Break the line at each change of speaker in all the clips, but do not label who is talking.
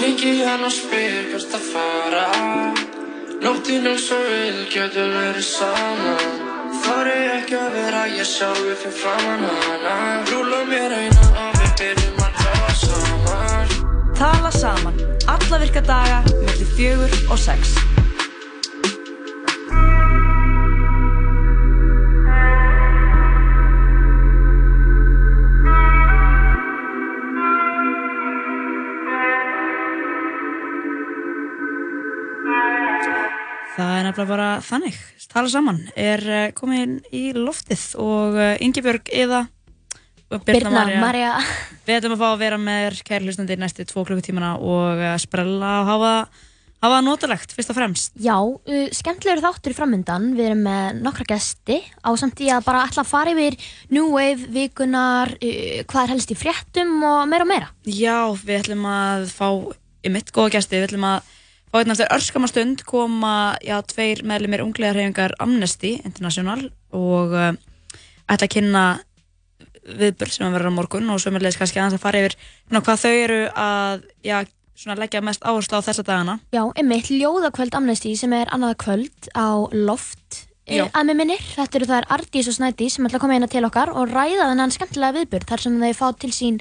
Ringi hann og spyr hvert að fara. Nóttin eins og við getum verið saman Þar er ekki að vera ég sjálfur fyrir framann hana. Rúla mér eina og við byrjum að tala saman.
Tala saman, alla virka daga, mellir fjögur og sex. Nefnilega bara þannig, tala saman, er uh, komin í loftið og uh, Ingebjörg Eða Birna Marja, við ætlum að fá að vera með þér kæri hlustandi næstu tvo klukkutímana og uh, sprella og hafa, hafa notalegt fyrst og fremst.
Já, uh, skemmtilegur þáttur í framöndan. Við erum með nokkra gesti á samt í að bara ætla að fara yfir New Wave, vikunar, uh, hvað er helst í fréttum og meira og meira.
Já, við ætlum að fá í mitt góða gesti, við ætlum að fá einn eftir örskama stund koma, já, tveir meðlumir unglega hreyfingar Amnesty International og uh, ætla að kynna viðbörð sem að vera á morgun og sömurleis kannski aðeins að fara yfir svona, hvað þau eru að já, svona, leggja mest áherslu á þessa dagana.
Já, einmitt, ljóðakvöld Amnesty sem er annað kvöld á loft. Uh, að með minnir, þetta eru þær Ardís og Snædís sem ætla að koma hérna til okkar og ræða þennan skemmtilega viðbörð þar sem þau fá til sín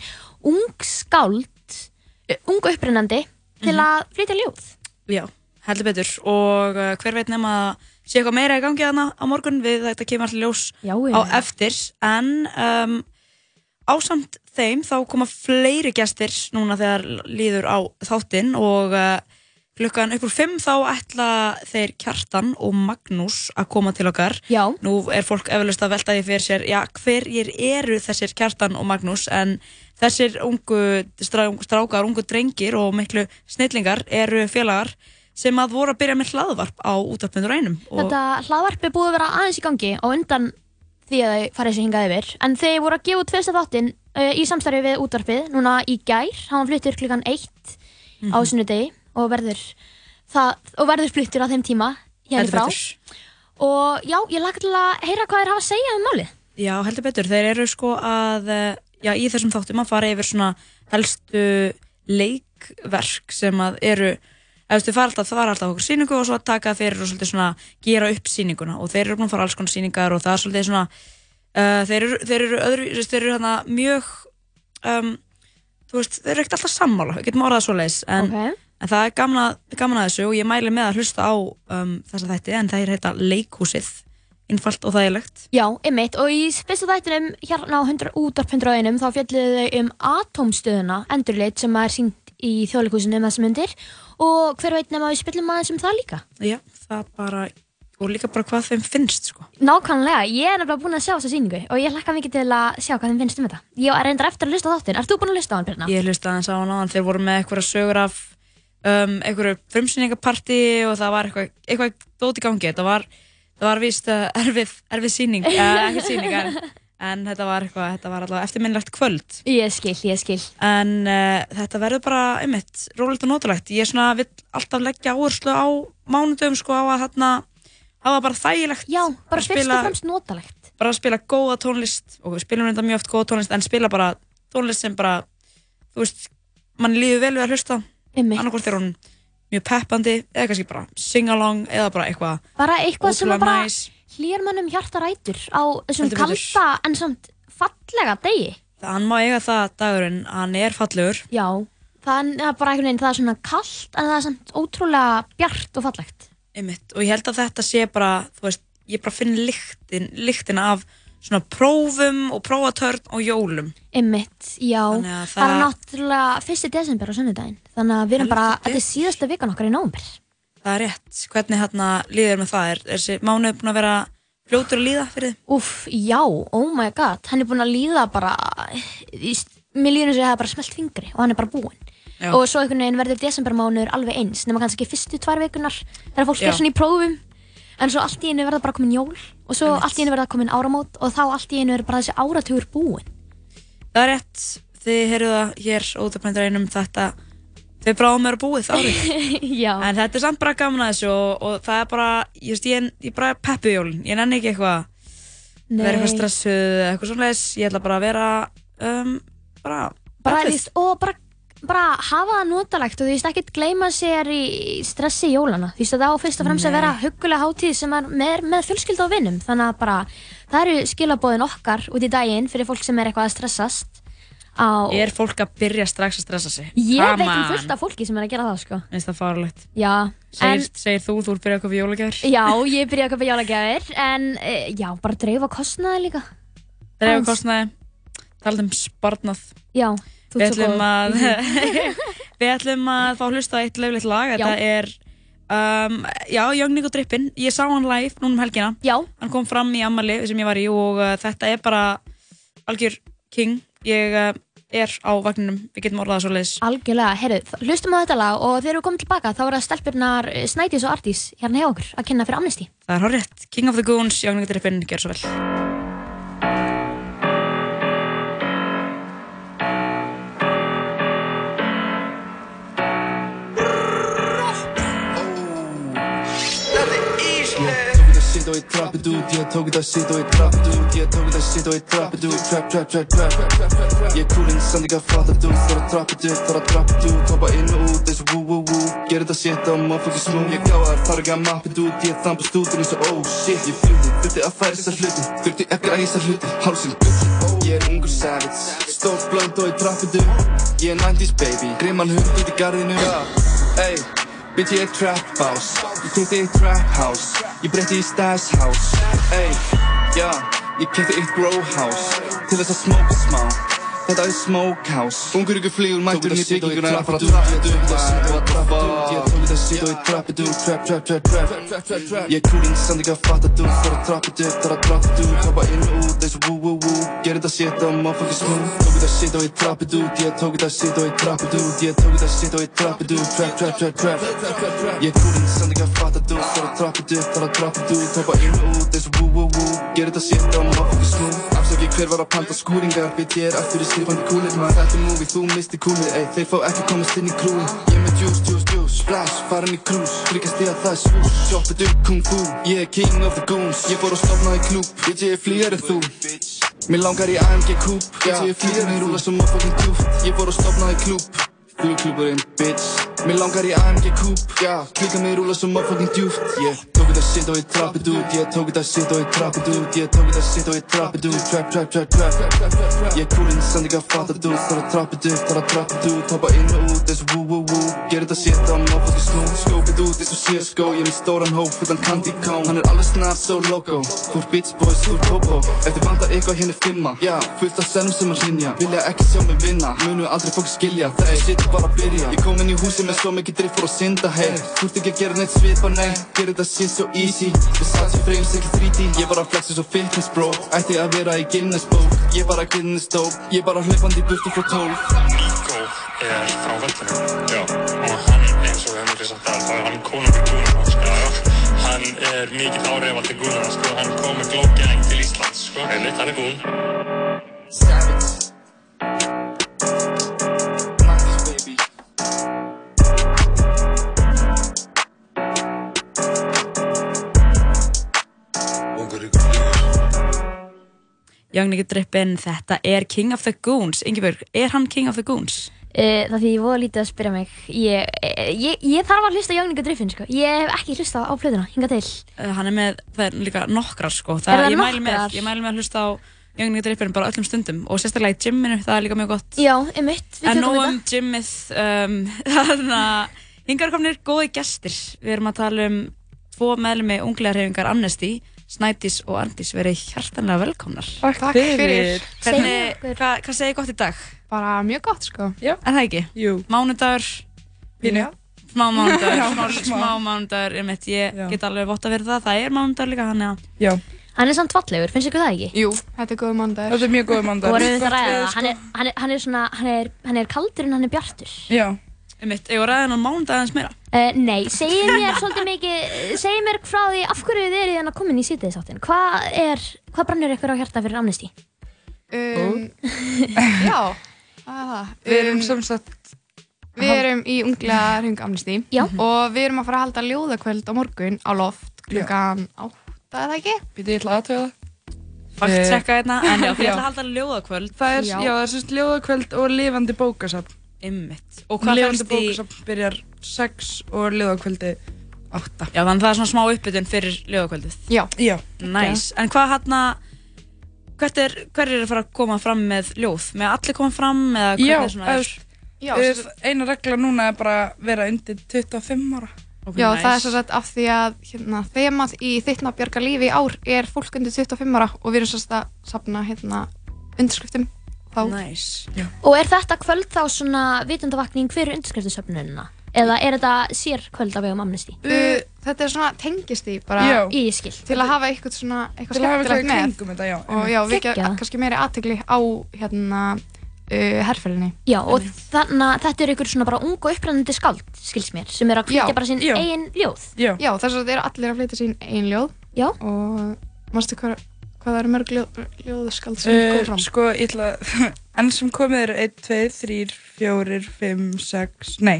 ung skáld, uh, ung upprennandi til
Mhm.
að flytja ljóð.
Já, heldur betur. Og uh, hver veit nema að sé eitthvað meira í gangi þarna á morgun? Við þetta kemur allir ljós
Já,
á
já.
eftir. En um, ásamt þeim þá koma fleiri gestir núna þegar líður á þáttinn og uh, klukkan upp úr fimm þá ætla þeir Kjartan og Magnús að koma til okkar.
Já.
nú er fólk eflaust að velta því fyrir sér já, hverjir eru þessir Kjartan og Magnús? En þessir ungu strá, strákar, ungu drengir og miklu snillingar eru félagar sem að voru að byrja með hlaðvarp á útarpundur einum
Þetta hlaðvarp er búið að vera aðeins í gangi og undan því að þau farið sér hingað yfir. En þeir voru að gefa út fyrsta þáttinn uh, í samstarfi við útvarpið núna í gær. Hann fluttur klukkan eitt á
Mhm.
sunnudegi og verður verður fluttur á þeim tíma hérna frá. og já, ég laka til að heyra hvað þeir hafa að segja um málið.
Já, heldur betur. Þeir eru sko að, eh, já, í þessum þáttum að fara yfir svona helstu leikverk sem að eru, það var alltaf okkur sýningu og svo að taka fyrir og svolítið svona gera upp sýninguna. Og þeir eru búin að fara alls konar sýningar og það er svolítið svona, uh, þeir eru, þeir eru öðru, þeir eru hérna mjög, um, þú veist, þeir eru ekkert alltaf sammála, við getum orðað svo leiðis, en,
Ok.
en það er gaman að, gaman að þessu og ég mæli með að hlusta á um, þessa þætti en það er heita Leikhúsið, einfalt og þægilegt.
Já, einmitt, og í fyrsta þættinum hérna á 100, útvarp 101 þá fjalliðu þau um atómstöðuna endurleitt sem er sínt í þjóðleikúsinu um þessum myndir. Og hver veit nema við spillum aðeins um það líka?
Já, það bara, og líka bara hvað þeim finnst, sko.
Nákvæmlega, ég er nefnilega búin að sjá þessa sýningu og ég hlakka mikið til að sjá hvað þeim finnst um þetta. Ég er reyndar eftir að hlusta á þáttinn, ert þú búin að hlusta á hann, Birna?
Ég hlusta aðeins á hann áðan, þeir voru með eitthvað sögur af um, einhverju frumsýningapartí og það var eitthvað, eitthvað dót í gangi, þetta var, það var víst uh, erfið, erfið sýning, eða ekki sýning, en, en þetta var eitthvað, þetta var allavega eftirminnlegt kvöld.
Ég skil, ég skil
En uh, þetta verður bara, einmitt, rólegt og nótulegt. Ég svona vill alltaf leggja áherslu á mánudöfum, sko, á að þarna hafa bara þægilegt.
Já, bara
að
fyrst og fremst notalegt.
Bara að spila góða tónlist, og við spilum reynda mjög oft góða tónlist, en spila bara tónlist sem bara, þú veist, mann líður vel við að hlusta.
Einmitt.
Annarkvort er hún mjög peppandi, eða kannski bara sing-along, eða bara eitthvað
Bara eitthvað sem bara
næs.
hlýjar mannum hjartarætur á þessum kalda en samt fallega degi
Hann má eiga það dagurinn, hann er fallegur.
Já, það er bara einhvern veginn, það er svona kallt en það er samt ótrúlega bjart og fallegt
Einmitt. Og ég held að þetta sé bara, þú veist, ég bara finn lyktin, lyktina af svona prófum og prófatörn og jólum.
Einmitt, já,
Þannig að
það er
það-
náttúrulega fyrsti desember á sunnudaginn Þannig að við erum bara, þetta er síðasta vikan okkar í nóvember
Það er rétt. Hvernig hérna líður með það? Er, er þessi mánuð búin að vera fljótur að líða fyrir þið?
Úff, já, oh my god, hann er búinn að líða bara, mér líður eins og ég hef bara smelt fingri og hann er bara búinn. Og svo einhvern veginn verður desembermánuður alveg eins, nema kannski fyrstu tvær vikunar, þegar fólk er svona í prófum, en svo allt í einu verða bara komin jól og svo allt í einu verða komin áramót og þá allt í einu er bara þessi áratugur búinn.
Það er rétt. Þið heyrðu það hér ótafnændur einum þetta. Þau bráðum er búið árið. En þetta er samt bara gaman að þessu og, og það er bara, ég veist, ég, ég bara peppu jólin. Ég nenni ekki eitthvað vera eitthvað stressuð eða eitthvað svoleiðis. Ég ætla bara að vera, um, bara,
Bara, líst, og bara bara hafa það notalegt og þú veist ekkert gleyma sér í stressi jólana. Þú veist að það á fyrst og fremst að vera huggulega hátíð sem er með, með fjölskylda og vinnum. Þannig að bara það eru skilabóðin okkar út í daginn fyrir fólk sem er eitthvað að stressast. Á...
Er fólk að byrja strax að stressa sig?
Ég
Come
veit um fullt af fólki sem er að gera það sko.
Finnst það farlegt?
Já,
Segir, segir þú, þú ert byrjað að köpa jólagjafir?
Já, ég byrjaði að köpa jólagjafir en e, já, bara dreifa kostnaði líka
Dreifa kostnaði, talað um sparnað.
Já,
Við ætlum að, við ætlum að fá að hlusta eitt löflegt lag. Þetta er, um, já, Young Nico Drippin. Ég sá hann live núna um helgina.
Já,
Hann kom fram í ammali sem ég var í og uh, þetta er bara algjör king. Ég uh, er á vagninum, við getum orðað svo leiðis.
algjörlega, heyrðu, hlustum á þetta lag og þegar við komum tilbaka þá er það stelpurnar eh, Snædís og Ardís hérna hjá okkur að kynna fyrir Amnesty
Það er horrið. King of the Goons, Young Nico Drippin, gjör svo vel.
Og ég trappið út Ég tók þetta shit og ég trappið út Ég tók þetta shit og ég trappið út Trap, trap, trap, trap. Ég coolinn, samt ekki að fatta þú Þar að trappið upp, þar að trappið út Hoppa inn og út eins og woo woo woo. Gerði þetta shit á motherfucking smooth Ég gáðar, þar ekki að mappið út Ég þampast út eins og oh shit. Ég fluti, þurfti að færa þessar hluti Þurfti ekki að æsa hluti Hálsinn Ég er ungur savage Stórt blönd og ég trappið upp Ég er 90s baby. Grimman hund út í garðinu Ey Bitch ég er trap house. Ég kefti eitt trap house. Ég breytti í stash house. Ey, já Ég kefti eitt grow house. Til þess að smoke smá Þetta er smoke house Ungur ykkur flýgur mættur í bygginguna er að fara að trappa upp og að trappa Ég tók þetta shit og ég trappið upp Trap, trap, trap, trap Ég er coolinn, samt ekki að fatta þú Þar að trappið upp, þar að trappið upp Hoppa inn og út og woo woo woo Gerði þetta shit á motherfucking smooth Tók þetta shit og ég trappið út Ég tók þetta shit og ég trappið út Ég tók þetta shit og ég trappið út Trap, trap, trap, trap Ég er coolinn, samt ekki að fatta þú Þar að trappið upp, þar að trappið upp Hoppa inn og út og woo woo woo Gerði þetta shit á motherfucking smooth Afsaki hver var að panta skúringar Bitch ég er aftur í slipandi kúlir maður. Þetta er movie, þú misti kúlir Ey, þeir fá ekki komast inn í krúin. Ég er með juice, juice, juice Splash, farin í cruise Tryggast ég að það er svús Shoppið upp kung fu. Ég er king of the goons. Ég fór stopna í klúb Bitch ég er flýjar en þú. Mér langar í AMG Coupe Bitch ég er flýjar en rúla svo motherfucking djúft Ég fór að stopna í klúb Flugklúburinn, bitch. Mér langar í AMG já Klíka mig rúla svo motherfucking djúft tók þetta shit og ég trappið út Ég tók þetta shit og ég trappið út Ég tók þetta shit og ég trappið út. Trap, trap, trap, trap. Ég coolinn, samt ekki að fatta þú Þar að trappið upp, þar að trappið út. Hoppa inn og út eins og woo woo woo. Gerði þetta shit á motherfucking smooth Skópið út eins og CSGO Ég með stóran hóp, fullan candy cone. Hann er alveg snart so loco. Þú er bitch boys, þú er popo. Eftir eitthvað hérna er fimma. Já, fullt af sennum sem að hrinja Vilja ekki sjá mig vinna. Munu aldrei fólk skilja. Þetta shit bara byrja. Ég kom inn í húsi með svo mikið drift að synda hey. Þú ert ekki að gera neitt svipa, nei. Gerði þetta shit so easy. Versace frames, ekki 3D Ég bara flexi svo fitness bro. Ætti að vera í Guinness bók. Ég bara Guinness dope Ég bara hlaupandi í burtu frá tólf.
Nico er frá völlunum. Já. og hann eins og við höfum ekki sagt það þá er hann konungur gúnana sko. hann er mikill áhrifaldi gúnana sko. hann kom með Gang til Íslands sko. Einmitt, hann er gún
Savage
Nico Drippin, þetta er King of the Goons. Ingeborg, er hann King of the Goons?
Uh, það því ég voru lítið að spyrja mig ég, eh, ég, ég þarf að hlusta Jóninga Driffin sko. ég hef ekki hlusta á plöðuna, hinga til
Uh, hann er með, það er líka nokkrar sko.
Er það
ég, mæli með,
nokkrar?
ég mæli með að hlusta á Nico Drippin bara öllum stundum og sérstaklega í gymminu, það er líka mjög gott.
já, einmitt, við
En
tökum þetta
um gymmið, um, þannig að hingar komnir góði gestir. Við erum að tala um tvo meðlumi unglega reyfingar Amnesty, Snædís og Arndís, verið hjartanlega velkomnar.
Takk, fyrir.
Hvernig,
okkur.
hvað, segir gott í dag?
Bara mjög gott sko.
Er það ekki?
Jú.
Mánudagur,
Pínu.
smá mánudagur,
Já,
smá,
smá.
mánudagur, ég, mitt, ég
Já.
get alveg vott að vera það, það er mánudagur líka, hann að
Já.
hann er samt fallegur, finnst ykkur það ekki?
Jú, þetta er góð mandagur. Þetta er mjög góð
og
mandagur.
vorum við það að ræða það hann er, hann, er, hann er svona, hann er, hann er kaldur en hann er bjartur
Já.
Ég mitt, ég var ræðin á mánudag aðeins meira.
uh, nei, segið mér svolítið mikið segið mér frá því af hverju þið eru hérna komin í sítiðsáttin hvað er, hvað brannir ykkur á hjarta fyrir Amnesty?
Um, já, það er það.
Við erum
Um,
sem sagt,
við erum í unglega hring Amnesty
Já.
og við erum að fara að halda ljóðakvöld á morgun á loft klukkan átta eða ekki?
býtið ég ætla aðtöða það.
Fakt
Eh,
checka hérna, en já,
já.
ætla að halda ljóðakvöld.
Það er,
Já.
já, það er sagt ljóðakvöld og lifandi bókasafn.
Ymmit. Og hvað fælst í...
bókasafn byrjar 6 og ljóðakvöldi 8.
Já, þannig að það er svona smá uppbytun fyrir ljóðakvöldið.
Já.
Já.
Næs. En hvað hann hvert er, hver er að fara að koma fram með ljóð? Með allir koma fram eða
Já,
hvernig svona er?
eða, Já, eina regla núna er bara að vera undir 25 ára.
Já, það er svo sett af því að hérna, þemað í þittna björga lífi í ár er fólk undir 25 ára og við erum svo sett að sapna hérna, undirskriftum þá.
Næs.
Og er þetta kvöld þá svona vitundavakning fyrir undirskriftusöfnunina? Eða er þetta sér kvöld af vegum amnesti?
Uh, þetta er svona tengist í bara
Já. Í skil.
til að hafa eitthvað svona eitthvað
Til að hafa
skemmtilegt
eitthvað í
með
kringum þetta, já,
og já, vekja
Geggjað.
kannski meiri aðtegli á hérna uh, herrferðinni
Já, og þannig að þetta er ykkur svona bara ung og upprennandi skald, skils mér, sem er að flytja bara sín
Já.
eigin ljóð.
Já,
já þess að þetta eru allir að flytja sín eigin ljóð
Já.
og mástu hvað, hvað eru mörg ljóð, ljóðskald sem
Uh,
kom fram
sko, ég ætla að, enn sem komið eru 1, 2, 3, 4, 5, 6, nei,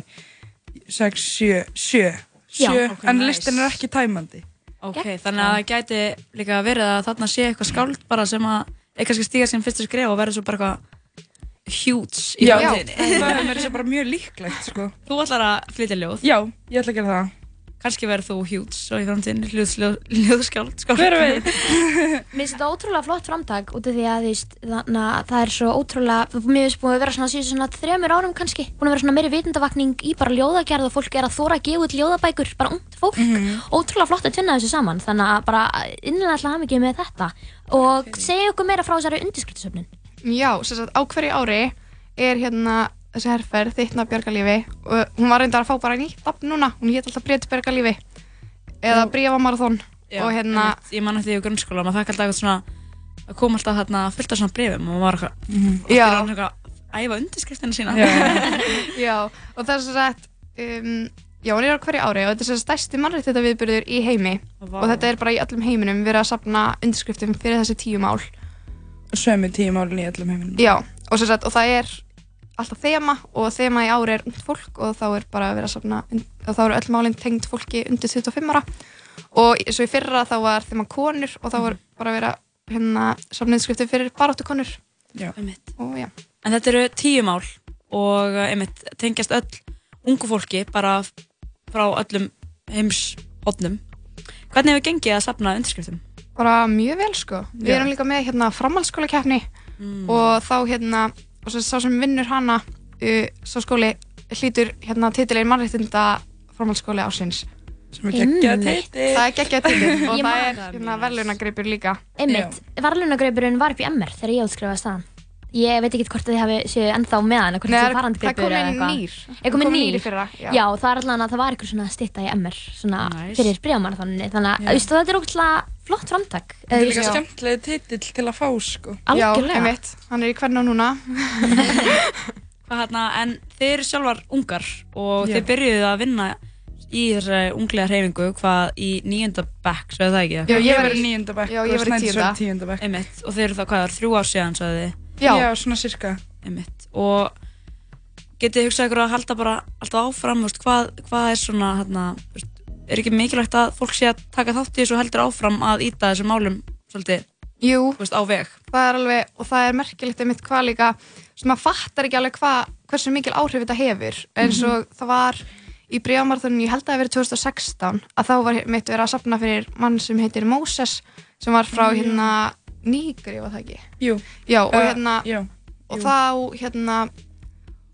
6, 7, 7,
Já,
7,
ok,
en
nice.
listin er ekki tæmandi.
Ok, þannig að það gæti líka verið að þarna sé eitthvað skáld bara sem að er kannski stíga sín fyrstu skref og verður svo bara eitthvað huge í
Já,
framtíðinni.
það er mér þess að bara mjög líklegt, sko.
Þú ætlar að flytja ljóð?
Já, ég ætla að gera það.
Kannski verður þú huge svo í ljóð, ljóðskáld. skáld.
Hver veit?
Mér finnst þetta ótrúlega flott framtak út af því að þú veist, þannig að það er svo ótrúlega, mér finnst búin að vera svona síðan svona þremur árum kannski, búin að vera svona meiri vitundavakning í bara ljóðagerð og fólk er að þóra að gefa út ljóðabækur, bara ungt fólk, ótrúlega flott að tvinna þessu saman, þannig að bara innlega alltaf hafa mikið með þetta og segja okkur meira frá þessari undirskriftasöfnun.
Já, sem sagt á hverju ári er hérna þessi herrferð þittna björgalífi og hún var reyndar að fá bara nýtt nafn núna, hún hétt alltaf Breitt björgalífi eða Brífamarathon og hérna
einmitt. Ég man eftir því í grunnskóla, maður fekk alltaf eitthvað svona að koma alltaf þarna fullt af svona brefum og maður var eitthvað, oft
Já.
er hann eitthvað að æfa undirskriftina sína.
Já, og það er svo sagt um, Já, hún er á hverju ári og þetta er svo stærsti mannrétt viðburður í heimi
Vá.
og þetta er bara í öllum heiminum verið að safna undirskriftum fyrir þessi tíu mál
Sömu tíu málin í öllum heiminum.
Já, og, sagt, og það er alltaf þema og þema í ári er ungt fólk og þá er bara verið að safna og þá eru öll málinn tengd fólki undir 25 ára og svo í fyrra þá var þema konur og þá var bara verið að hérna safna undirskriftum fyrir baráttu konur
Já.
Og já
En þetta eru tíu mál og uh, einmitt, tengjast öll ungu fólki bara frá öllum heims hodnum. Hvernig hefur gengið að safna undirskriftum?
bara mjög vel sko við
Já.
erum líka með hérna framhaldsskóla keppni og þá hérna og svo sá sem vinnur hana uh, sá skóli hlýtur hérna titilin mannréttinda framhaldsskóli ásins
sem er geggjað titill.
það er geggjað titil og
Ég
það
man
er hérna verðlunagreipur líka.
Einmitt, varlunagreipurinn var upp í MR þegar ég útskrifaði staðan. Ég veit ekki hvort að þið hafi séu ennþá með hann, hvort
Nei,
það
það
séu farandgreipur
kom
eða
inn
eitthvað.
nýr.
Er
Það kom
nýr?
nýr í fyrra, já.
Já, það er allavega að það var eitthvað svona stitta í MR, svona fyrir bríðamarathoninu, þannig að þú veist, þetta er ógætlega flott framtak.
Þetta er líka
Já.
skemmtilegi titill til að fá, sko.
Algjörlega.
Já, einmitt, hann er í hvernig núna
Hvað hérna, en þið eru sjálfar ungar og
Já.
þið byrjuðu að vinna í þessari unglega hreyfingu hvað í nýjönda bekk, svo er það ekki?
Já, ég var
í
Já,
og
ég var í
Snædís
tíunda.
tíunda bekk.
Einmitt, og þið eru það hvað, það er þrjú ár síðan, sagði þið?
Já.
Já, svona cirka.
Einmitt, og getið hugsað ykkur að halda bara alltaf áfram, veist, hvað, hvað er svona, hérna, er ekki mikilvægt að fólk sé að taka þátt í þessu og heldur áfram að íta þessum málum svolítið,
Jú,
veist, á veg?
það er alveg, og það er merkilegt einmitt hvað líka, sem maður fattar ekki alveg hvað, hversu mikil áhrif þetta hefur eins og það var í bríðamarþunum, ég held að það verið 2016 að þá var mitt verið að safna fyrir mann sem heitir Moses sem var frá
Já.
hérna Nígri, var það ekki?
Jú.
Já, og
Uh,
hérna
já,
og
jú.
þá hérna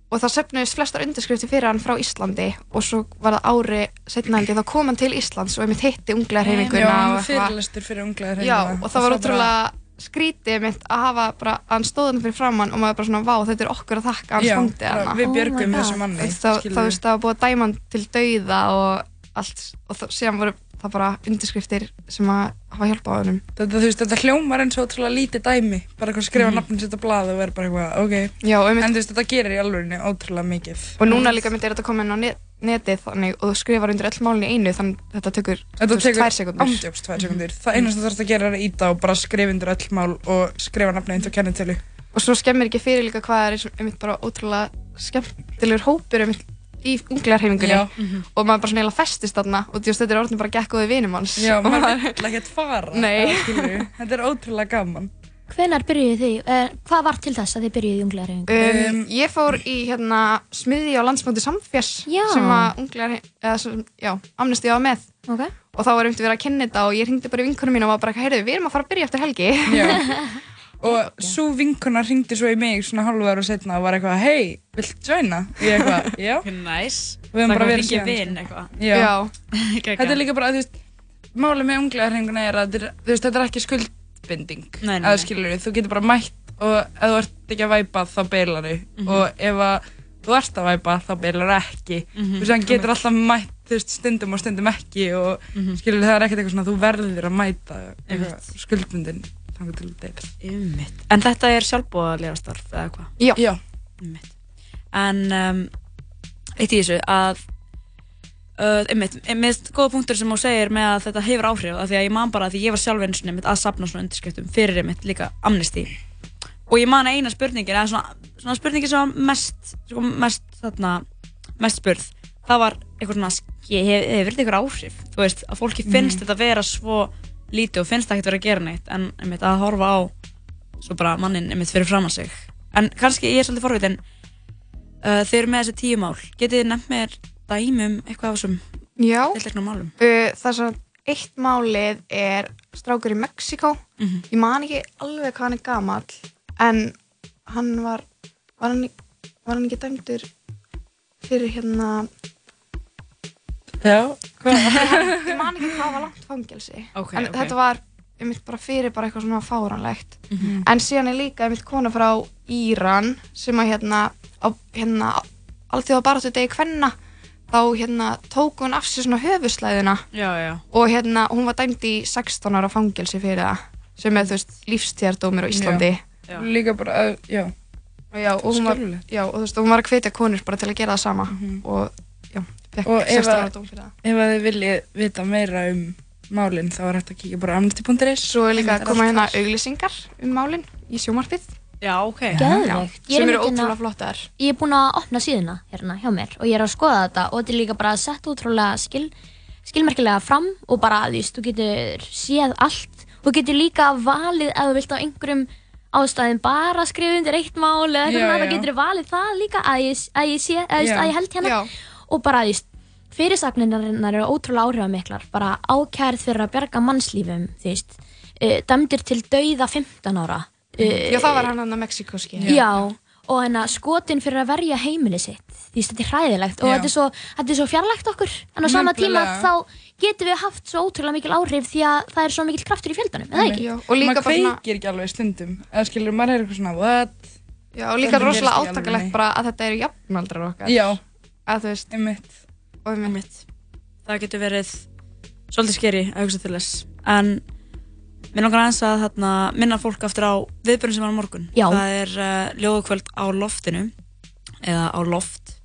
og það söfnuðist flestar undirskrifti fyrir hann frá Íslandi og svo var það ári setna held ég, þá kom hann til Íslands og einmitt hitti unglega hreyfinguna
Já, hann
og eitthvað.
fyrirlestur fyrir unglega
Já, og það var ótrúlega skrítið mitt að hafa bara, að hann stóð hann fyrir framann og maður bara svona, vá, þetta er okkur að þakka hann
Já, bara
hana.
við björgum Oh my þessum manni,
Þú veist, þá,
skilurðu.
þá veist, það var búið að dæma hann til dauða og allt, og þá, síðan voru það bara undirskriftir sem að hafa hjálpað á hennum.
Þetta, veist, þetta hljómar eins og ótrúlega lítið dæmi bara eitthvað skrifa mm.
Mhm.
nafnum sitt á blað og vera bara eitthvað, ok
Já, einmitt.
en þú veist, þetta gerir í alvörinni ótrúlega mikið
Og núna líka er þetta komin á net, netið þannig og þú skrifar undir öll málin í einu þannig þetta tekur tvær sekundur.
Það eina sem þú þarfst að gera er að íta og bara skrifa undir öll mál og skrifa nafnið eins og kennitölu
Og svo skemmir ekki fyrir líka hvað er einmitt bara ótrúlega skemmtilegur hópur einmitt í unglegarhefingunni
Já.
og maður bara svona eiginlega festist þarna og þú veist, þetta er orðin bara gekk góði vinum hans
Já, maður vill ekkert fara. Þetta er ótrúlega gaman
Hvenar byrjuðu þið, eh, hvað var til þess að þið byrjuðu í unglega reyfingu?
Um, ég fór í hérna smiði á landsmóti Samfjars
Já.
sem að unglegar, eða sem, já, Amnesty var með
okay.
og þá var einmitt verið að kynna þetta og ég ringdi bara í vinkunum mín og var bara, heyrðu, við erum að fara að byrja eftir helgi.
Og svo vinkona ringdi svo í mig svona hálfu ára setna og var eitthvað, hei, vilt joina? Ég eitthvað, já.
Nice.
Og við höfum
Það
bara
kom
verið síðan. Þetta er líka bara, þú veist, málið með unglegarhenguna er að veist, þetta er ekki skuldbinding.
Nei, nei, nei.
þú getur bara mætt og ef þú ert ekki að væpa þá beilar þau.
Mhm.
Og ef að þú ert að væpa þá beilar þau ekki.
Mhm.
Þú veist, hann getur alltaf mætt, veist, stundum og stundum ekki og
Mhm.
skilur það er ekkert eitthvað svona, þú verður að mæta skuldbindin þannig til deyr.
Einmitt. En þetta er sjálfbúðarlega starf eða hvað?
Já.
Já.
Einmitt. En um, eitt í þessu að uh, einmitt, einmitt góða punktur sem þú segir með að þetta hefur áhrif af því að ég man bara að því ég var sjálf eins og einmitt að sapna svona undirskriftum fyrir einmitt líka amnesty og ég man að eina spurningin eða svona, svona spurningin sem var mest sko, mest þarna mest spurð það var eitthvað svona hefur þetta eitthvað áhrif þú veist að fólki finnst
Mhm.
þetta vera svo lítið og finnst það ekkert vera að gera neitt en einmitt að horfa á svo bara mannin einmitt fyrir fram að sig en kannski ég er svolítið forvitin uh, þeir eru með þessi tíu mál getið þið nefnt mér dæmi um eitthvað af þessum
Já.
tilteknum málum
Uh, það er svona eitt málið er strákur í Mexiko
Mhm.
ég man ekki alveg hvað hann er gamall en hann var var hann, var hann ekki dæmdur fyrir hérna
Já, hvað?
ég man ekki hvað var langt fangelsi
Ok,
en
ok.
þetta var einmitt bara fyrir bara eitthvað svona fáranlegt
Mhm.
en síðan er líka einmitt kona frá Íran sem að hérna á hérna allþjóða baráttu degi kvenna þá hérna tók hún af sér svona höfuslæðina
já, já.
og hérna hún var dæmd í 16 ára fangelsi fyrir það sem er þú veist lífstjardómir á Íslandi
Já. Líka bara, að, já.
og, já, og, hún var, já, og þú veist og hún var að hvetja konur bara til að gera það sama og já, fekk
Og ef
16
að,
ára dóm fyrir það.
ef að þið viljið vita meira um málinn þá er hægt að kíkja bara á amnesty.is
Svo er líka
Það
að koma hérna auglýsingar um málinn í sjómarpið
Já, ok.
Er
sem eru
hérna-
ótrúlega flottar.
Ég er búin að opna síðuna hérna hjá mér og ég er að skoða þetta og þetta er líka bara sett útrúlega skil, skilmerkilega fram og bara, veist, þú getur séð allt. Þú getur líka valið ef þú vilt á einhverjum ástæðum bara skrifa undir eitt mál eða eitthvað þá getur valið það líka að ég, að ég sé, að,
Já.
að ég held hérna.
Já.
Og bara, þú veist, fyrirsagnarinnar eru ótrúlega áhrifamiklar, bara ákærð fyrir að bjarga mannslífum, þú veist, uh, dæmdir til dauða 15 ára. Uh,
Já, það var hann hann að Mexikoski
Já, og hérna skotin fyrir að verja heimili sitt. Því þetta er hræðilegt. Og
Já.
þetta er, svo, þetta er svo fjarlægt okkur. En á sama tíma þá getum við haft svo ótrúlega mikil áhrif því að það er svo mikil kraftur í fjöldanum, eða ekki?
Já, og líka
maður
bara svona-
kveikir ekki alveg stundum eða skilur, maður er eitthvað svona, what?
Já, og líka rosalega átakalegt bara að þetta eru jafnaldrar okkar.
Já.
Að þú veist
einmitt.
og
einmitt það getur verið svolítið skeri að hugsa til þess en mér langar aðeins að þarna, minna fólk aftur á viðbjörn sem var á morgun
Já.
það er uh, ljóðukvöld á loftinu eða á loft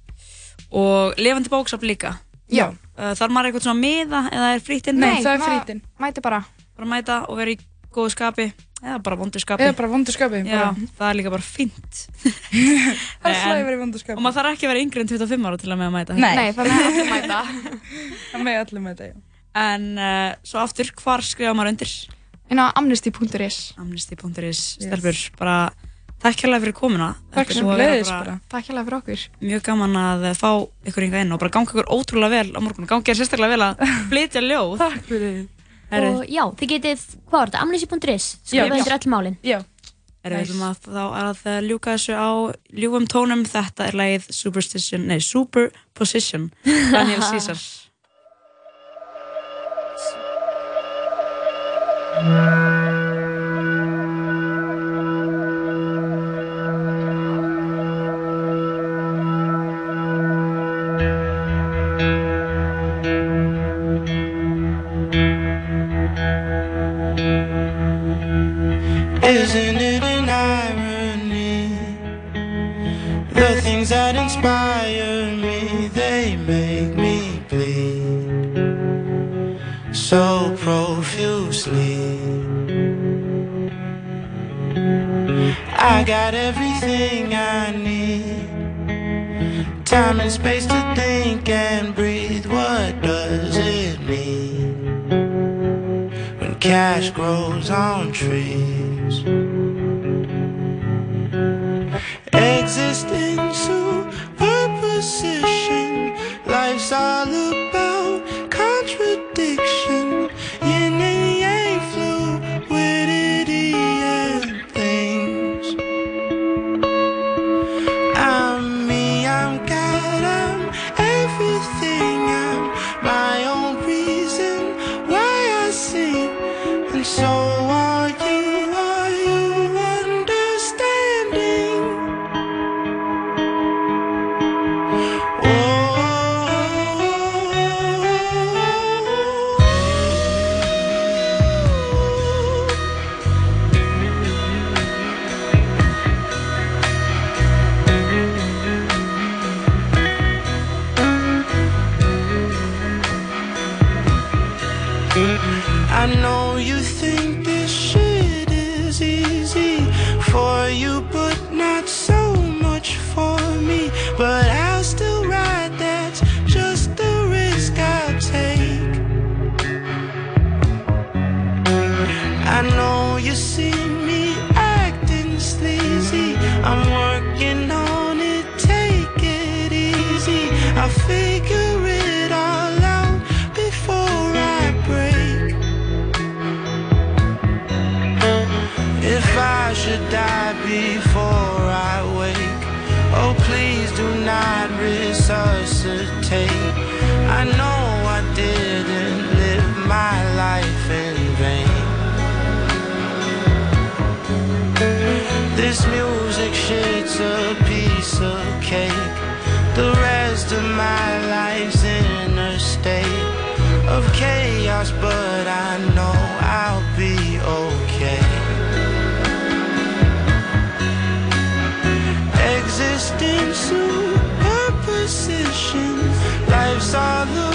og lifandi bóksafn líka
Já.
uh, þarf maður eitthvað svona miða eða er frýtt inn
Nei, það er frítt inn. Mæti bara
bara mæta og vera í góðu skapi eða bara vondu skapi.
Eða bara vondu skapi,
Já,
bara.
það er líka bara fínt.
Það er
Nei,
slæði
en-
verið vondu skapi.
Og maður þarf ekki að vera yngri en 25 ára til að með að mæta
Nei.
Nei, það með allir mæta.
Það með allir mæta, já.
En uh, svo aftur, hvar skrifa maður undir?
Inn á amnesty.is
Amnesty.is, stelpur, bara takk hérlega fyrir komuna.
Takk
er
sem leiðis bara. Takk hérlega fyrir okkur.
Mjög gaman að fá ykkur yngar inn og bara ganga ykkur ótrúlega vel á morgun. Gangi þér sérstaklega vel að flytja ljóð
Fyrir
Og já, þið getið, hvað var þetta, amnesty.is, skrifa undir öll málin.
Já.
Erum við ætlum að þá að það ljúka þessu á ljúfum tónum. Þetta er lagið Superstition, nei, Superposition. Daniel Caesar.
Isn't I got everything I need time and space to think and breathe. What does it mean when cash grows on trees?
I know I didn't live my life in vain. This music shit's a piece of cake. The rest of my life's in a state of chaos, but I know silence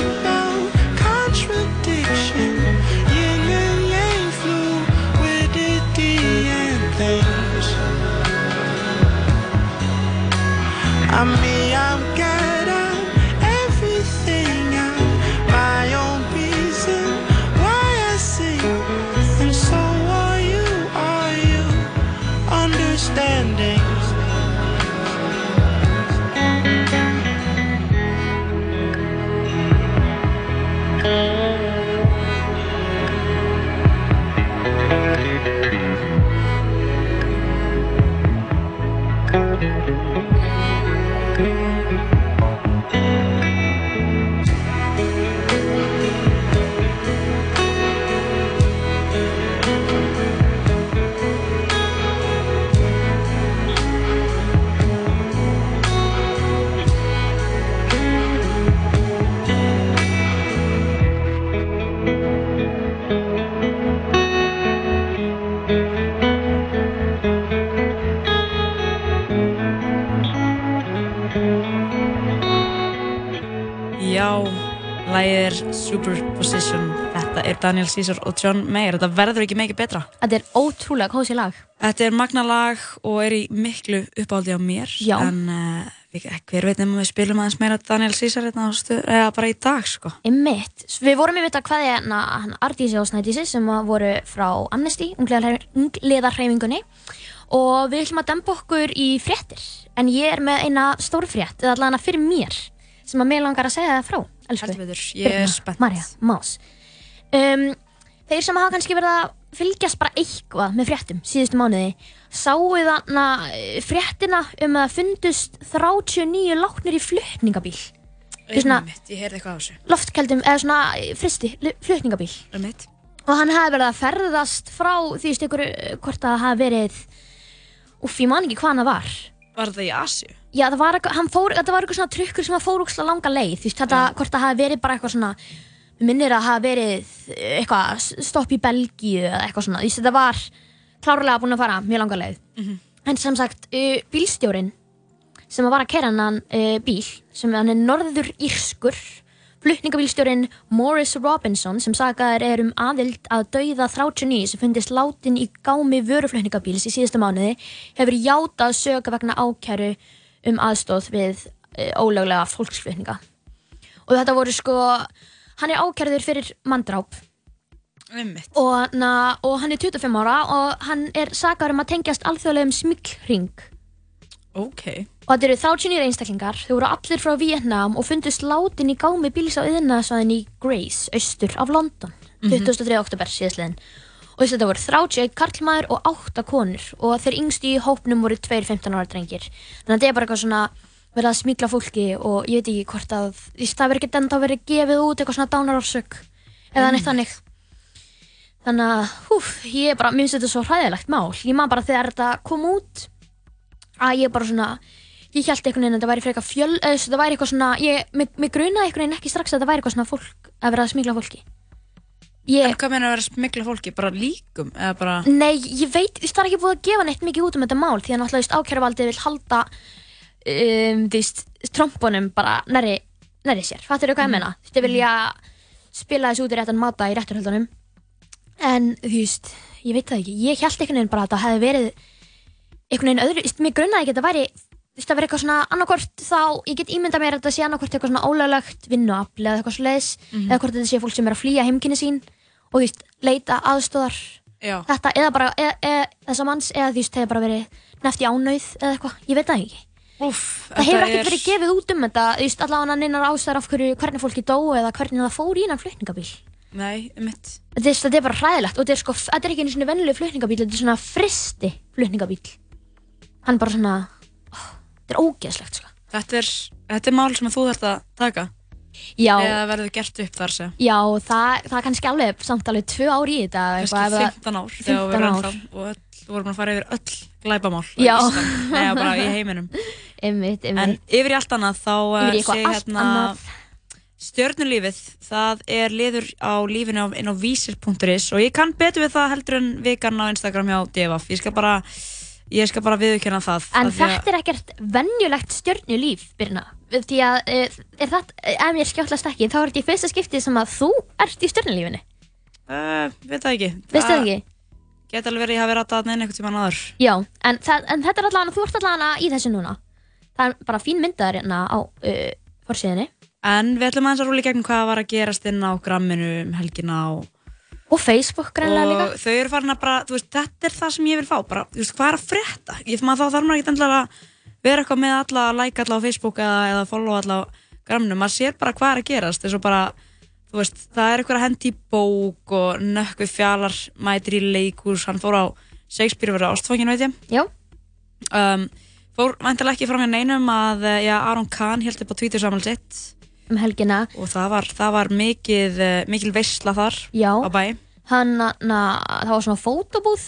Superposition.
Þetta er Daniel Caesar og John Mayer. Þetta verður ekki mikið betra.
Þetta er ótrúlega kósi lag.
Þetta er magna lag og er í miklu uppáldi á mér.
Já.
En uh, hver veit nema við spilum aðeins meira Daniel Caesar hérna eða bara í dag, sko.
Einmitt. Við vorum yfir þetta hvað hérna hann Ardísi og Snædísi sem voru frá Amnesty, ungliðarhreifingunni og við ætlum að dempa okkur í fréttir en ég er með eina stór frétt eða allavega fyrir mér sem að mér langar að segja það frá
ég er spennt.
Marja, Más um, Þeir sem hafa kannski verið að fylgjast bara eitthvað með fréttum síðustu mánuði sáu þarna eh, fréttina um að það fundust 39 látnir í flutningabíl er svona
Einmitt, ég heyrði eitthvað á þessu.
loftkældum eða svona eh, fristi lu- flutningabíl
Einmitt.
og hann hafi verið að ferðast frá því ykkur hvort það hafi verið uff, ég man ekki hvað hann var
Var þetta í Asju?
Já, það var, eitthvað- hann fór, þetta var eitthvað svona trukkur sem fór úkslega langa leið, þú veist, þetta, hvort það hafi verið bara eitthvað svona, mér minnir að hafi verið eitthvað stopp í Belgíu eða eitthvað svona, þú veist, þetta var klárlega búin að fara mjög langa leið. En sem sagt, uh, bílstjórin sem var að kera hann bíl, sem hann er norður írskur, flutningabílstjórin Morris Robinson sem sagaður er um aðild að dauða 39 sem fundist látin í gámi vöruflutningabíls í síðustu mánuði hefur játað sög vegna ákæru um aðstóð við e, ólöglega fólksflutninga og þetta voru sko hann er ákærður fyrir
Einmitt.
og, na, og hann er 25 ára og hann er sagaður um að tengjast alþjóðlegum smikring
Ok.
Og þetta eru 39 einstaklingar, þau voru allir frá Vietnam og fundust látin í gámi bíls á yðnaðsvæðin í Grace, austur af London,
Mhm.
23. oktober síðastliðin. Og þess að þetta voru 31 karlmaður og 8 konur og þeir yngstu í hópnum voru 2 15 ára drengir. Þannig að þetta er bara eitthvað svona verið að smíkla fólki og ég veit ekki hvort að þú veist, það verið ekki enda verið gefið út eitthvað svona dánarorsök eða neitt þannig. Þannig að, húf, ég er bara, mér finnst þetta svo hræðilegt mál. Ég maður bara þegar þetta kom út að ég bara svona, ég held einhvern veginn að þetta væri frekar fjöl, eða þetta væri eitthvað svona, ég, mig, mig grunaði einhvern veginn ekki strax að þetta væri eitthvað svona fólk að vera að smíkla fólki. Ég,
En hvað meina að vera smikla fólki? Bara líkum? Bara...
Nei, ég veit, það er ekki búið að gefa neitt mikið út um þetta mál því að náttúrulega, ákjæruvaldið vil halda um, þú veist, trompunum bara næri, næri sér, fattur þú hvað ég meina? Þú veist, þau vilja spila þessu út í réttan máta í rétturhaldunum en, þú veist, ég veit það ekki ég held einhvern veginn bara að það hefði verið einhvern veginn öðru, þú veist, mér grunnaði ekki að þetta væri það verið eitthvað svona annarkvort þá, ég get ímyndað mér að þetta sé annarkvort eitthvað svona ólöglegt vinnuafl eða eitthvað svoleiðis
Mhm.
eða hvort þetta sé fólk sem er að flýja heimkynni sín og veist, leita aðstóðar
Já.
þetta eða bara e, e, þessa manns eða veist, það hefur bara verið nefnt í ánauð eða eitthvað, ég veit það ekki
Úf,
það hefur ekkert verið gefið út um þetta þú veist, allavega neinar ástæðar af hverju hvernig fólki dó eða hvernig það fór í innan flutningabíl
Nei, mitt.
þetta er, er bara hræðilegt og þetta er sko, þetta er ekki einu svona vennileg flutningabíl þetta er svona fristi flutningabíl hann er bara svona ó, þetta er ógeðslegt sko
Þetta er, þetta er mál sem þú þarft að taka.
Já,
Eða verður gert upp þar sem.
já það, það kannski alveg samt alveg tvö ár í þetta það-
15 ár. þegar við
15
erum
ár
ennþá- Og öll, vorum að fara yfir öll glæpamál. á
Já.
Nei, bara í heiminum.
einmitt,
En
einmitt
yfir í allt annað þá
Yfir í
uh,
eitthvað
sé
allt
hérna
annað.
stjörnulífið, það er liður á lífinu á- inn á vísir.is og ég kann betur við það heldur en vikan á Instagram hjá DFF. Ég skal bara, ég skal bara viðurkenna það.
En þetta er ekkert venjulegt stjörnulíf, Birna. Því að, eh, er það, ef mér skjáttlast ekki, þá er þetta í fyrsta skipti sem að þú ert í stjörnulífinu.
Uh, veit það ekki.
Veistu það ekki?
Geti alveg verið að ég hafi ratað neina einhvern tímann áður.
Já, en, það, en þetta er allavega, þú ert allavega í þessu núna. Það er bara fín myndaðar hérna á uh, fórsíðinni.
En við ætlum aðeins að rúla í gegnum hvað var að gerast inn á gramminu um helgina og,
Og Facebook greinlega
og
líka.
þau eru farin að bara, þú veist, þetta er það sem ég vil fá, bara, þú veist, hvað er að frétta? Ég maður þá þarf maður ekki endilega að vera eitthvað með alla, like alla á Facebook eða, eða follow alla á gramminu, maður sér bara hvað er að gerast, þess að bara, þú veist, það er eitthvað að hendi í bók og nökkvi fjalar mætir í leikús, hann fór á Shakespeare verið ástfangin, veit ég.
Já.
Um, fór vantilega ekki fram hjá neinum að, eh, já, Aron Kahn held upp á Twitter saman sitt
Um helgina.
og það var, það var mikið, eh, mikil veistla þar
Já.
á bæ.
Hann, na, það var svona fótobúð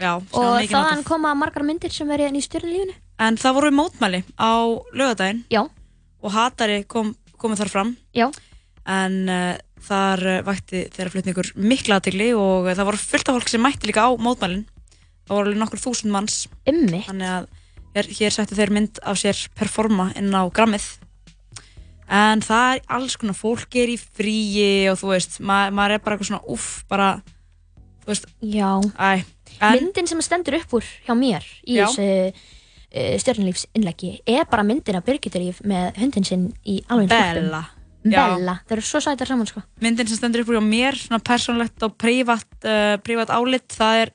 Já,
og
mikið notað.
þaðan koma margar myndir sem verið í stjörnulífinu.
En það voru mótmæli á lögadaginn
Já.
og hatari kom, komið þar fram
Já.
en uh, þar uh, vakti þeirra flutningur mikla aðtegli og uh, það voru fullt af fólk sem mætti líka á mótmælin það voru alveg nokkur þúsund manns
Ummi.
þannig að hér, hér sættu þeir mynd af sér performa inn á grammið en það er alls konar fólk er í fríi og þú veist ma maður er bara eitthvað svona uff bara þú veist
Já.
æ, en,
Myndin sem stendur upp úr hjá mér í þessu uh, stjörnulífsinnleggi er bara myndin af Birgitulíf með hundin sinn í alveg
Bella.
Bella, það eru svo sætar saman sko.
Myndin sem stendur upp hjá mér svona persónlegt og prívat uh, prívat álit, það er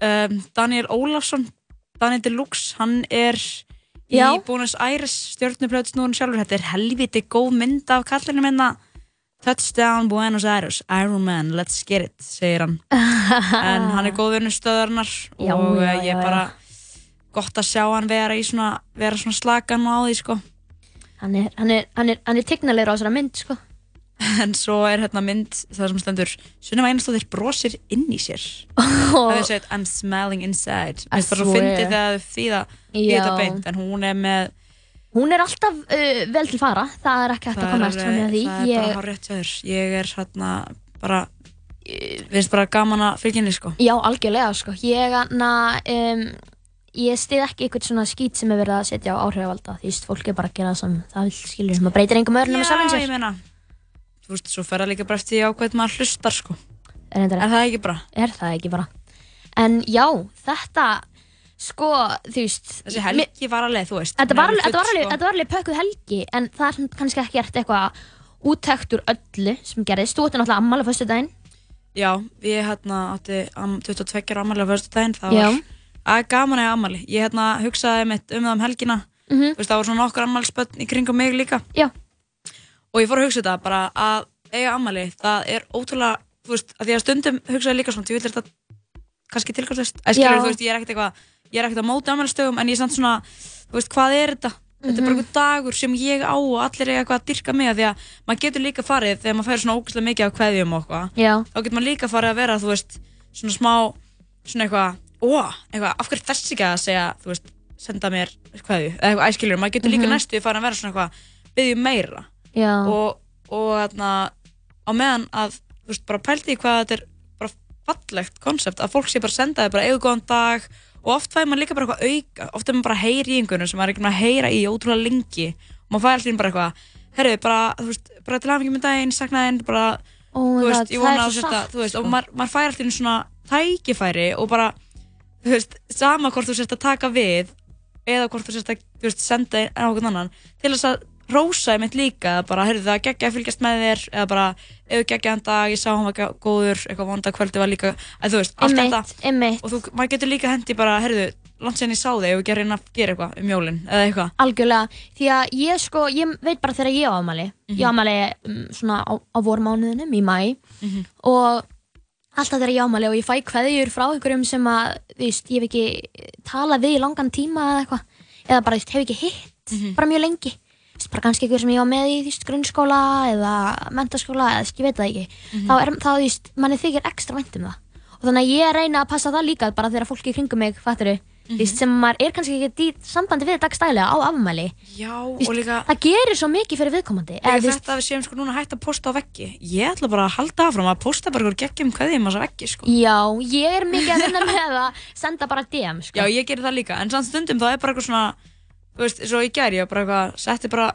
um, Daniel Ólafsson Daniel Deluxe, hann er
Já.
í Buenos Aires stjórnuplöðsnúrun sjálfur, þetta er helviti góð mynd af kallinu minna Touchdown Buenos Aires, Iron Man, let's get it segir hann. En hann er góð vinnur stöðarnar og
já,
ég
já,
er bara gott að sjá hann vera í svona vera svona slagan og á því sko.
Hann er, hann er, hann er, hann er tignalegur á þessara mynd sko.
En svo er hérna mynd það sem stendur Sunnum Einarstóttir brosir inn í sér. Það er sett I'm smiling inside. Mér finnst bara svo fyndið þegar þau þýða í þetta beint En hún er með
Hún er alltaf uh, vel til fara. Það er ekki hægt að komast fram með því.
það er bara hár rétt hjá þér. Ég er hérna bara Við finnst bara gaman að fylgja henni sko.
Já, algjörlega sko. Ég, na, um, ég stið ekki eitthvað svona skít sem er verið að setja á áhrifavalda. Því að fólk er bara að gera það sem það vil skilur maður breytir engum öðrunum með sjálfum
Já,
sér.
ég meina Þú veist, svo fer það líka bara eftir því á hvað maður hlustar sko.
Er,
Er það ekki bara?
Er það ekki bara. En já, þetta sko, þú veist
Þessi helgi var alveg, þú veist
Þetta var, alveg, alveg,
sko.
var alveg pökkuð helgi en það er kannski ekki gert eitthvað úttækt úr öllu sem gerðist. Þú ætti náttúrulega ammali á föstudaginn
Já, ég átti am, 22 ára ámæli á förstu daginn, það
Já.
var að gaman eða ammali ég hérna hugsaði mitt um það um helgina
Mhm.
þú veist, það voru svona nokkur ammalispötn í kringum mig líka
Já.
og ég fór að hugsa þetta bara að eiga ammali, það er ótrúlega þú veist, að því að stundum hugsaði líka svona, ég vil þetta kannski að veist, ég er ekkert eitthvað ég er ekkert á móti ammælistögum, en ég er samt svona þú veist, hvað er þetta? Þetta er bara einhver dagur sem ég á og allir eiga eitthvað að dyrka mig af því að maður getur líka farið þegar maður færi svona ógæslega mikið af kveðjum og eitthvað þá getur maður líka farið að vera, þú veist, svona smá svona eitthvað, ó, eitthvað af hverju þess ekki að segja, þú veist senda mér kveðju, eða eitthvað æskilur maður getur líka
Mhm.
næstu farið að vera svona eitthvað byggja meira
Já.
og, og þarna á meðan að, þú veist, bara pælti í hvað þetta er bara fallegt konsept að fólk sé bara senda þig bara eigu góðan dag og oft fæði maður líka bara eitthvað auka oft er maður bara að heyra í einhvern sem maður er ekki maður að heyra í ótrúlega lengi og maður fæði alltaf bara eitthvað herru, bara, þú veist, bara til aðeins með daginn saknaðinn, bara,
Oh my
þú veist, ég vona að þetta, þú veist,
sko.
og maður, maður fæði alltaf svona tækifæri og bara, þú veist, sama hvort þú sérst að taka við eða hvort þú sérst að, þú veist, senda á okkur annan til þess að rósa ég mitt líka, bara, heyrðu það, geggja að fylgjast með þér eða bara, ef geggja hann dag, ég sá hann var góður, eitthvað vonda kvöldi var líka, að þú veist, allt þetta. og þú, maður getur líka hendi bara, heyrðu, langt sen ég sá þig og gerir að gera eitthvað um jólin eða eitthvað.
Algjörlega, því að ég sko, ég veit bara þegar ég á afmæli. Ég á afmæli um, svona á, á vormánuðinum í mæ
Mhm.
og alltaf á afmæli og ég fæ kveðjur frá einhverjum sem að, þú veist, ég hef ekki talað við í langan tíma eða eitthvað eða bara, þú veist, hef ekki hitt
Mhm.
bara mjög lengi Þú veist, bara kannski einhver sem ég var með í þú veist, grunnskóla eða mentaskóla eða ég veit það ekki
Mhm.
þá er þá, þú veist, manni þykir ekstra vænt um það og þannig að ég reyna að passa það líka bara þegar fólki kringum mig, fatturu
Mhm.
Þú veist, sem maður er kannski ekki í sambandi við dagstælega á afmæli.
Já, og líka
það gerir svo mikið fyrir viðkomandi
Eða
Eða,
þetta að við séum sko núna hægt að posta á veggi. Ég ætla bara að halda áfram að posta bara geggjum kveðjum á þessa veggi sko.
Já, ég er mikið að vinna með að senda bara DM sko.
Já, ég gerir það líka, en samt stundum þá er bara eitthvað svona Þú veist, svo í gær ég bara eitthvað Setti bara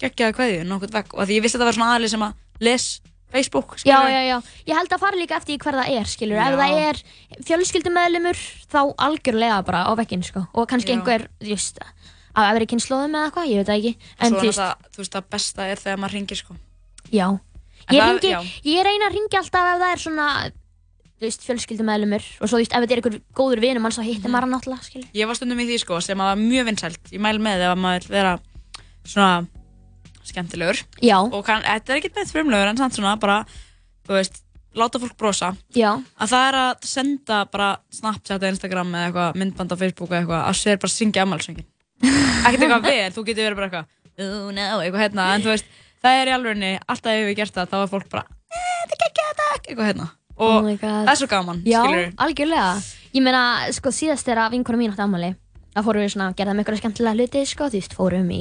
geggjaða kveðju nokkuð vegg. Og því ég vissi að það var svona aðli sem að les Facebook
já,
skilurðu.
já, já, ég held að fara líka eftir hver það er skilur,
Já.
ef það er fjölskyldumæðlumur þá algjörlega bara á vegginn sko. og kannski
Já.
einhver, just af efri kynnslóðum eða eitthvað, ég veit það ekki en
Svo
þú
er
veist,
það, þú veist, það besta er þegar maður ringir sko
já
En
ég,
það-
ringi,
já.
ég reyna að ringja alltaf ef það er svona þú veist, fjölskyldumæðlumur og svo þú veist, ef þetta er einhver góður vinum mann þá hittir
Mhm.
maður hann náttúrulega skilur
Ég var stundum í því sko sem að var mjög vinsælt Ég mæl með ef að maður vil vera svona skemmtilegur
Já.
Og kann, þetta er ekkert með frumlegur en samt svona bara, þú veist, láta fólk brosa
Já.
Að það er að senda bara Snapchat eða Instagram eða eitthvað myndband á Facebook eða eitthvað að sér bara syngja ammálsöngin Ekkert eitthvað vel, þú getur verið bara eitthvað Oh no, eitthvað hérna En þú veist, það er í alvegni, alltaf ef við gert það þá er fólk bara, eh, þetta er ekki þetta eitthvað hérna Og
Oh my God.
það er svo gaman,
Já,
skilurðu.
algjörlega Ég meina, sko, síðast þegar vinkona mín átti ammali þá fórum við svona, gerðum einhverja skemmtilega hluti sko, þú veist, fórum í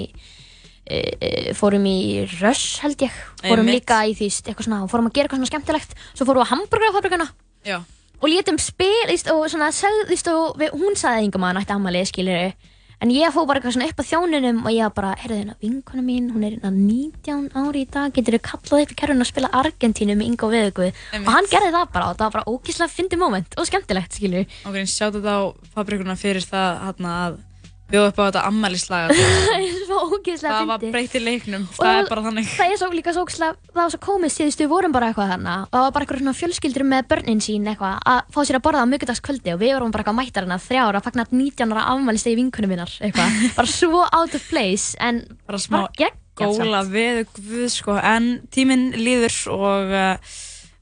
fórum í Rush held ég. Fórum
Einmitt.
líka í því, eitthvað svona fórum að gera eitthvað svona skemmtilegt. Svo fórum við á hamburgerfabrikana.
Já.
og létum spil, veist, og svona veist, og við, hún sagði engum að hann ætti ammali, skilur en ég fór bara eitthvað svona upp á þjóninum og ég bara, heyrðu hérna, vinkona mín hún er hérna 19 ári í dag. Getur þið kallað upp í kerfinu og spila Argentínu með Ingo Veðugvið og hann gerði það bara og það var bara ógíslega fyndi moment og skemmtilegt, skilur
Og hvernig sjáttu þetta á fabrikuna fyrir það hérna, að bjóða upp á þetta ammælislaga
svo ógeðslega
Það var
fyndið.
í leiknum,
Og
það er bara þannig.
það er svo líka svo ógeðslega, það var svo komið síðustu við vorum bara eitthvað þarna. Og það var bara eitthvað svona fjölskyldur með börnin sín eitthvað að fá sér að borða á miðgudagskvöldi og við vorum bara eitthvað mættar hérna þrjára að fagna 19 ára afmælistegi vinkunum minnar eitthvað, bara svo out of place en
bara smá góla við guð sko en tíminn líður og uh,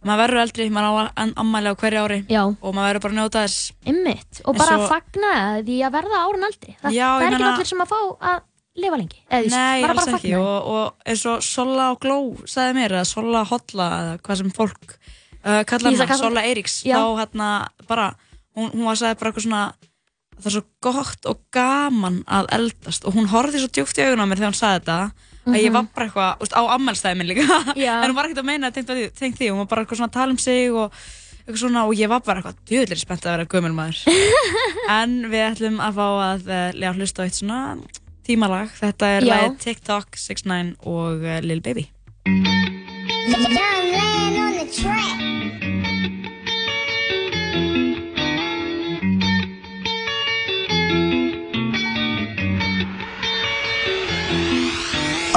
maður verður eldri, maður á ammæli á hverju ári
Já.
og maður verður bara að njóta þess.
Einmitt, og
En
bara
svo-
fagna því að verða árun aldri það,
Já,
það
ég
er ekki
meina-
allir sem að fá að lifa lengi eða, þú veist,
Nei,
bara
alls
bara
ekki.
fagna
og, og eins og Sola og Gló sagði mér, eða Sola Holla eða hvað sem fólk uh, kalla
Lýsa
hana,
kallar-
Sola Eiríks
Já.
þá hérna bara, hún, hún var segja bara eitthvað svona það er svo gott og gaman að eldast. Og hún horfði svo djúpt í augun á mér þegar hún sagði þetta að ég
Mhm.
var bara eitthvað, úst, á ammælstæði minn líka. En hún var ekkert að meina tengt, að því- tengt því, hún var bara eitthvað svona að tala um sig og eitthvað svona og ég var bara eitthvað djöðlir spennt að vera gömul maður. En við ætlum að fá að uh, lega hlusta á eitt svona tímalag. Þetta er
Já.
lagið TikTok 6ix9ine og uh, Lil Baby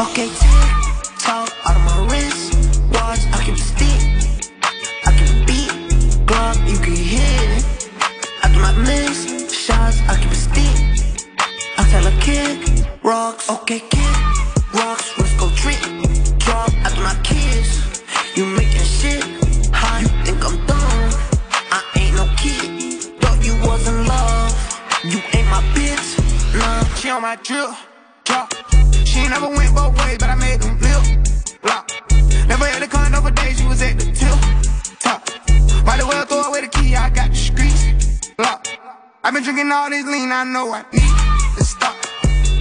Okay, talk out of my wrist. Watch, I can stick, I can beat. Glock, you can hit. I do my miss, shots,
I
keep can stick. I tell a kick, rocks. Okay, kick, rocks, let's go trick.
Drop
after my kiss. You making shit. How you think I'm dumb? I ain't no kid. Thought you was in love. You ain't my bitch. Nah,
she on my drill. Drop ain't never went both ways, but I made them flip, flop. Never had a con over day, she was at the tip, top. Might as well throw away the key, I got the streets locked. I've been drinking all this lean, I know I need to stop.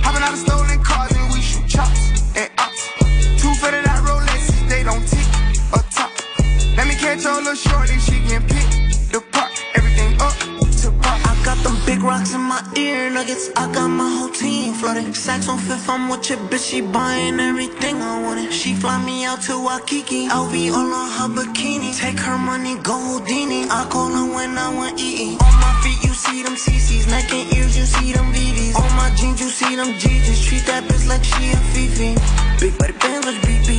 Hopping out of stolen cars and we shoot chops at ops. Two fitted out Rolexes, they don't tick or top. Let me catch your little shorty, she can pick the part.
Rocks in my ear nuggets. I got my whole team flooded. Sacks on fifth, I'm with your bitch. She buying everything I wanted. She fly me out to Waikiki. LV all on her bikini. Take her money, go Houdini. I call her when I want eating. On my feet, you see them CCs. Neck and ears, you see them VVs. On my jeans, you see them GGs. Treat that bitch like she a Fifi. Big body bands like BP.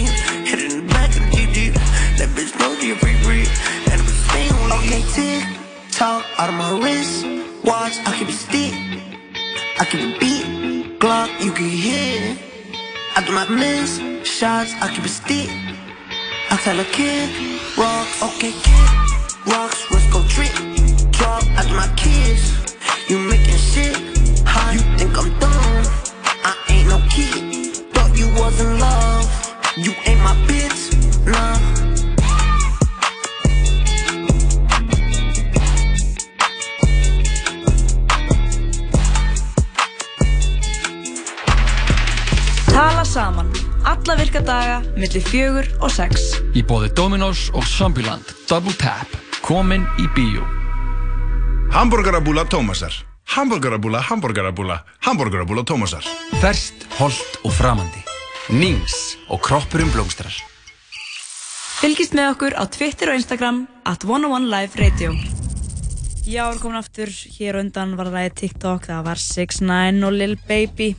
Hit it in the back of the GG. That bitch know she a free free. And was stay on Okay, tick tock out of my wrist. Watch, I keep a stick. I keep a beat. Glock, you can hear. I do my miss shots. I keep a stick. I tell a kid, rocks, okay, kid, rocks, let's go trick. Drop after my kids. You making shit hot. You think I'm dumb? I ain't no kid. Thought you was in love. You ain't my bitch,
saman. Alla virka daga, millir fjögur og sex.
Í bóði Dominos og Zombieland Double Tap Komin í bíó
Hamburgerabúla Tómasar Hamburgerabúla, hamburgerabúla, hamburgerabúla Tómasar
Ferst, holdt og framandi. Nings og kroppurinn blómstrar.
Fylgist með okkur á Twitter og Instagram at 101 Live Radio. Já, við erum komin aftur hér undan var það TikTok, það var 6ix9ine og Lil Baby.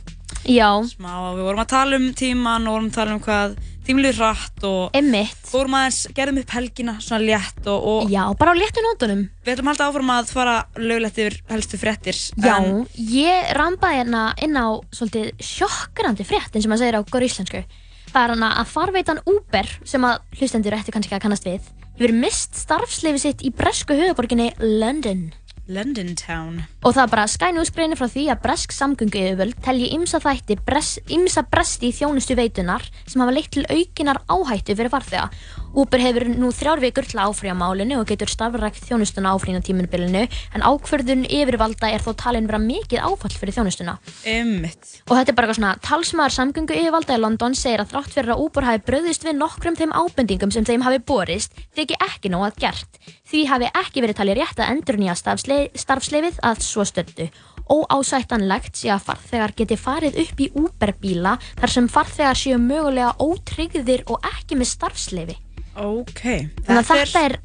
Já.
Smá, við vorum að tala um tíman og vorum að tala um hvað tímlið hratt og
Einmitt.
vorum aðeins, gerðum upp helgina svona létt og, og
Já, bara á léttu nótunum.
við ætlum að halda áfram að fara löglegt yfir helstu fréttir.
Já,
En,
ég rambaði hérna inn á svolítið sjokkrandi frétt eins og maður segir á góru íslensku. Það er hana að farveitan Uber sem að hlustendur ættu kannski að kannast við hefur mist starfsleifi sitt í bresku höfuborginni London.
London Town.
Og það bara Sky News greinir frá því að bresk samgöngu yfirvöld telji ymsa þætti, bres, ymsa bresti í þjónustu veitunar sem hafa leitt til aukinar áhættu fyrir farþega. Uber hefur nú þrjár vikur til að áfrýja málinu og getur starfrækt þjónustuna áfrýjina tímunbilinu en ákverðun yfirvalda er þó talin vera mikið áfall fyrir þjónustuna.
Einmitt.
Og þetta er bara eitthvað svona, talsmaður samgöngu yfirvalda í London segir að þrátt fyrir að Uber hafi bröðist við nokkrum þeim ábendingum sem þeim hafi borist, þykir ekki nóg að gert. Því hafi ekki verið talið rétt að endur nýja starfsleifið að svo stöndu. Óásættanlegt sé að farþegar geti farið upp í Uber-bíla þar sem farþegar séu mögulega ótryggðir og ekki með starfsleifi.
Ok.
Þannig að þetta er,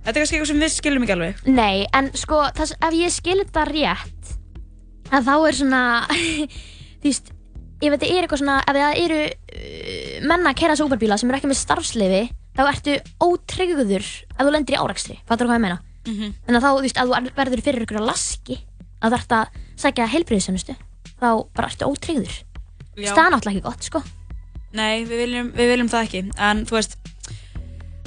Þetta er kannski eitthvað sem við skilum ekki alveg.
nei, en sko, þess, ef ég skil þetta rétt, að þá er svona, þú veist, ef þetta er eitthvað svona, ef það eru uh, menna að kera þessu Uber-bíla sem eru ekki með starfsleifi, þá ertu ótryggður ef þú lendir í árakstri, fattur þú hvað ég meina?
Mhm.
Þannig að þá, þú veist, ef þú verður fyrir ykkur að laski, að þú ert að sækja heilbriðisönustu, þá bara ertu ótryggður. Það er náttúrulega ekki gott, sko.
Nei, við viljum, við viljum það ekki. En þú veist,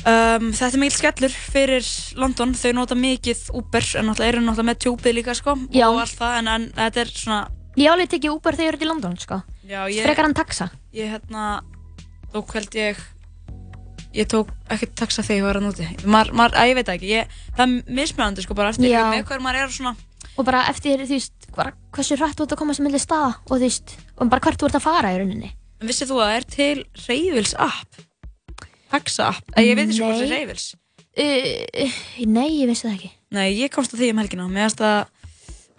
um, þetta er mikil skellur fyrir London. Þau nota mikið Uber, en náttúrulega eru náttúrulega með tjúpið líka, sko.
Já.
Og allt það, en, en þetta er svona...
Ég álið tekið Uber þegar ég er í London, sko.
Já, ég...
Frekar en taxa.
Ég, hérna, tók held ég... Ég tók ekkert taxa þegar ég var að núti. Mar, mar, að, ég veit ekki, ég, það er mismjöðandi, sko, bara eftir
Já.
með hver maður er svona...
Og bara eftir, bara hversu hrætt þú ert að komast á milli staða og veist, og bara hvert þú ert að fara í rauninni.
En vissið þú að það er til Reyvils app? Taxa app? Ég veit ekki hvað það er
Nei.
Reyvils.
Uh, nei, ég vissi það ekki.
Nei, ég komst að því um helgina. Mér finnst að,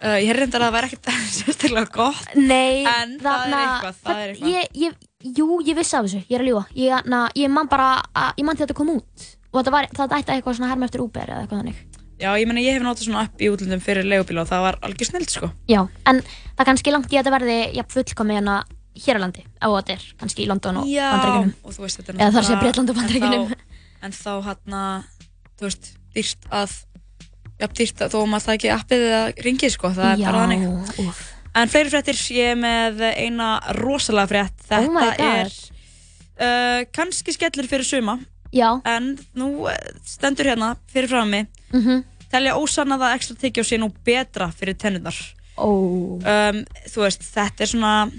uh, ég reyndar að það væri ekkert sérstaklega gott.
Nei,
En það er eitthvað, það er eitthvað.
Ég, ég, jú, ég vissi af þessu, ég er að ljúa. Ég, na, ég man bara, að, ég man til þetta kom út. Og þetta var, það ætti eitthvað svona herma eftir Uber eða eitthvað þannig.
Já, ég meina ég hef notað svona app í útlöndum fyrir leigubíla og það var algjör snild, sko.
Já, en það kannski langt í að þetta verði jafn fullkomi hérna hér á landi. Á þetta er kannski í London og
Já,
Bandaríkunum.
og þú veist, þetta er
Eða þar sé
náttúrulega-
Bretland og Bandaríkunum.
En þá, hérna, þú veist, dýrt að, já, dýrt að þó maður það ekki appið eða ringið, sko. Það er
Já,
bara þannig.
úff.
En fleiri fréttir, ég er með eina rosalega frétt. Þetta
Oh my God.
er uh, kannski skellur fyrir suma.
Já.
En nú eh, stendur hérna fyrir frá mig
Mhm.
telja ósannað að ekstra tekjá sé nú betra fyrir tennurnar.
oh.
um, þú veist, þetta er svona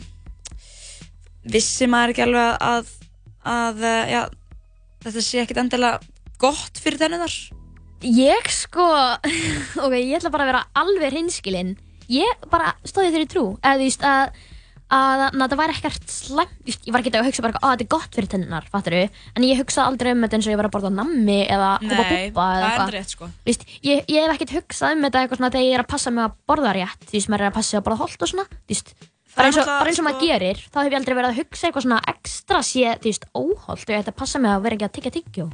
vissi maður ekki alveg að, að uh, já, þetta sé ekkit endilega gott fyrir tennunar
Ég sko, ok, ég ætla bara að vera alveg hreinskilinn. Ég bara stóði þeirri trú, eða þú veist að, að, að það væri ekkert slæmt, þú ég var ekki að hugsa bara að þetta er gott fyrir tennunar, fattur en ég hugsa aldrei um þetta eins og ég var að borða nammi eða húpa
Nei,
búpa
það
eða
er
eitthvað.
rétt sko
Þú veist, ég, ég hef ekkert hugsað um þetta eitthvað svona þegar ég er að passa mig að borða rétt, þú veist, maður er að passa sig að borða bara eins og, bara eins og maður
sko-
gerir, þá hef ég aldrei verið að hugsa eitthvað svona ekstra sé, þú veist, óholt og ég ætti að passa mig að vera ekki að tyggja tyggjó.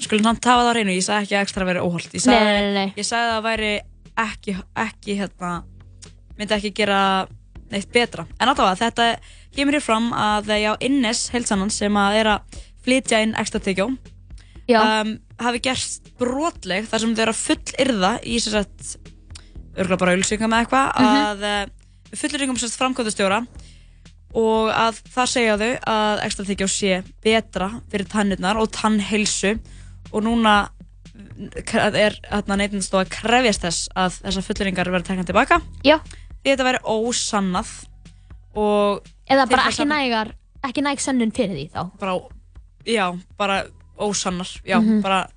Skulum samt hafa það á hreinu, ég sagði ekki að ekstra væri óholt Ég
Nei,
sagði,
nei, nei.
Ég sagði að það væri ekki, ekki hérna, myndi ekki gera neitt betra En allavega, þetta kemur hér fram að já, Innes heilsannan sem að er að flytja inn ekstra tyggjó um, hafi gerst brotleg þar sem þau eru að full yrða í sér sett örgulega bara auðlýsinga með eitthvað
Mhm.
að fullyrðingum sérst framkvæmdastjóra og að það segja þau að ekstra tyggjó sé betra fyrir tannirnar og tannheilsu og núna er neytindastofa að krefjast þess að þessar fulleringar verða tekna tilbaka
Já.
því þetta væri ósannað og
Eða bara ekki nægar, ekki næg sönnun fyrir því þá.
bara, já, bara ósannar já,
Mhm.
bara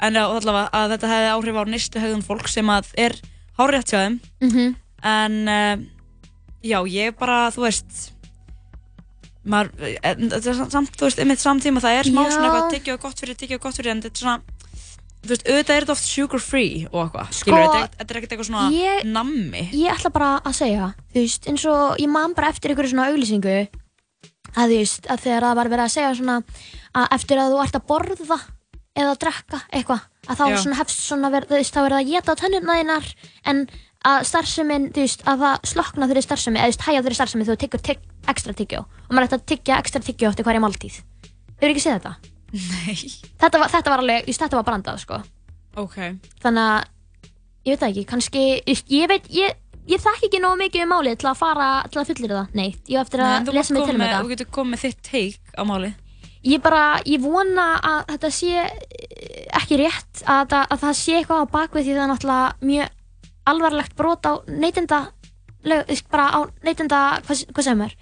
en já, allavega að þetta hefði áhrif á nýstu hegðun fólk sem að er hárétt hjá þeim
Mhm.
en uh, já, ég bara, þú veist maður, en þetta er samt- þú veist, einmitt samtíma það er smá
Já.
svona eitthvað tyggja og gott fyrir, tyggja og gott fyrir en þetta er svona þú veist, auðvitað er þetta oft sugar free og eitthvað,
Sko,
skilur, þetta er- þetta er ekkert eitthvað svona
ég-
nammi
Ég ætla bara að segja, þú veist, eins og ég man bara eftir einhverju svona auglýsingu að þú veist, að þegar það var verið að segja svona að eftir að þú ert að borða eða að drekka eitthvað að þá
Já.
svona hefst svona verið, þú veist, þá verið að geta á tennurna þínar en að starfsemin, þú veist, að það slokna þeirri starfsemi, eða þú veist, hægja þeirri starfsemi þegar þú tyggur tygg, ekstra tyggjó og maður ætti að tyggja ekstra tyggjó eftir hverja máltíð. Hefur ekki séð þetta?
Nei.
Þetta var, þetta var alveg, þetta var brandað, sko.
ok,
Þannig að, ég veit það ekki, kannski, ég veit, ég, ég þekki ekki nógu mikið um málið til að fara, til að fullir það, neitt. Ég á eftir
Nei,
að lesa mig til um þetta.
þú getur komið þitt teik á máli
Ég bara, ég vona að þetta sé eh, ekki rétt, að, það- að það sé eitthvað á bakvið því það er náttúrulega mjög alvarlegt brot á neytinda, bara á neytinda, hvað, hvað sem er,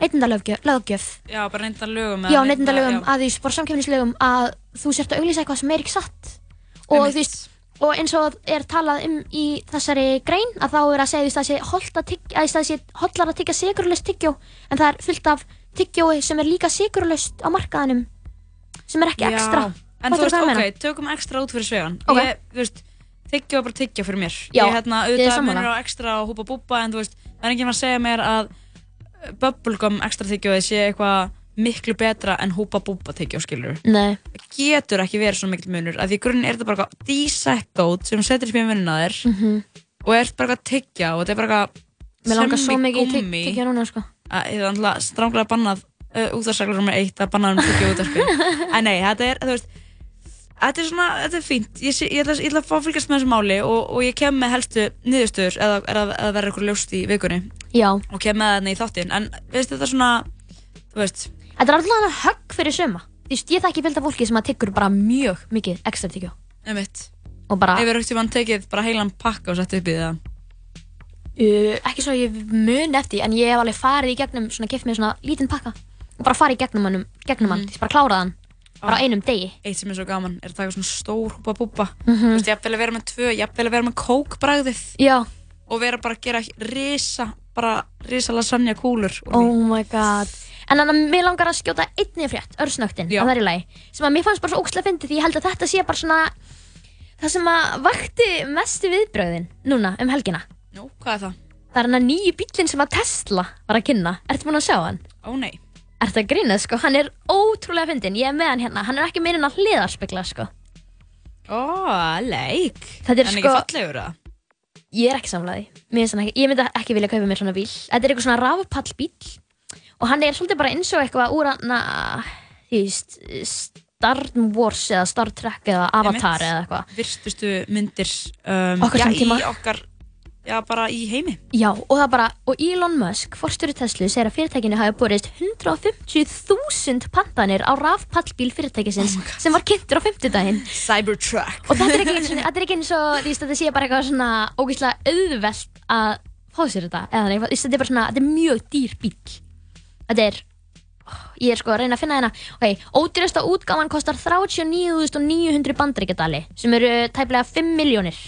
neytinda löggjöf.
já, bara reynda lögum
Já, neytinda lögum, að því bara samkefnislögum að þú sért að auglýsa eitthvað sem er ekki satt. Og þú veist, og eins og er talað um í þessari grein að þá er að segja þú veist, að það sé hollt að tyggja, sigurlaust tyggjó en það er fullt af tyggjói sem er líka sigurlaust á markaðanum sem er ekki
Já.
ekstra.
En þú
Fattarðu
veist,
hvað
ok, tökum ekstra út fyrir svegan
Ok.
Ég, þú veist, tyggja var bara tyggja fyrir mér
Já,
Ég, hérna,
ég er
auðvitað
sammála.
munur á ekstra og húpa búpa En þú veist, það er enginn að segja mér að uh, Bubblegum ekstra tyggjóði sé eitthvað miklu betra en húpa búpa tyggjó, skilur
Nei.
Það getur ekki verið svona mikill munur að Því í grunninn er þetta bara eitthvað dísættdót sem þú setur í munina þér
Mhm.
Og ert bara eitthvað að tyggja og þetta er bara eitthvað
tyggja núna sko.
að það er alltaf stránglega bannað uh, útvarsreglur nummer eitt að banna um tyggja útvarpi en nei, þetta er, þú veist þetta er svona, þetta er fínt. Ég, sé, ég, ætla, ég ætla að fá að fylgjast með þessu máli og, og ég kem með helstu niðurstöður eða eða- eða verður eitthvað ljóst í vikunni.
Já.
og kem með þarna í þáttinn. En veist þetta er svona, þú veist.
Þetta er alltaf högg fyrir suma. Þú veist, ég þekki fylgta fólki sem að tyggur bara mjög mikið ekstra tyggjó.
einmitt.
Og bara,
Hefur aukt í mann tekið bara heilan pakka og sett upp í það?
Uh, ekki svo ég mun eftir, en ég hef alveg farið í gegnum, svona keft mér svona lítinn pakka. Og bara farið í gegnum hann, gegnum hann, mm. bara klárað hann, bara á einum degi.
Eitt sem er svo gaman er að taka svona stór húpa búpa
Mhm.
Þú veist, ég vil vera með tvö, ég vil vera með kókbragðið
Já.
og vera bara að gera risa, bara risa lasagna kúlur.
Oh my god. En þannig að mér langar að skjóta einni frétt, örsnögtin, að það er í lagi, sem að mér fannst bara svo ógslag fyndið því ég held að þetta sé bara svona það sem að vakti mestu viðbröðin núna um helgina.
Nú, hvað er það?
Það er hann að nýju bílinn sem að Tesla var að kynna. Ertu búin að sjá hann?
Ó nei.
Ertu að grínað, sko? Hann er ótrúlega fyndin. Ég er með hann hérna. Hann er ekki meirinn að hliðarspegla, sko.
Ó, leik.
Þetta er
En
sko...
ekki fallegur það?
Ég er ekki samlaði. Mér finnst hann ekki... Ég myndi ekki vilja kaupa mér svona bíl. Þetta er eitthvað svona rafpallbíl. Og hann er svolítið bara eins og eitthvað úr hann Þú veist... Star Wars eða Star Trek eða Avatar eða eitthvað.
Virtustu myndir um,
Okkar
já,
samtíma.
í okkar, já, bara í heimi.
Já, og það bara, og Elon Musk, forstjóri Tesla, segir að fyrirtækinu hafi borist 150.000 pantanir á rafpallbíl fyrirtækisins sem var kynntur á 50 daginn.
Cybertruck.
Og þetta er ekki eins og, þetta er ekki eins og, þú veist, þetta sé bara eitthvað svona ógeðslega auðvelt að fá sér þetta eða þannig, Þú veist, þetta er bara svona, þetta er mjög dýr bíl þetta er ég er sko að reyna að finna hérna ok, ódýrasta útgáfan kostar 39.900 bandaríkjadali sem eru tæplega 5 miljónir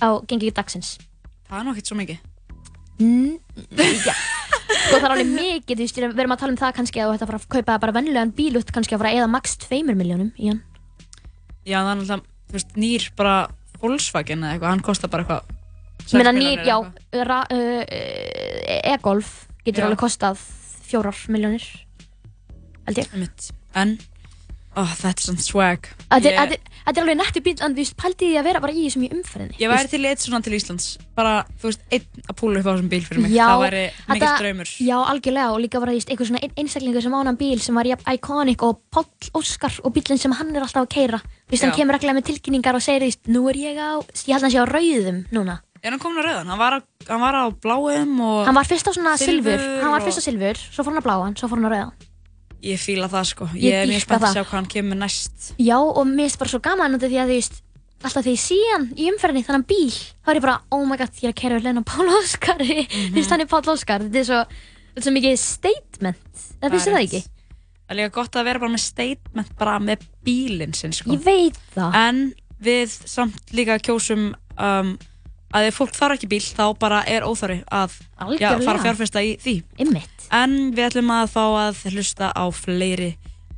á gengi dagsins
Það er ekkert svo mikið.
mm, já. Sko það er alveg mikið, þú veist, við erum að tala um það kannski að þú ætti að fara að kaupa bara vennilegan bíl út kannski að fara eða max 2 miljónum í hann.
Já, það er náttúrulega, þú veist, nýr bara Volkswagen eða eitthvað, hann kostar bara eitthvað
Ég meina
6
nýr, já, ra- uh, e-golf getur alveg kostað fjórar miljónir held ég.
En, þetta er svona swag.
Þetta þetta er alveg nettu bíl en þú veist, pældi því að vera bara í þessum í umferðinni?
Ég væri til eitt svona til Íslands. Bara, þú veist, einn að púla upp á þessum bíl fyrir mig.
Já,
það væri mikill draumur.
Já, algjörlega og líka bara þú veist, einhver svona ein- einstaklingur sem ánan bíl sem var jafn iconic og Páll Óskar og bílinn sem hann er alltaf að keira Þú veist, hann kemur reglulega með tilkynningar og segir þú veist, nú er ég á, ég held að sé á rauðum núna.
Er hann komin á rauðan? Hann var á, hann var á bláum og
Hann var fyrst á svona silfur, hann var fyrst á silfur, svo fór hann á bláan, svo fór hann á rauðan
Ég fíla það sko.
Ég
er mjög spennt að sjá hvað hann kemur næst.
Já, og mér finnst bara svo gaman því að þú veist, alltaf þegar ég sé hann í umferðinni þannig bíl, þá er ég bara, oh my god, ég er að kæra við Lena Páll Óskari, þú veist, hann er Páll Óskar, þetta er svo, þetta er svo mikið statement, það finnst það ekki?
Það er líka gott að vera bara með statement bara með bílinn sinn sko.
Ég veit það.
En við samt líka kjósum um, að ef fólk þarf ekki bíl þá bara er óþarfi að já, fara fjárfesta í því.
Einmitt.
En við ætlum að fá að hlusta á fleiri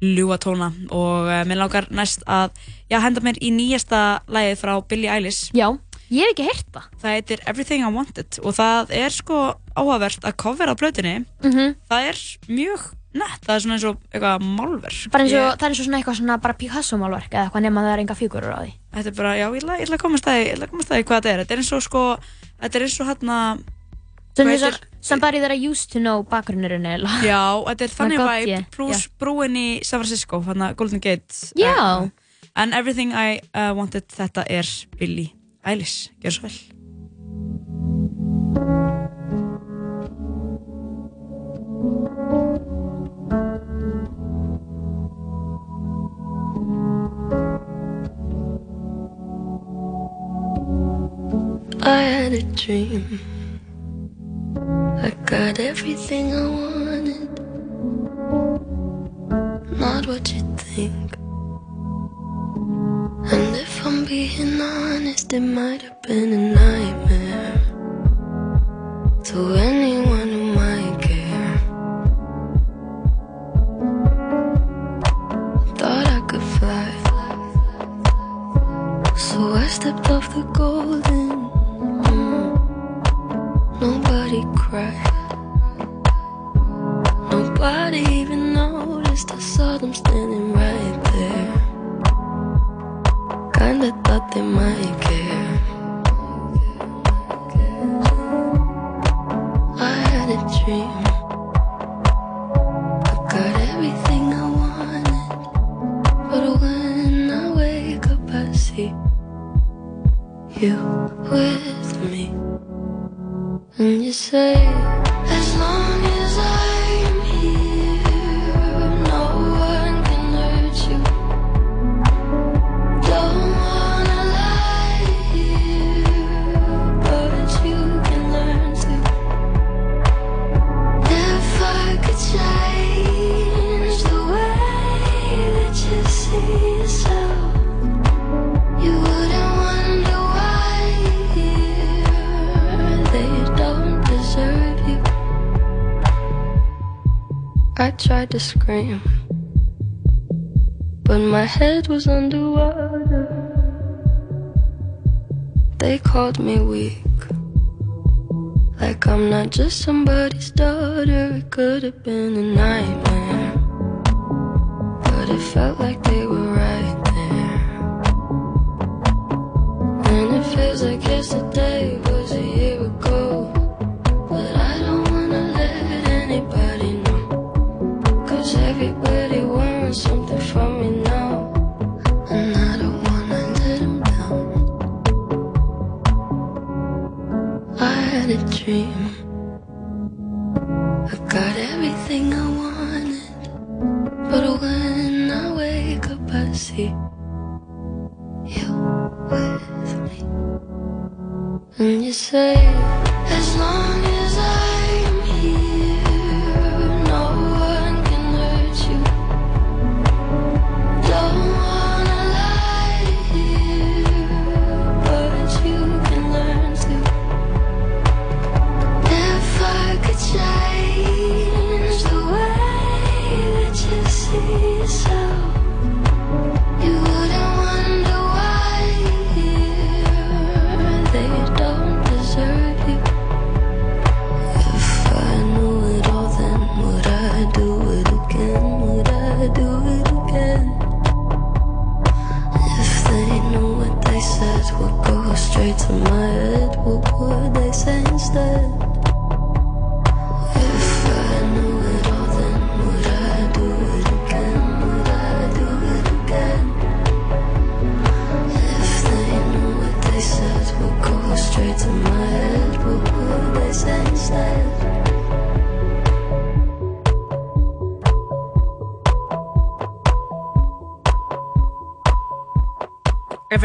ljúatóna og uh, mér langar næst að já, henda mér í nýjasta lagið frá Billie Eilish.
Já, ég hef ekki heyrt það.
Það heitir Everything I Wanted og það er sko áhugavert að cover á plötunni
Mhm.
það er mjög nett, það er svona eins og eitthvað málverk
bara eins og,
Ég-
það er eins og svona eitthvað svona bara Picasso-málverk eða eitthvað nema það er enga fígurur á því
Þetta er bara, já, ég ætla, að komast að því, ég ætla að komast að því hvað þetta er. Þetta er eins og sko, þetta er eins og hérna,
somebody that I used to know bakgrunnurinn eða
já, þetta er þannig vibe pluss brúin í San Francisco, hérna Golden Gate.
Já.
En Everything I uh, Wanted, þetta er Billie Eilish. Gjör svo vel.
I had a dream. I got everything I wanted. Not what you think. And if I'm being honest, it might have been a nightmare. To anyone who might care. Thought I could fly. So I stepped off the golden. Nobody cried. Nobody even noticed. I saw them standing right there. Kinda thought they might care. I had a dream. You say, tried to scream, but my head was underwater. They called me weak, like I'm not just somebody's daughter. It could have been a nightmare, but it felt like they were right there. And it feels like yesterday was a year say,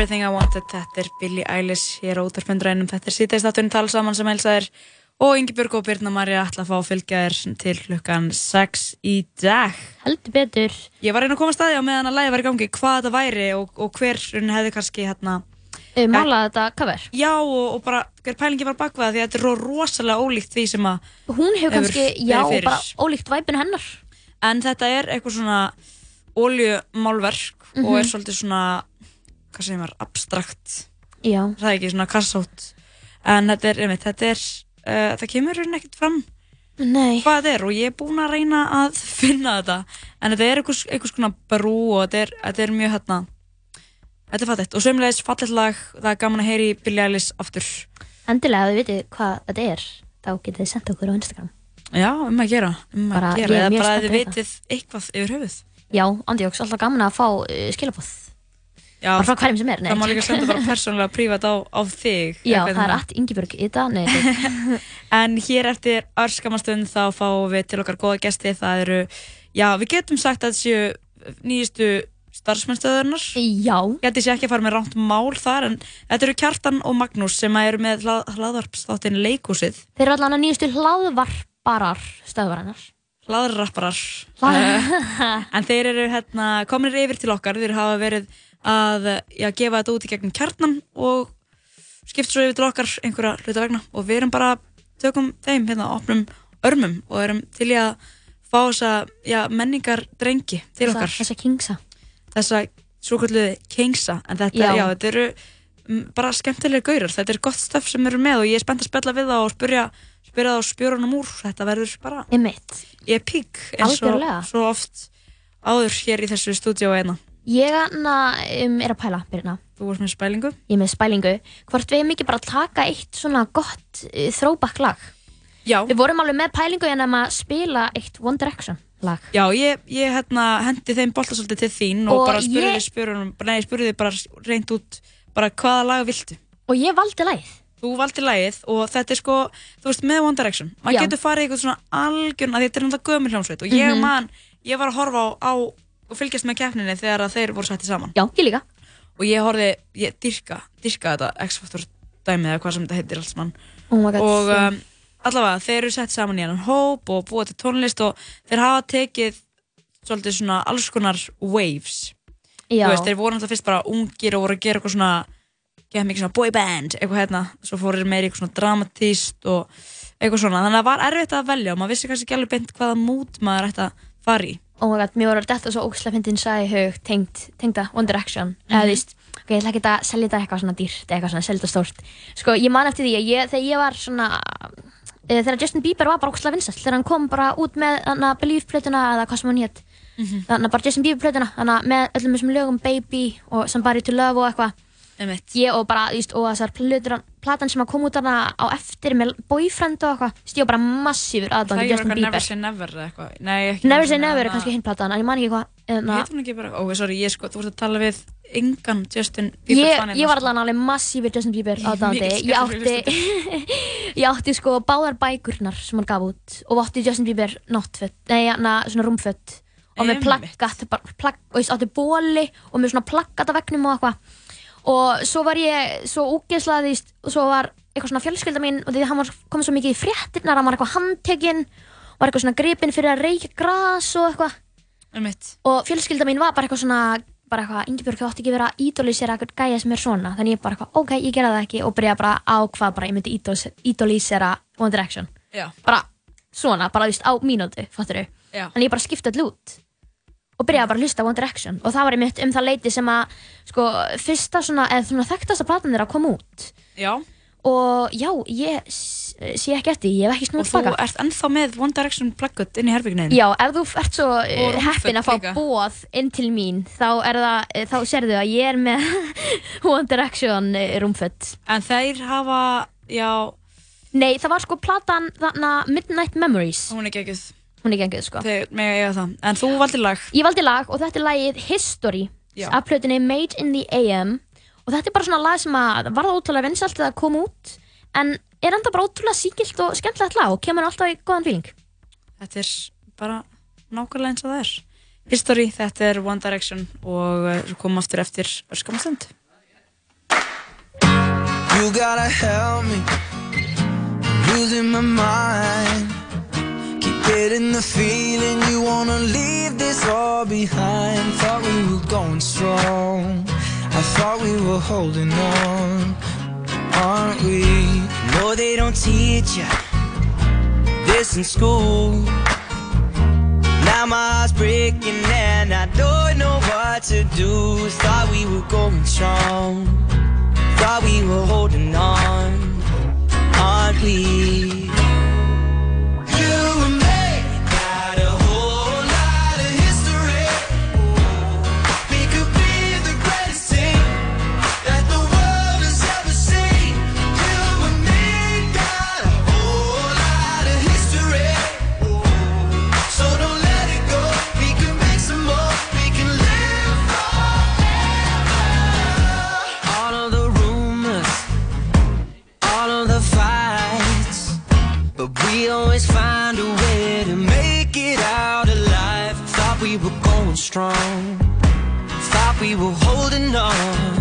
Everything I Wanted, þetta er Billie Eilish hér á útarpendrænum, þetta er síðdeist áttunni tala saman sem helsaðir og Ingebjörg og Birna Marja ætla að fá að fylgja þér til klukkan 6 í dag.
Heldur betur.
Ég var reyna að koma að staði á meðan að læði var í gangi hvað þetta væri og, og hver runni hefði kannski hérna
Uh, málað þetta cover?
Já og, og bara hver pælingi var bakvað því að þetta er ro- rosalega ólíkt því sem að
Hún hefur kannski, já, og bara ólíkt væpinu hennar.
En þetta er eitthvað svona oljumálverk og
Mhm.
er svolítið svona, hvað segir maður, abstrakt.
Já.
Það er ekki svona kassátt. En þetta er, einmitt, þetta er, uh, það kemur hérna ekkert fram
Nei.
hvað þetta er og ég er búin að reyna að finna þetta. En þetta er einhvers, einhvers konar brú og þetta er, þetta er mjög hérna, þetta er fallegt. Og sömulegis fallegt lag, það er gaman að heyri Billie Eilish aftur.
Endilega, ef þið vitið hvað þetta er, þá getið þið sendt okkur á Instagram.
Já, um að gera, um
Bara,
að gera.
er
Eða bara að þið
að
vitið eitthvað yfir höfuð.
Já, andjóks, alltaf gaman að fá uh, skilabóð. Bara frá hverjum sem er, nei.
Það má líka senda bara persónulega prívat á, á þig.
Já, það er allt Ingibjörg í nei.
En hér eftir örskamastund þá fáum við til okkar góða gesti. Það eru, já, við getum sagt að þetta séu nýjustu starfsmennstöðurnar.
Já.
Ég held ég sé ekki að fara með rámt mál þar, en þetta eru Kjartan og Magnús sem eru með hlað, hlaðvarpsþáttin Leikúsið.
Þeir eru allan að nýjustu hlaðvarparar stöðvarinnar.
Hlaðrapparar.
Hlað-
en þeir eru hérna, kominir yfir til okkar. Þeir hafa verið að já, gefa þetta út í gegnum Kjartan og skipt svo yfir til okkar einhverja hluta vegna. Og við erum bara tökum þeim hérna opnum örmum og erum til í að fá þessa já, menningar drengi til
Þessa-
okkar.
Þessa kingsa.
þessa svokalluði kingsa. En þetta,
Já.
já. þetta eru mm, bara skemmtilega gaurar, þetta er gott stöf sem eru með og ég er spennt að spjalla við það og spyrja spyrja það á spjórunum úr, þetta verður bara ég er pík eins og svo oft áður hér í þessu stúdíu eina
Ég anna, um, er að pæla, Birna.
Þú varst með spælingu?
Ég er með spælingu. Hvort við hefum ekki bara að taka eitt svona gott uh, throwback lag?
Já.
Við vorum alveg með pælingu en að maður spila eitt One Direction lag.
Já, ég, ég hérna, hendi þeim bolta svolítið til þín og,
Og
bara spurði
ég-
spjórunum, nei, spurði bara reynd út bara hvaða lag viltu
Og ég valdi lagið
Þú valdi lagið og þetta er sko, þú veist, með One Direction maður getur farið í eitthvað svona algjörn að þetta er náttúrulega gömur hljómsveit og ég
Mhm.
man, ég var að horfa á, á og fylgjast með keppninni þegar þeir voru sætti saman.
Já, ég líka.
Og ég horfði, ég dyrka, dyrka þetta X-Factor dæmið eða hvað sem þetta heitir alls mann
Oh my God,
og um, allavega þeir eru sett saman í hennan hóp og búa til tónlist og þeir hafa tekið svolítið svona alls konar waves.
Já.
þú veist, þeir voru náttúrulega fyrst bara ungir og voru að gera eitthvað svona geða mikið svona boy band, eitthvað hérna. Svo fóru í eitthvað svona dramatíst og eitthvað svona, þannig að það var erfitt að velja og maður vissi kannski ekki alveg beint hvaða mút maður ætti að fara í
Oh my god, mér voru þetta svo ógæslega fyndin sæði hug tengt, tengda One Direction.
Mhm.
eða þú veist, ok, ég ætla ekki að selja þetta eitthvað svona dýrt eða eitthvað svona, selja þetta stórt. Sko, ég man eftir því að ég, þegar ég var svona e, þegar Justin Bieber var bara ógæslega vinsall þegar hann kom bara út með hana, Believe plötuna eða hvað sem hann hétt
Mhm.
þannig að bara Justin Bieber plötuna þannig að með öllum þessum lögum Baby og Somebody to Love og eitthvað. Ég og bara, þú veist, og þessar plötur platan sem að kom út hana á eftir með boyfriend og eitthvað, var bara massífur
það
aðdándi
er
Justin
eitthvað
Bieber.
Never Say Never eitthvað. Nei, ekki
Never Say Never er kannski hinn platan en ég man ekki hvað hérna,
Heitir hún ekki bara, ó, sorry, ég sko, þú voru að tala við engan Justin Bieber
ég,
fan hérna,
ég var
sko.
allan alveg massífur Justin Bieber
mikill
ég átti ég átti sko báðar bækurnar sem hann gaf út og átti Justin Bieber náttfött, nei, na, svona rúmfött og með plaggat bara, plag, og ég átti bóli og með svona plaggat á veggnum og eitthvað og svo var ég svo úgeðslaði og svo var eitthvað svona fjölskylda mín og því hann var komið svo mikið í fréttirnar hann var eitthvað handtekinn var eitthvað svona gripinn fyrir að reykja gras og eitthvað.
Einmitt.
og fjölskylda mín var bara eitthvað svona bara eitthvað, Ingibjörg, þú átti ekki verið að ídolísera eitthvað gæja sem er svona, þannig ég bara eitthvað, ok, ég gera það ekki. Og byrja bara á hvað bara ég myndi ídolísera One Direction.
Já.
bara svona, bara þú veist, á mínútu fattur þau, þannig ég bara skipta út og byrjaði bara að hlusta One Direction. Og það var einmitt um það leiti sem að sko, fyrsta svona, eða svona þekktasta platan þeirra kom út.
Já.
og já, ég eh, sé ekki eftir, ég hef ekki
Og
snúið
þú
tilbaka.
ert ennþá með One Direction pluggut inn í herbygginu
Já, ef þú ert svo
Og rúmföt
heppin að fá
líka.
bóð inn til mín þá, er það, eh, þá sérðu að ég er með One Direction eh, rúmföt
En þeir hafa, já.
Nei, það var sko platan þarna Midnight Memories.
Hún er geggjuð
Hún er geggjuð sko.
Þeir mega eiga það. En þú valdir lag.
Ég valdi lag og þetta er lagið History
Já.
af plötunni Made in the AM og þetta er bara svona lag sem að varða ótrúlega vinsalt þegar það kom út en er enda bara ótrúlega síkilt og skemmtilegt lag og kemur alltaf í góðan feeling.
Þetta er bara nákvæmlega eins og það er. History, þetta er One Direction og svo komum aftur eftir öskamastund
You gotta help me. I'm losing my mind. Getting the feeling you wanna leave this all behind. Thought we were going strong. I thought we were holding on. Aren't we? No, they don't teach you this in school. Now my heart's breaking and I don't know what to do. Thought we were going strong. Thought we were holding on, aren't we? Strong, thought we were holding on,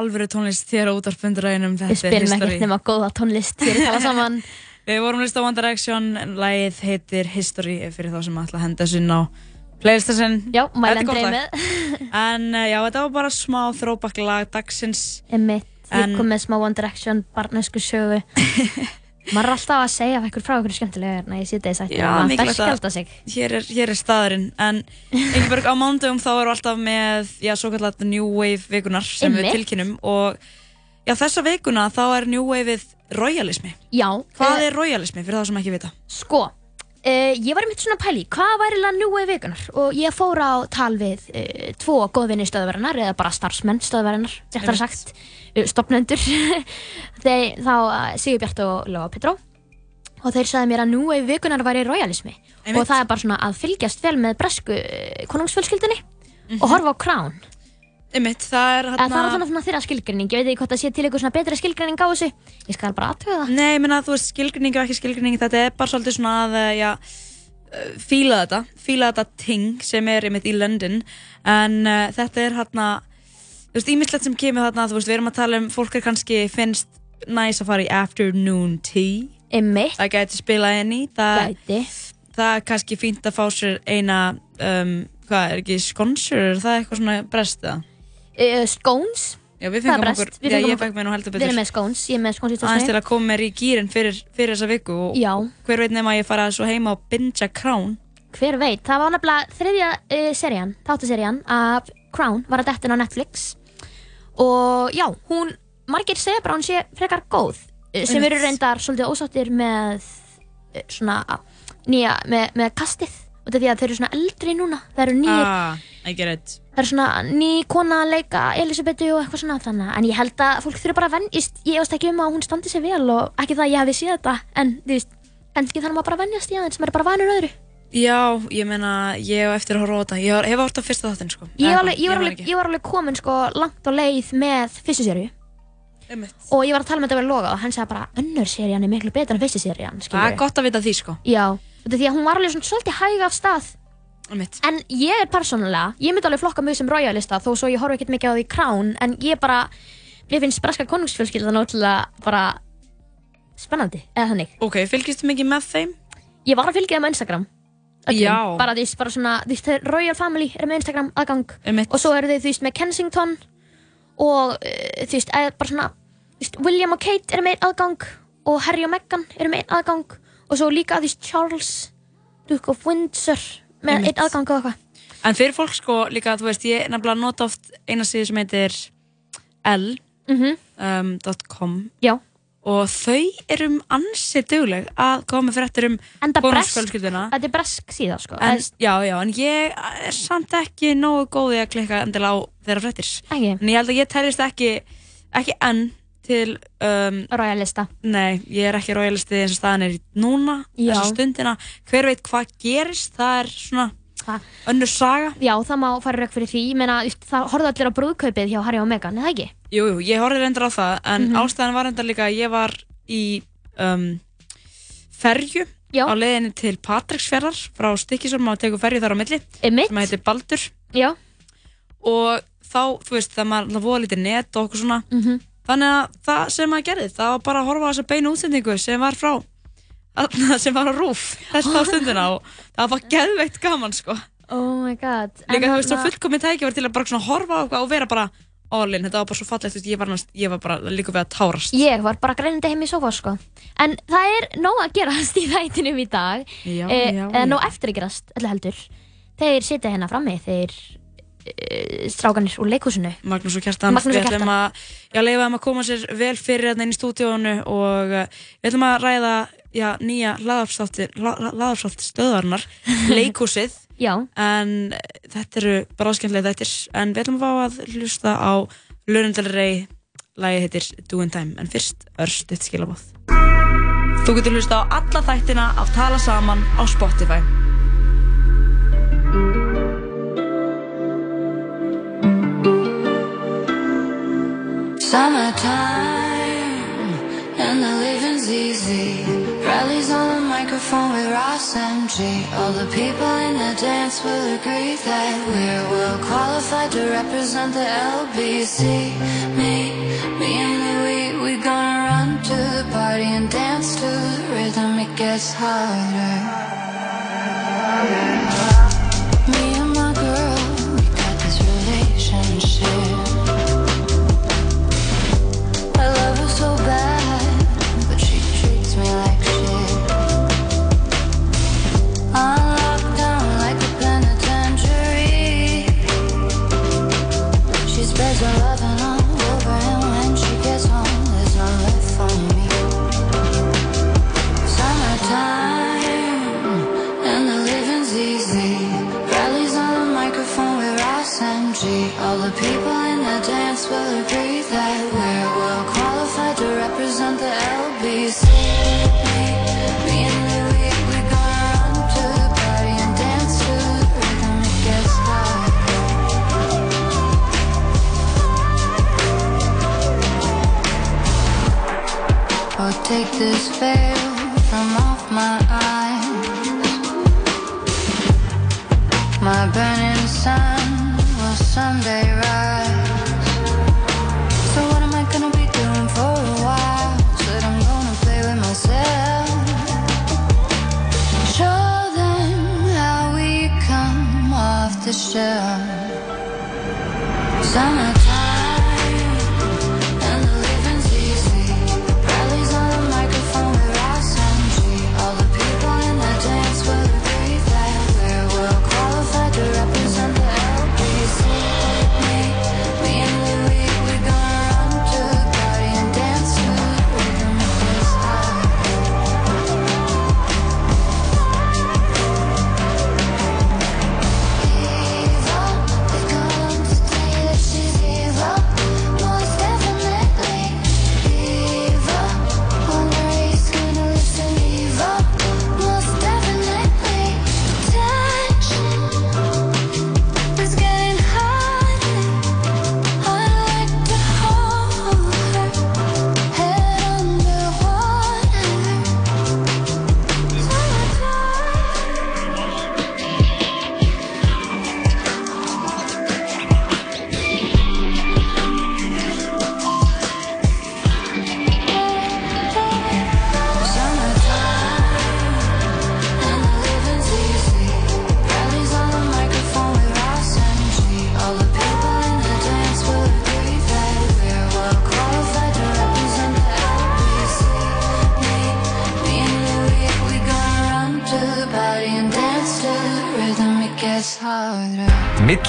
alvöru tónlist þér á útarpunduræðinum
Við spilum ekkert nema góða tónlist fyrir tala saman.
Við vorum hlusta á One Direction en lagið heitir History fyrir þá sem ætla að henda þessu inn á playlista sinn.
Já, mæla
Þetta er gott
en
uh, já, þetta var bara smá throwback lag dagsins.
Emmitt, ég kom með smá One Direction barnesku sögu Maður er alltaf að segja eitthvað frá eitthvað skemmtilega Nei, ég sé þetta í sætti
Já,
maður
mikilvægt
fer skjálta sig.
Hér er, hér er staðurinn. En Ingeborg, á mándugum þá erum við alltaf með já, svo kallat New Wave vikunar sem við
Einmitt.
tilkynum og já, þessa vikuna þá er New Waveið royalismi.
Já
Hvað
eh,
er royalismi fyrir þá sem ekki vita?
Sko, uh, ég var einmitt svona að pæli Hvað væri lega nú í vikunar Og ég fór á tal við uh, Tvo góðvinni stöðvarinnar Eða bara starfsmenn stöðvarinnar Réttar
Einmitt.
sagt uh, Stopnendur Þeir þá Sigur Bjart og Lóa Petró Og þeir sagði mér að nú í vikunar væri royalismi
Einmitt.
Og það er bara svona að fylgjast vel með bresku uh, konungsfjölskyldunni
Mhm.
Og horfa á Crown
Einmitt, það er
Eða það er
hérna
alltaf svona þeirra skilgrinning, ég veit ekki hvort það sé til eitthvað svona betri skilgrinning á þessu Ég skal bara aðtöða það
Nei, ég meina, þú veist, skilgrinning og ekki skilgrinning, þetta er bara svolítið svona að, eh, já, eh, fíla þetta, fíla þetta ting sem er einmitt í London, en uh, þetta er hérna, þú veist, ímislegt sem kemur þarna, þú veist, við erum að tala um, fólk er kannski finnst næs að fara í afternoon tea,
Einmitt.
Það gæti spilað inn í. Það,
Gæti.
Það er kannski fínt að fá sér eina, um, hvað er ekki, skonsur, er það eitthvað svona brest eða?
Uh, scones.
Já, við fengum okkur,
Við
já, ég fekk mér nú heldur
Við
betur.
erum með scones, ég er með scones í
Aðeins til
tósni.
að koma mér í gýrin fyrir, fyrir þessa viku og
Já.
hver veit nema að ég fara svo heima og bingea Crown.
Hver veit, það var nefnilega þriðja uh, serían, þáttaserían af Crown var að dettin á Netflix og já, hún, margir segja bara hún sé frekar góð eh, sem eru reyndar svolítið ósáttir með eh, svona nýja, með, með kastið og því að þau eru svona eldri núna, það eru nýjir
Ah, I get it.
það eru svona ný kona að leika Elisabetu og eitthvað svona þannig en ég held að fólk þurfa bara að venjast ég veist ekki um að hún standi sér vel og ekki það að ég hafi séð þetta en þú veist, kannski þarf maður bara að venjast í aðeins maður er bara vanur öðru
Já, ég meina, ég hef eftir að horfa á þetta. Ég hef hort á fyrsta þáttinn, sko.
Ég var alveg, ég var
man
alveg,
ekki.
ég var alveg komin sko langt á leið með fyrstu sériu og ég var að tala með þetta við Loga og hann sagði bara önnur serían er
Það er að
þetta er því að hún var alveg svona svolítið hæg af stað
Einmitt.
En ég er persónulega, ég myndi alveg flokka mig sem royalista þó svo ég horf ekkert mikið á því Crown en ég bara, mér finnst breska konungsfjölskyldan ótrúlega bara spennandi, eða þannig
Ok, fylgistu mikið með þeim?
Ég var að fylgja þeim á Instagram öllum.
Já.
Bara því, því þeir Royal Family er með Instagram aðgang
Einmitt.
og svo eru þeir því með Kensington og uh, því eða bara svona William og Kate eru með aðgang og Harry og Meghan eru með aðgang og svo líka veist, Charles Duke of Windsor með einn aðgang og eitthvað
En fyrir fólk, sko, líka, þú veist, ég nefnilega nota oft eina síðu sem heitir L.com
Mhm.
um,
Já.
og þau eru ansið dugleg að koma með fréttir um konungsfjölskylduna.
þetta er bresk síða sko
En, já, já, en ég er samt ekki nógu góði að klikka endilega á þeirra fréttir.
Ekki.
En ég held að ég teljist ekki, ekki enn til... Um,
royalista.
Nei, ég er ekki royalisti eins og staðan er núna,
Já.
þessa stundina. Hver veit hvað gerist, það er svona önnur saga.
Já, það má fara rauk fyrir því, ég meina, það horfðu allir á brúðkaupið hjá Harry og Meghan, eða ekki?
Jú, jú, ég horfði reyndar á það, en
Mhm.
ástæðan var reyndar líka að ég var í um, ferju
Já.
á leiðinni til Patreksfjörðar frá Stykkisholm og tekur ferju þar á milli
Einmitt.
sem heitir Baldur
Já.
og þá, þú veist, það það voða lítið net og okkur svona
Mhm.
Þannig að það sem maður gerði, það var bara að horfa á þessa beinu útsendingu sem var frá sem var á rúf þess þá stundina og það var geðveikt gaman sko.
Oh my god.
líka þú veist, svo
þarna-
fullkomið tæki var til að bara svona horfa á eitthvað og vera bara all in, þetta var bara svo fallegt, þú veist, ég var, næst, ég var bara líka við að tárast.
Ég var bara greinandi heim í sofa sko. En það er nóg að gerast í þættinum í dag.
Já,
eh,
já,
Eða
já.
nóg eftir að gerast, öllu heldur. Þeir sitja hérna frammi Þeir strákanir úr leikhúsinu.
Magnús og Kjartan,
Magnús og
við ætlum
Kjartan.
að já, leifa þeim að koma sér vel fyrir hérna inn í stúdíónu og uh, við ætlum að ræða já, nýja laðarsátt stöðvarnar, leikhúsið.
Já.
en uh, þetta eru bara áskemmtilega þettir en við ætlum að fá að hlusta á Lörundalrei lagi heitir Doing Time. En fyrst örstuðt skilabóð Þú getur hlusta á alla þættina af Tala Saman á Spotify
Summertime and the living's easy. Rallies on the microphone with Ross MG. All the people in the dance will agree that we're well qualified to represent the LBC. Me, me and Louis, we gonna run to the party and dance to the rhythm. It gets harder. Me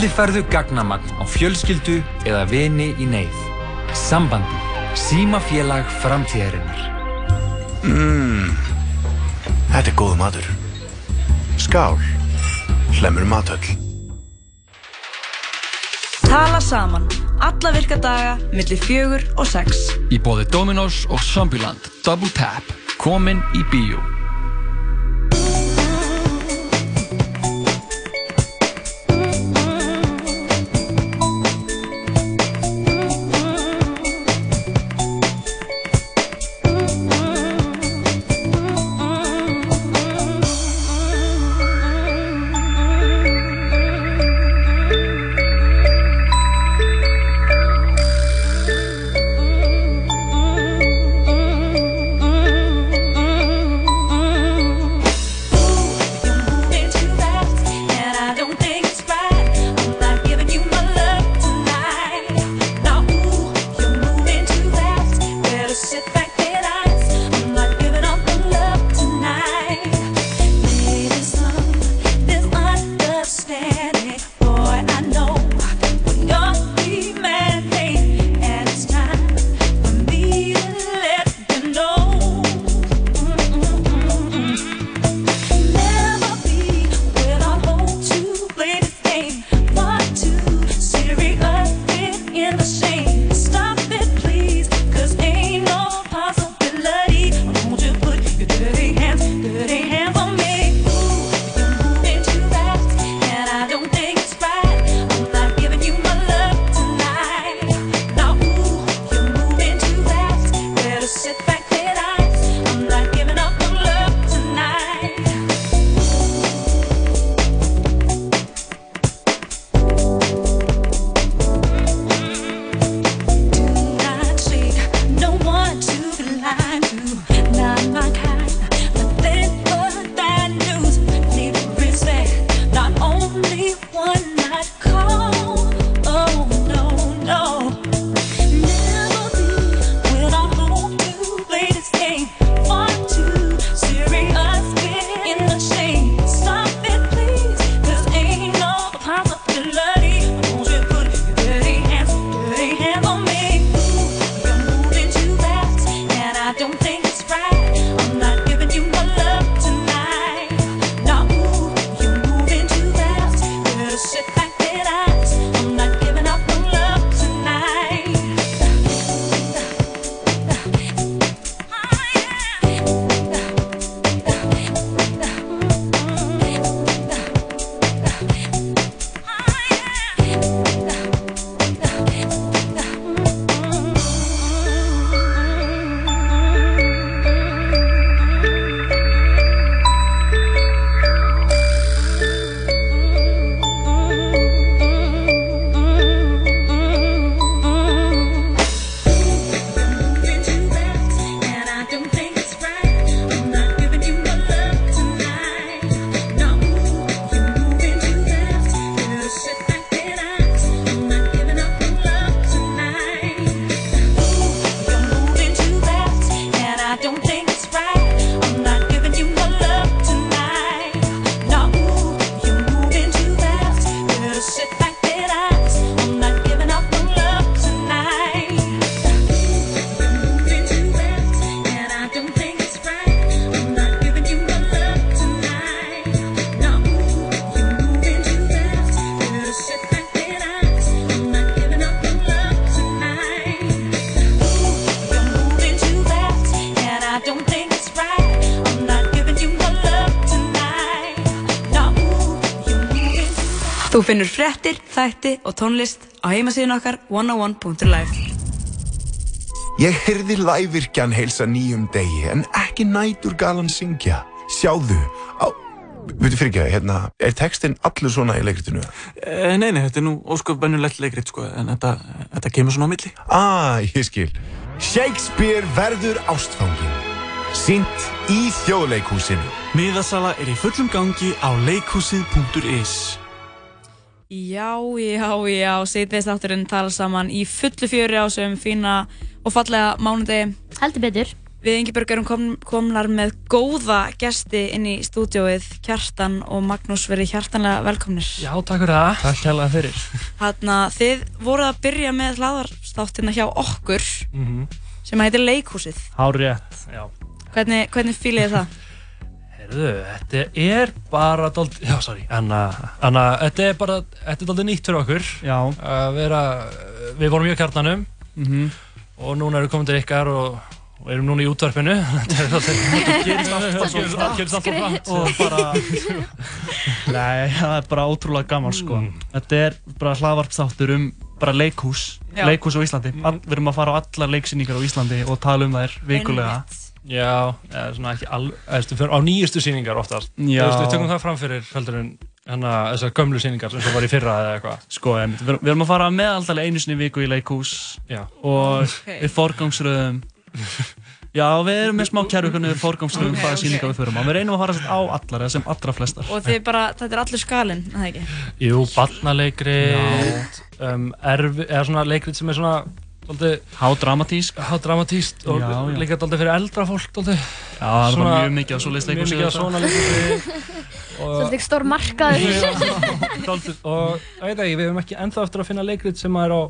millifærðu gagnamagn á fjölskyldu eða vini í neyð. Sambandi. Símafélag framtíðarinnar.
Mmm. Þetta er góð matur. Skál. Hlemur matöll.
Tala saman. Alla virkadaga millir fjögur og sex.
Í bóði Dominós og Zombieland. Double tap. Komin í
bíu. finnur frettir, þætti og tónlist á heimasíðun okkar 101.life.
Ég hyrði lægvirkjan heilsa nýjum degi en ekki nætur galan syngja. Sjáðu á... Viti fyrir ekki það, hérna, er textin allur svona í leikritinu?
Eh, nei, nei, þetta er nú ósköpunulegt leikrit sko, en þetta, þetta kemur svona á milli.
Ah, ég skil. Shakespeare verður ástfangin. Sýnt í þjóðleikúsinu.
Miðasala er í fullum gangi á leikúsið.is
Já, já, já, sitðistátturinn tala saman í fullu fjöri ásum, fína og fallega mánundi.
Haldi betur.
Við Ingeborg erum kom, komlar með góða gesti inn í stúdióið, Kjartan og Magnús verið hjartanlega velkomnir.
Já, takk fyrir það. Takk hella fyrir.
Hanna, þið voruð að byrja með hlaðarstáttina hjá okkur
mm -hmm.
sem heitir Leikhúsið.
Hárið, já.
Hvernig, hvernig fýlið það?
Heyrðu, þetta er bara dold... Já, sorry. Anna, Anna, þetta er bara, þetta er doldið nýtt fyrir okkur.
Já.
Að vera, við vorum mjög kjarnanum
Mhm.
og núna erum við komin til ykkar og, og erum núna í útvarpinu. Þetta er doldið...
Þetta gerist alltaf svo hratt.
gerist alltaf hratt.
og bara Nei, það er bara ótrúlega gaman sko Þetta er bara hlaðvarpstáttur um bara leikhús
Já.
leikhús á Íslandi All, Við erum að fara á allar leiksýningar á Íslandi og tala um þær vikulega
Já, eða svona ekki alveg, á nýjustu sýningar oftast.
Já.
Þú veist, Við tökum það fram fyrir heldur en hana, þessar gömlu sýningar sem svo var í fyrra eða eitthvað.
Sko, einmitt, við, við erum að fara meðaldali einu sinni í viku í leikhús
Já.
og
Ok.
við forgangsröðum Já, við erum með smá hvernig við forgangsröðum
Ok,
hvaða
ok.
sýningar við förum á Við reynum að fara sem á allar, eða sem allra flestar
Og þið bara, þetta er allur skalinn, er það ekki?
Jú, barnaleikrit, um, erfi, eða svona leikrit sem er svona
Hádramatísk
Hádramatísk og
Já, já.
líka dálítið fyrir eldra fólk dálítið.
Já, það er bara mjög mikið af svoleiðis
Mjög
leikhúsi
mikið af
auðvitað.
svona leikhúsi og-
Svolítið stór markaður.
Og ég veit ekki, við hefum ekki ennþá eftir að finna leikrit sem er á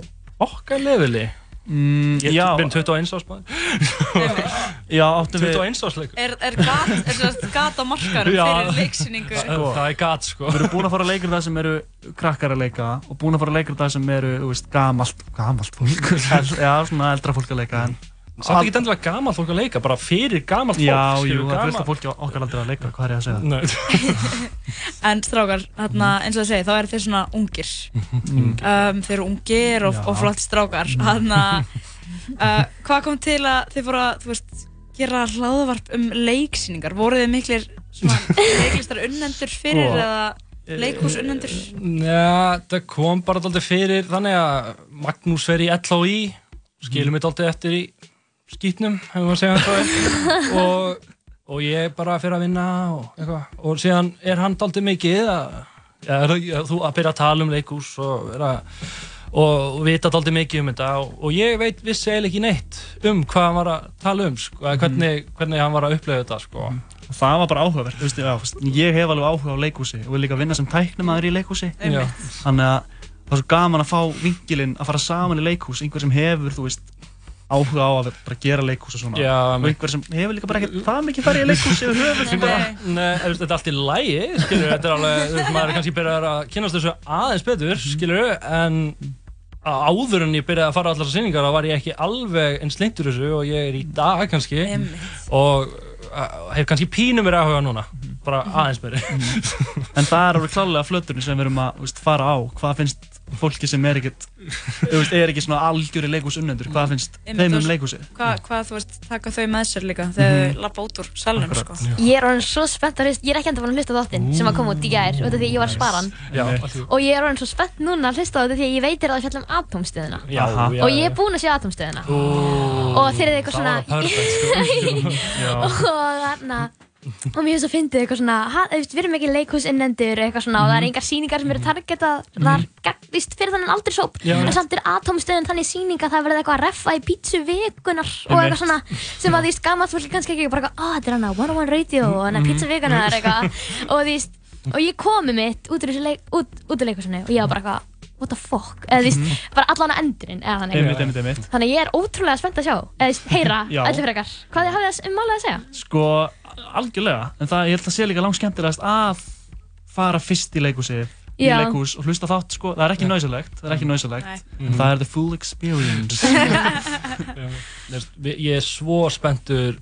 okkar leveli
mm,
Ég
já.
er 21 árs maður.
Já, áttum við
21 árs leikur
Er, er gat, er það gat á markarum fyrir leiksýningu?
Það er gat sko.
Við erum búin að fara að leikra það sem eru krakkar að leika og búin að fara að leikra það sem eru, þú veist, gamalt, gamalt fólk. Já, svona eldra fólk að leika en
Samt ekki endilega gamalt fólk að leika, bara fyrir gamalt fólk
Já, jú, það er fullt af fólki okkar aldrei að leika, hvað er ég að segja?
Nei.
En strákar, þarna, eins og það segi, þá eru þeir svona ungir.
Mm.
Um, þeir eru ungir og, og flott strákar. Þarna, uh, hvað kom til að þið voru að, þú veist, gera hlaðvarp um leiksýningar? Voru þið miklir svona leiklistar unnendur fyrir
Sko,
eða leikhús unnendur?
Já, það kom bara dálítið fyrir þannig að Magnús fer í LHI skilur mig dálítið eftir í skýtnum, hefur maður segjað það og, og ég bara fyrir að vinna og eitthvað. Og síðan er hann dálítið mikið að, ja, er það- ja, þú að byrja að tala um leikús og vera og vita dálítið mikið um þetta. Og, og ég veit vissi eiginlega ekki neitt um hvað hann var að tala um sko, eða hvernig, hvernig hann var að upplega þetta sko.
Það var bara veist, ég hef alveg áhuga á leikhúsi og vil líka vinna sem tæknumæður í leikhúsi.
Einmitt.
Þannig að það er svo gaman að fá vingilinn að fara saman í leikhús, einhver sem hefur, þú veist, áhuga á að bara gera leikhús og svona.
Já,
og einhver sem hefur líka bara ekki það mikið farið í leikhús yfir höfuð bara
Nei, þetta er allt í lægi, skilur, þetta er alveg, maður er kannski byrjað að kynast þessu aðeins betur, skilur, en áður en ég byrjaði að fara á allar þessar sýningar þá var ég ekki alveg eins leintur þessu og ég er í dag kannski. Og hef kannski pínu mér áhuga núna, bara aðeins meiri.
En það er alveg klálega flöturinn sem við erum að veist, fara á. Hvað finnst fólki sem er ekkert þú veist, er ekki svona algjöri leikhús unnendur Hvað finnst þeim um leikhúsi?
Hvað, hvað, þú veist, taka þau með sér líka þegar
Mhm.
þau lappa út úr salnum, sko?
Ég er orðin svo spennt að hlusta, ég er ekki enda búin að hlusta á þáttinn sem að koma út í gær, út af því ég var að spara hann.
Já.
Og ég er orðin svo spennt núna að hlusta á þetta því að ég veitir að það fjalla um
já,
Og ég er búin að sjá atómstöðina.
Ó,
Og þeir eru eitthvað svona... og mér finnst að fyndið eitthvað svona, við erum ekki leikhúsinnendur eitthvað svona og það er engar sýningar sem eru targetað, það er gagvist fyrir þannig aldurshóp,
Já.
en samt er atómstöðin þannig sýning að það verði eitthvað að reffa í pítsu vikunar og eitthvað svona sem að þú veist, gammalt fólk kannski ekki bara eitthvað, ah, þetta er hana, one on one radio og hana pítsu vikunar eitthvað. Og veist, og ég komi mitt út úr þessu leik, út, út úr leikhúsinu og ég var bara eitthvað, what the fuck, eða þú veist, bara allan að endurinn, eða þannig.
Einmitt, einmitt, einmitt.
Þannig að ég er ótrúlega spennt að sjá, eða þú veist, heyra, allir frekar. Hvað þið hafið um málið að segja?
Sko, algjörlega En það, ég held að sé líka langt skemmtilegast að fara fyrst í leikhúsi í
Já.
leikhús og hlusta þátt, sko, það er ekki náisalegt það er ekki náisalegt,
Nei.
en það er the full experience
Ég er svo spenntur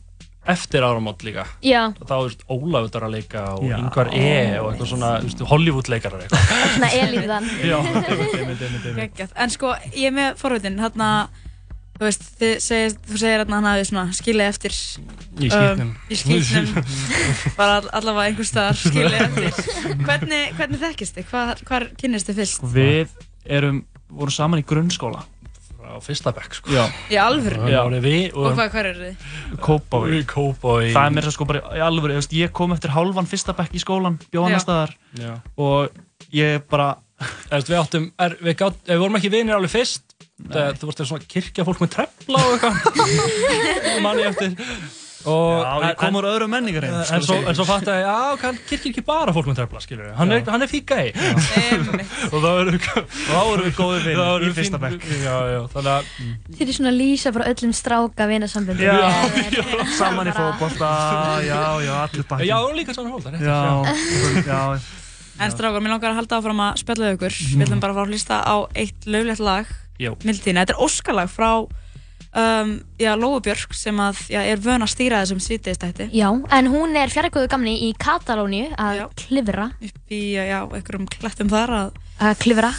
eftir áramót líka.
Já.
Þá er Ólafur að leika og
Já.
Ingvar E og eitthvað svona veist, Hollywood leikarar eitthvað.
Svona elíðan.
Já, einmitt, einmitt, einmitt, einmitt.
Geggjað. En sko, ég er með forveitin, hérna, þú veist, þið segir, þú segir hérna hann hafi svona skilið eftir
Í skítnum.
um, í skýtnum bara all- allavega einhvers staðar skilið eftir hvernig, hvernig þekkist þið? Hvar, hvar kynnist þið fyrst?
Og við erum, vorum saman í grunnskóla
Á fyrsta bekk, sko.
Já
Í alvöru?
Já.
Við,
Og hvað, hvar eru þið?
Kópavogi
Kópavogi
Það er mér svo sko bara í alvöru, ég, veist, ég kom eftir hálfan fyrsta bekk í skólan, bjó annar
Já.
staðar
Já.
og ég bara
Eftir, við, áttum, er, við, gátt, við vorum ekki vinir alveg fyrst það, þú varst svona kirkja fólk með trefla og eitthvað mann ég eftir Og,
Já, ég kom úr öðru menningar
En,
einn,
en, svo, svo fatt að, já, hann kirkir ekki bara fólk með trefla, skilur. Hann, er-
Já.
hann er fík gæi. Og þá erum við...
Og þá erum við
þá erum
í fyrsta bekk.
Já, já, þannig að...
Þið er svona að lýsa bara öllum stráka vinasamböndum.
Já, saman í fótbolta, já, já, allir bakki.
Já, líka saman í fótbolta, rétt.
Já, já.
En strákar, mér langar að halda áfram að spjalla við ykkur. Við ætlum bara að fara að hlusta á eitt löglegt lag.
Já.
Mildtíðina. Þetta er Óskalag frá um, Björk sem að, já, er vön að stýra þessum sítiðistætti.
Já, en hún er fjarrgóðu gamni í Katalóníu að klifra.
Upp í, já, einhverjum klettum þar að...
Að klifra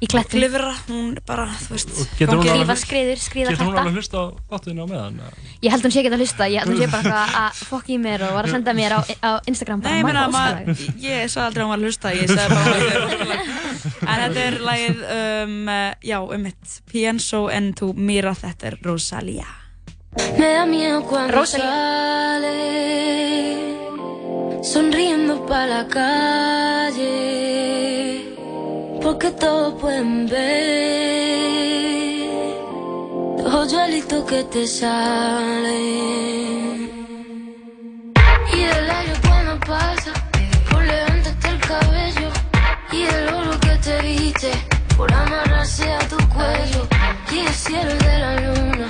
í klettum.
Klifra, hún bara, þú veist...
Getur hún alveg-
skriður, skríða
Getur hún alveg hlusta á þáttinu á meðan? eða?
Ég held hún sé ekki að hlusta, ég held hún sé bara að fokk í mér og var að senda mér á, á Instagram bara
Nei, ég meina,
"Magga
maður,
Óskalag."
ég sagði aldrei að hún var að hlusta, ég sagði bara að. En þetta er lagið, um, eh, já, um mitt, Pienso en tu mira, þetta er
cuando sale sonriendo para la calle, porque todos pueden ver. Los hoyuelitos que te salen. Y el aire cuando pasa, por levantarte el cabello, y el oro que te viste, por amarrarse a tu cuello, y el cielo de la luna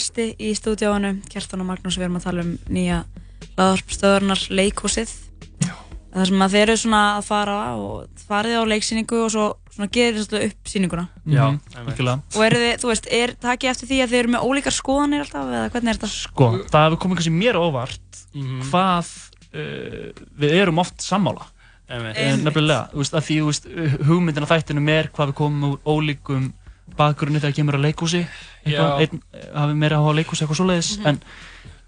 gesti í stúdíóinu, Kjartan og Magnús, við erum að tala um nýja laðarpstöðurnar leikúsið. Það sem að þeir eru svona að fara og farið á leiksýningu og svo svona gerir þetta upp sýninguna.
Já,
algjörlega.
Og eru þið, þú veist, er takið eftir því að þið eru með ólíkar skoðanir alltaf eða hvernig er þetta?
Sko, það hefur komið kannski mér á óvart
Mhm.
hvað uh, við erum oft sammála.
Einmitt.
Eh, Nefnilega, þú veist, að því þú veist, hugmyndin af þættinum er hvað við komum úr ólíkum bakgrunni þegar kemur að einn eh, hafi meira á leikhúsi eitthvað svoleiðis,
Mhm.
en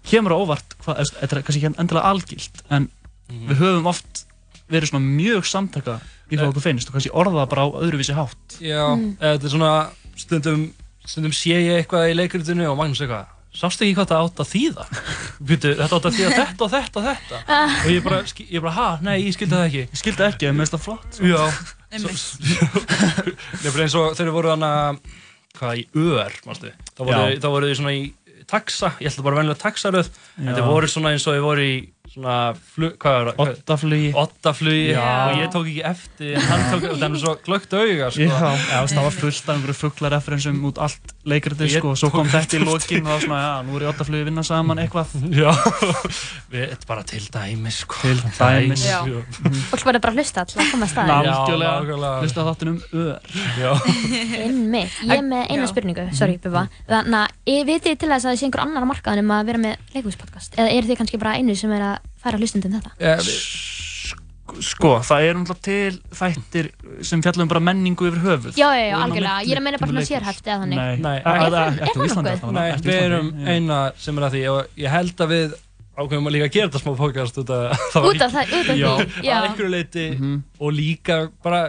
kemur á óvart, veist, þetta er kannski ekki endilega algilt, en við höfum oft verið svona mjög samtaka í hvað okkur finnst og kannski orða bara á öðruvísi hátt.
Já, eða þetta er svona stundum, stundum sé ég eitthvað í leikritinu og Magnús eitthvað sástu ekki hvað það átt að þýða? Býtu, þetta átt að þýða þetta og þetta og þetta. Og ég bara, ski- ég bara, ha, nei, ég skildi það ekki.
Ég skildi ekki, en mér finnst það flott sko.
Já Nei, bara eins og þeir voru hana hvað, í ör, mástu þá voru, voru þið svona í taxa ég held að bara venlega taxaröð en þeir voru svona eins og þeir voru í svona, flug, hvað var það?
Oddaflugi.
Oddaflugi.
Já.
og ég tók ekki eftir en hann tók, það er svo glögt auga sko.
Já, já, það var fullt af einhverju fugglareferensum út allt
Ég
sko, og svo kom þetta í lokin og það var svona, já, nú er ég oddaflugi að vinna saman eitthvað.
Já, við, þetta er bara til dæmis sko.
Til dæmis.
Já. Fólk verður bara að hlusta að koma að staði.
Algjörlega,
nákvæmlega.
hlusta þáttin um ör.
Já.
Einmitt, ég er með eina
Já.
spurningu, sorry Bubba. Þannig að, ég veit þið til þess að það sé einhver annar á markaðanum að vera með leikúspodcast? Eða eru þið kannski bara einu sem er að færa hlustundum þetta?
Ja,
Sko, það er náttúrulega til þættir sem fjallum bara menningu yfir höfuð.
Já, já, já, algjörlega, ég er að meina bara svona sérhæft eða þannig.
Nei,
Nei,
er,
það
Íslandi
nokkuð?
Nei, við erum eina sem er að því og ég held að við ákveðum að líka gera þetta smá podcast út af það
Út af það- út af
Já,
því, já.
að einhverju leiti
Mhm.
og líka bara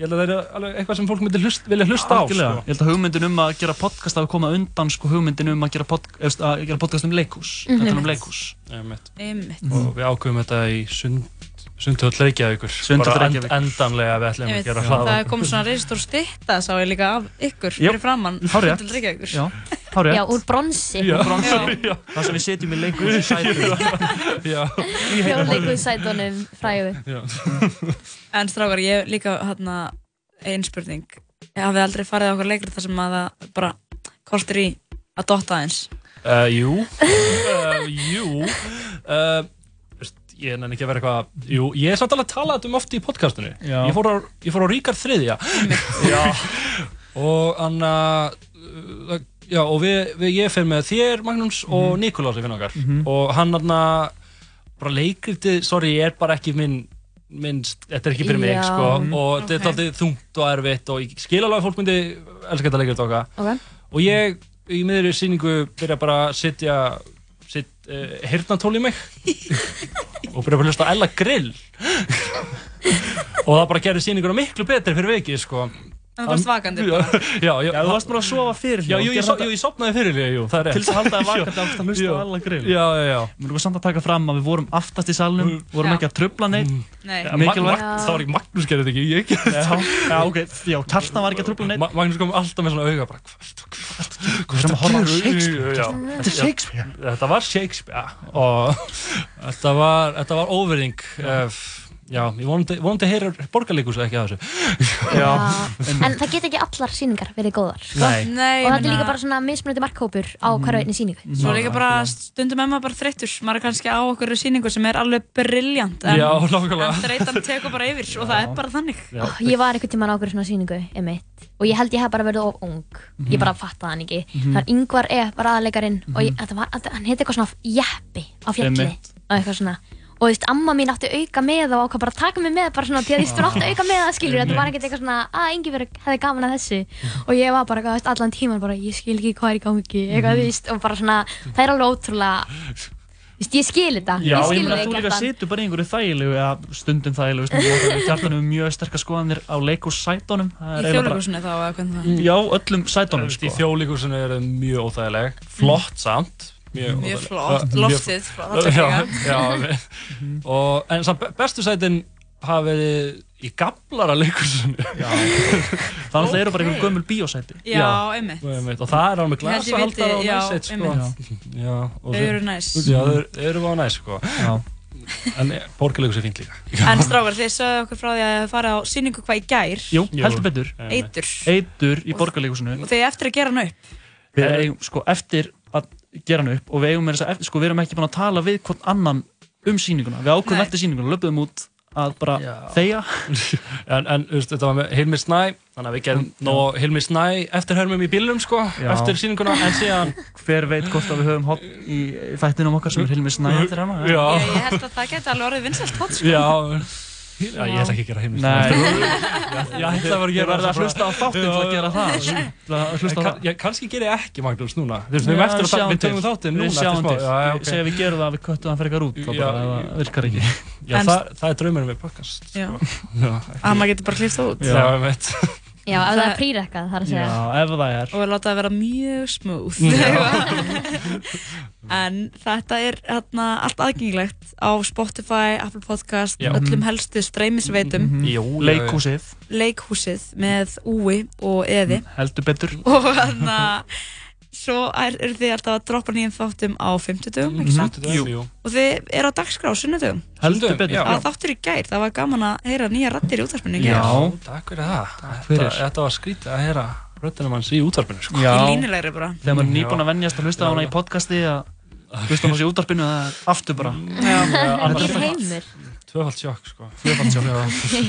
ég held að það er alveg eitthvað sem fólk myndi hlust, vilja hlusta á sko.
Ég held að hugmyndin um að gera podcast hafi komað undan sko hugmyndin um að gera, pod, að gera podcast um leikhús
Mhm.
Þetta er um leikhús
Einmitt.
Einmitt.
og við ákveðum þetta í sund Sundhöll Reykjavíkur. Bara
Reykjavíkur.
endanlega við ætlum að gera
Það
hlaða
er komið svona reistór stytta sá ég líka af ykkur
Já,
fyrir framann til Reykjavíkur.
Já, hárrétt.
Já, úr bronsi.
Já, bronsi.
Já.
Það sem við setjum í sætum
Já.
Hjá leikuðsætunum fræðu
En strákar, ég líka hérna ein spurning. Ég hafið aldrei farið á okkur leikur þar sem að það bara kostir í að dotta aðeins.
Uh, jú. Uh, Jú. Uh, Ég nenni ekki að vera eitthvað Jú, ég er samt alveg að tala þetta um oft í podcastinu
Já.
Ég fór á, ég fór á Ríkard þriðja Já Og hann uh, Já, og við, við ég fer með þér, Magnús, og Nikolás í okkar
Mhm.
Og hann hann bara leikritið, sorry, ég er bara ekki minn minnst, þetta er ekki fyrir mig
Já.
sko,
Mhm.
og þetta er
Ok.
alltaf þungt og erfitt og ég skil alveg að fólk myndi elska þetta leikrit okkar
Ok.
og ég í miðri sýningu byrja bara að setja uh, hirtnatól í mig. Og byrja bara að hlusta á Ella Grill. Og það bara gerir sýninguna miklu betri fyrir vikið sko
En þú varst vakandi bara.
já, já,
Já, þú varst bara að sofa fyrir
Já, jú, ég, so, jú, ég sopnaði fyrir hljóð, jú, það er rétt
Til þess að halda það vakandi átt að hlusta á alla grill
Já, já, já.
Mér erum samt að taka fram að við vorum aftast í salnum Vorum
Já.
ekki að trubla neitt
Nei.
Ja,
Mikilvægt.
Það var ekki Magnús gerði þetta ekki, ég gerði
Já, já, ok, já, Kjartan var ekki að trubla neitt
Ma Magnús kom alltaf með svona auga bara,
Við erum að horfa á Shakespeare
Já. Ég vonandi, vonandi heyrir borgarleikus ekki að þessu.
Já,
En það get ekki allar sýningar verið góðar sko.
Nei.
Nei,
Og þetta er líka bara svona mismunandi markhópur á hverju einni sýningu.
Svo líka bara stundum maður bara þreyttur. Maður er kannski á okkur sýningu sem er alveg briljant en,
Já, nákvæmlega.
en þreytan tekur bara yfir og það er bara þannig.
Já.
Ó, Ég var einhvern tímann á okkur svona sýningu einmitt. og ég held ég hef bara verið of ung. Ég bara fattaði hann ekki.
Mhm.
þannig yngvar er bara aðleikarin og ég, þetta var, hann heiti eitthvað svona jeppi á fjalli. Og eitthvað svona og þú veist, amma mín átti auka með og ákvað bara að taka mig með bara svona, því að þú veist, hún átti auka með það skilur þetta var ekkert eitthvað svona, að Ingeborg hefði gaman að þessu. Og ég var bara, þú veist, allan tíman bara, ég skil ekki hvað er í gangi, eitthvað, þú veist og bara svona, það er alveg ótrúlega þú veist, ég skil þetta.
Já,
ég
ég
skil
meina
þig,
þú líka situr bara í einhverju þægilegu eða stundum þægilegu stundum Kjartan hefur mjög sterkar
mjög Mjög,
flott, loftið,
og, En samt be- bestu sætin hafa verið í gamlara leikusinu
Það eru bara einhverjum gömul bíósæti.
Já, einmitt.
einmitt Og það er alveg glasahaldar og næsett sko.
Þau eru næs.
Já, þau eru á næs sko. En borgarleikus er fínt líka.
En strákar, þið sögðu okkur frá því að þið farið á sýningu hvað í gær?
Jú, heldur betur.
Eitur.
Eitur í borgarleikusinu
Og þið eftir að gera hann upp?
Sko, eftir að gera hann upp og við eigum meira að segja eftir, sko, við erum ekki búin að tala við hvort annan um sýninguna Við ákveðum eftir sýninguna, löpum út að bara þegja
En, en þú veist, þetta var með Hilmi Snæ Þannig að við gerum
Já.
nóg Hilmi Snæ eftirhörmum í bílnum sko,
Já.
Eftir sýninguna En síðan
Hver veit hvort að við höfum hot í þættinum okkar sem er Hilmi Snæ eftir hana
Já.
Ég, ég held að það geti alveg orðið vinsalt hot sko.
Ég ætla ekki að gera
Nei.
Ég ætla að vera að
hlusta á þáttinn til að gera það. Til að hlusta á
það Ég kannski ger ég ekki Magnús núna við tökum þáttinn núna
Við
eftir
sjáum
smá.
Við segja við gerum það að við köttum það frekar út þá
Já.
bara það virkar ekki
það, það er draumurinn við podcast
Já.
sko.
Að maður getur bara klift það út
Já,
ef það er prírekkað, það er að segja
Já, ef það er
Og láta það vera mjög smooth
Já.
En þetta er hérna, allt aðgengilegt á Spotify, Apple Podcast,
Já.
öllum helstu streymisveitum.
Mhm. Jú, já, já. Leikhúsið.
Leikhúsið með úi og eði.
Heldur betur.
Og að svo er, eru þið alltaf að droppa nýjum þáttum á 50 dögum, ekki
Mhm.
sant?
Jú. Jú.
Og þið eru á dagskrá sunnudögum.
Heldur betur.
Það var þáttur í gær, það var gaman að heyra nýja rattir í útvarpinu í gær.
Já, takk fyrir það.
fyrir.
Þetta, þetta var skrítið að heyra röddunum hans í útvarpinu, sko.
Já.
Í línulegri bara.
Þegar maður er
Já.
nýbúin að venjast að hlusta á hana í podcasti að hlusta á hana í útvarpinu það er aftur bara.
Já.
Þetta
Þetta er heimur.
Tvöfald sjokk, sko.
Tvöfald sjokk.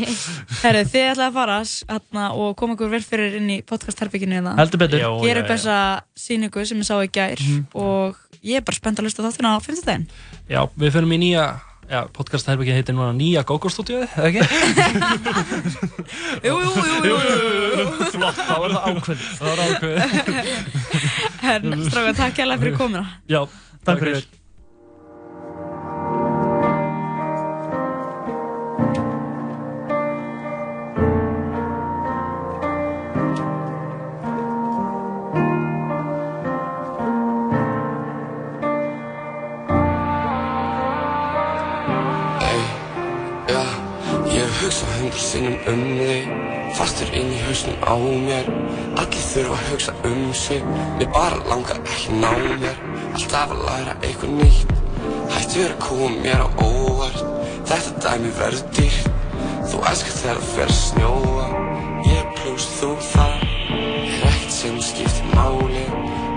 Herru, þið ætlaði að fara hérna, og koma okkur vel fyrir inn í podcastherbygginu hérna.
Heldur betur.
Gera
já,
upp þessa síningu sem ég sá í gær
Mhm.
og ég er bara spennt að hlusta á þáttina á 50 daginn.
Já, við fyrir í nýja, já, podcast herbyggið heitir núna Nýja GóGó-stúdíóið, eða ekki?
jú, jú, jú, jú, jú.
Flott, þá er það ákveðið.
Það var ákveðið.
En stráka, takk hérlega fyrir komina.
Já, takk fyrir.
Hundru sinnum um þig Fastur inn í hausnum á mér. Allir þurfa að hugsa um sig Mér bara langar ekki ná mér. Alltaf að læra eitthvað nýtt Hættu verið að koma mér á óvart. Þetta dæmi verður dýrt Þú elskar þegar það fer að snjóa. Ég pluss þú það Er ekkert sem skiptir máli.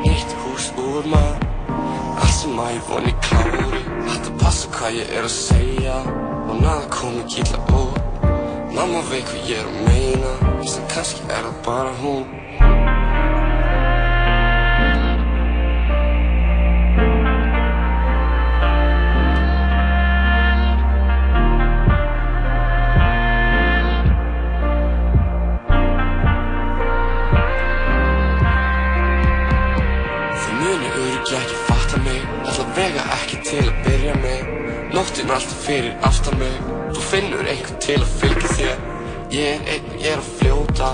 Nýtt hús úr maður Allt sem að ég voni klári. Þetta passa hvað ég er að segja Og naða komi kýtla út Mamma veit hvað ég er að meina að kannski er það bara hún. Þið muni öruglega ekki fatta mig Allavega ekki til að byrja með Nóttin alltaf fyrir aftan mig. Þú finnur einhvern til að fylgja þér. Ég er einn ég er að fljóta.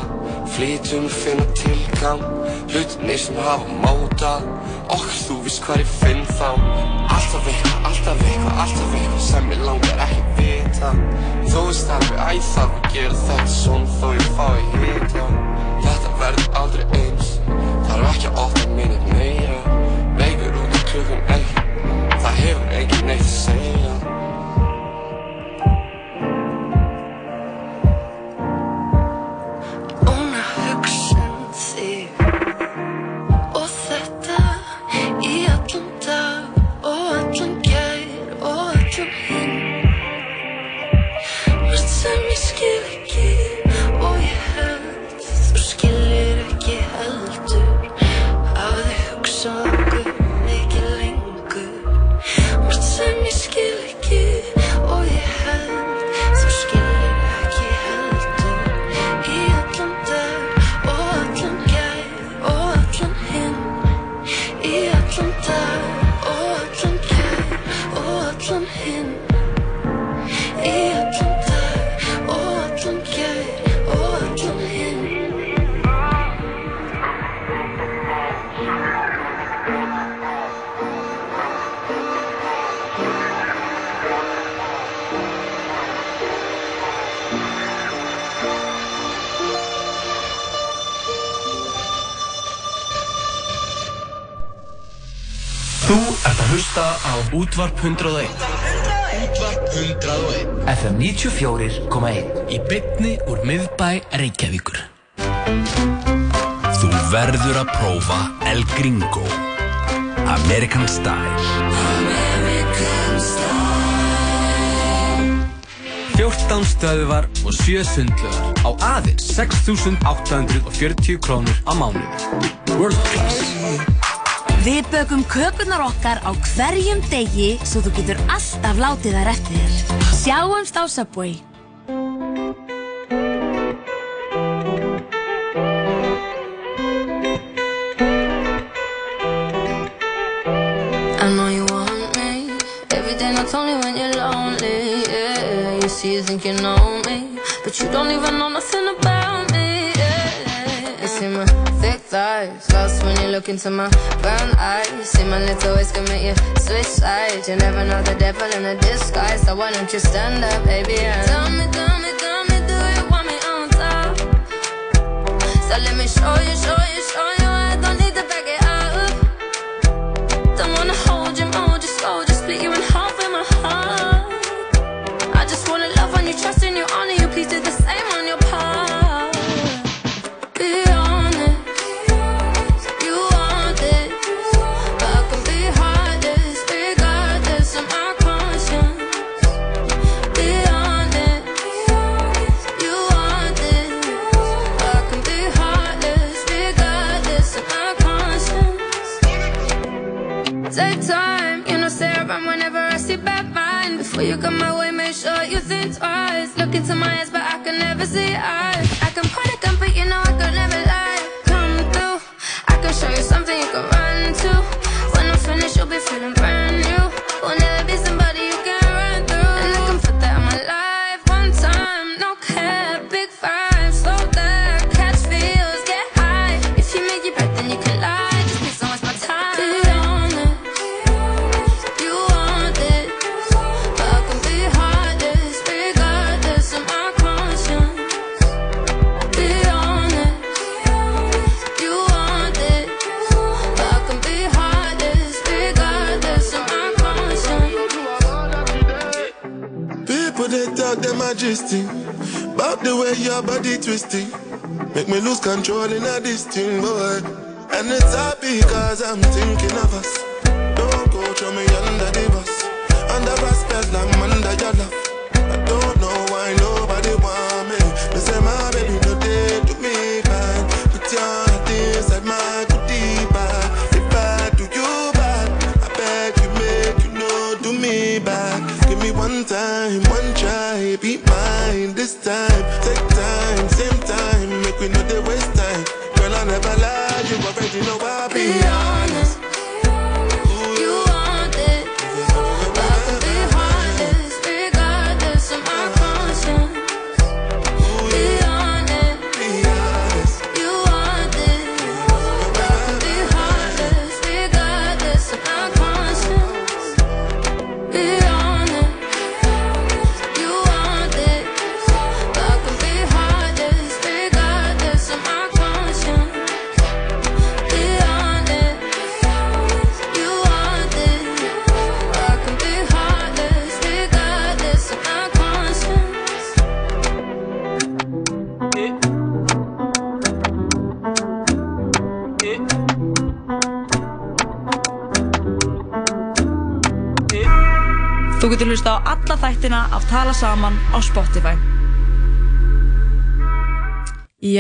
Flýtum að finna tilgang. Hlutinir sem hafa mótað Okkar þú veist hvað ég finn þá. Alltaf eitthvað, alltaf eitthvað, alltaf eitthvað Sem ég langar ekki vita. Þú veist að ég þarf að gera þetta Svona þó ég fái hita. Þetta verður aldrei eins. Þarf ekki að opna minni meira Veikur út í klukkan eitt Það hefur engin neitt að segja
Útvarp 101 Útvarp 101 FM 94.1 Í bytni úr miðbæ Reykjavíkur. Þú verður að prófa El Gringo. American Style.
American style.
14 stöðuvar og 7 sundlugar á aðeins 6.840 krónur á mánuði. World Class
Við bökum kökurnar okkar á hverjum degi svo þú getur alltaf látið þær eftir. Sjáumst á Subway.
Look into my brown eyes. See my little ways make you switch sides. You never know the devil in a disguise. So why don't you stand up, baby? And tell me, tell me, tell me, do you want me on top? So let me show you, show you, show you. I don't need to back it up. Don't wanna hold you, mold you slow, just split you in half with my heart. I just wanna love on you, trust in you, honor you. Please do the Before you come my way, make sure you think twice. Look into my eyes, but I can never see eyes.
Body twisting Make me lose control in a this thing, boy. And it's happy cause I'm thinking of us. Don't go throw me Under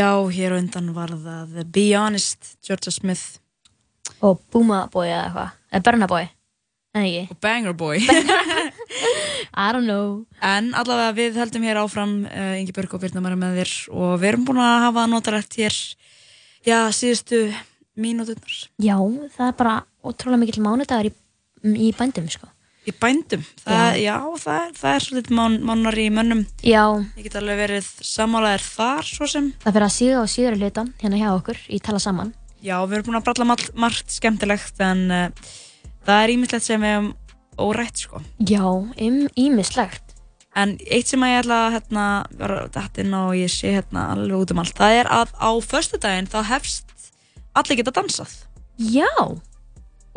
Já, hér undan var það Be Honest, Georgia Smith.
Og Booma Boy eða eitthvað. Eða Burna Boy. En ekki.
Og Banger Boy.
I don't know.
En allavega við heldum hér áfram, uh, Ingi Björk og Birna Mara með þér og við erum búin að hafa notalegt hér, já, síðustu mínúturnar.
Já, það er bara ótrúlega mikill mánudagur í, í bændum, sko.
Í bændum? Það, já, það, er- það er svolítið mán, mánar í mönnum.
Já.
Ég get alveg verið sammálaðir þar, svo sem.
Það fyrir að síða og síður hluta hérna hjá okkur í Tala Saman.
Já, við erum búin að bralla margt, margt skemmtilegt en uh, það er ímislegt sem við hefum órætt sko.
Já, ímislegt.
En eitt sem ég ætla að hérna, vera dætt inn á og ég sé hérna alveg út um allt, það er að á föstudaginn þá hefst allir geta dansað.
Já.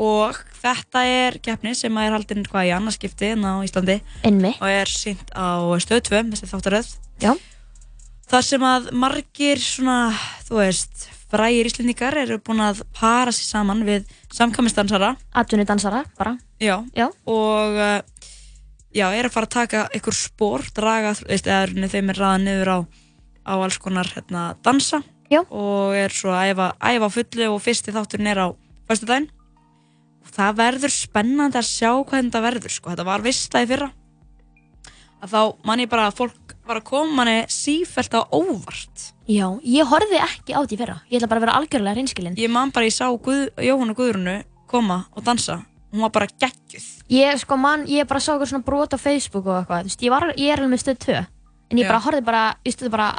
Og þetta er keppni sem að er haldinn hvað í annarskipti en á Íslandi.
Einmi.
Og er sínt á stöð 2, þessi þáttaröð.
Já.
Þar sem að margir svona, þú veist, frægir íslendingar eru búin að para sér saman við samkvæmistansara.
Atvinni dansara, bara.
Já.
Já.
Og uh, já, er að fara að taka ykkur spór, draga, eða þeim er ræða niður á, á alls konar hérna, dansa.
Já.
Og er svo að æfa, æfa fullu og fyrsti þátturinn er á föstudaginn. Og það verður spennandi að sjá hvað þetta verður, sko. Þetta var í fyrra. Að þá man ég bara að fólk var að koma manni sífælt á óvart.
Já, ég horfði ekki á því fyrra. Ég ætla bara að vera algjörlega reynskilinn.
Ég man bara, ég sá Guð, Jóhannu Guðrunu koma og dansa. Hún var bara geggjuð.
Ég, sko, mann, ég bara sá eitthvað svona brot á Facebook og eitthvað. Þú veist, ég, var, ég er alveg með stöð 2. En ég
Já.
bara horfði bara, ég stöði bara,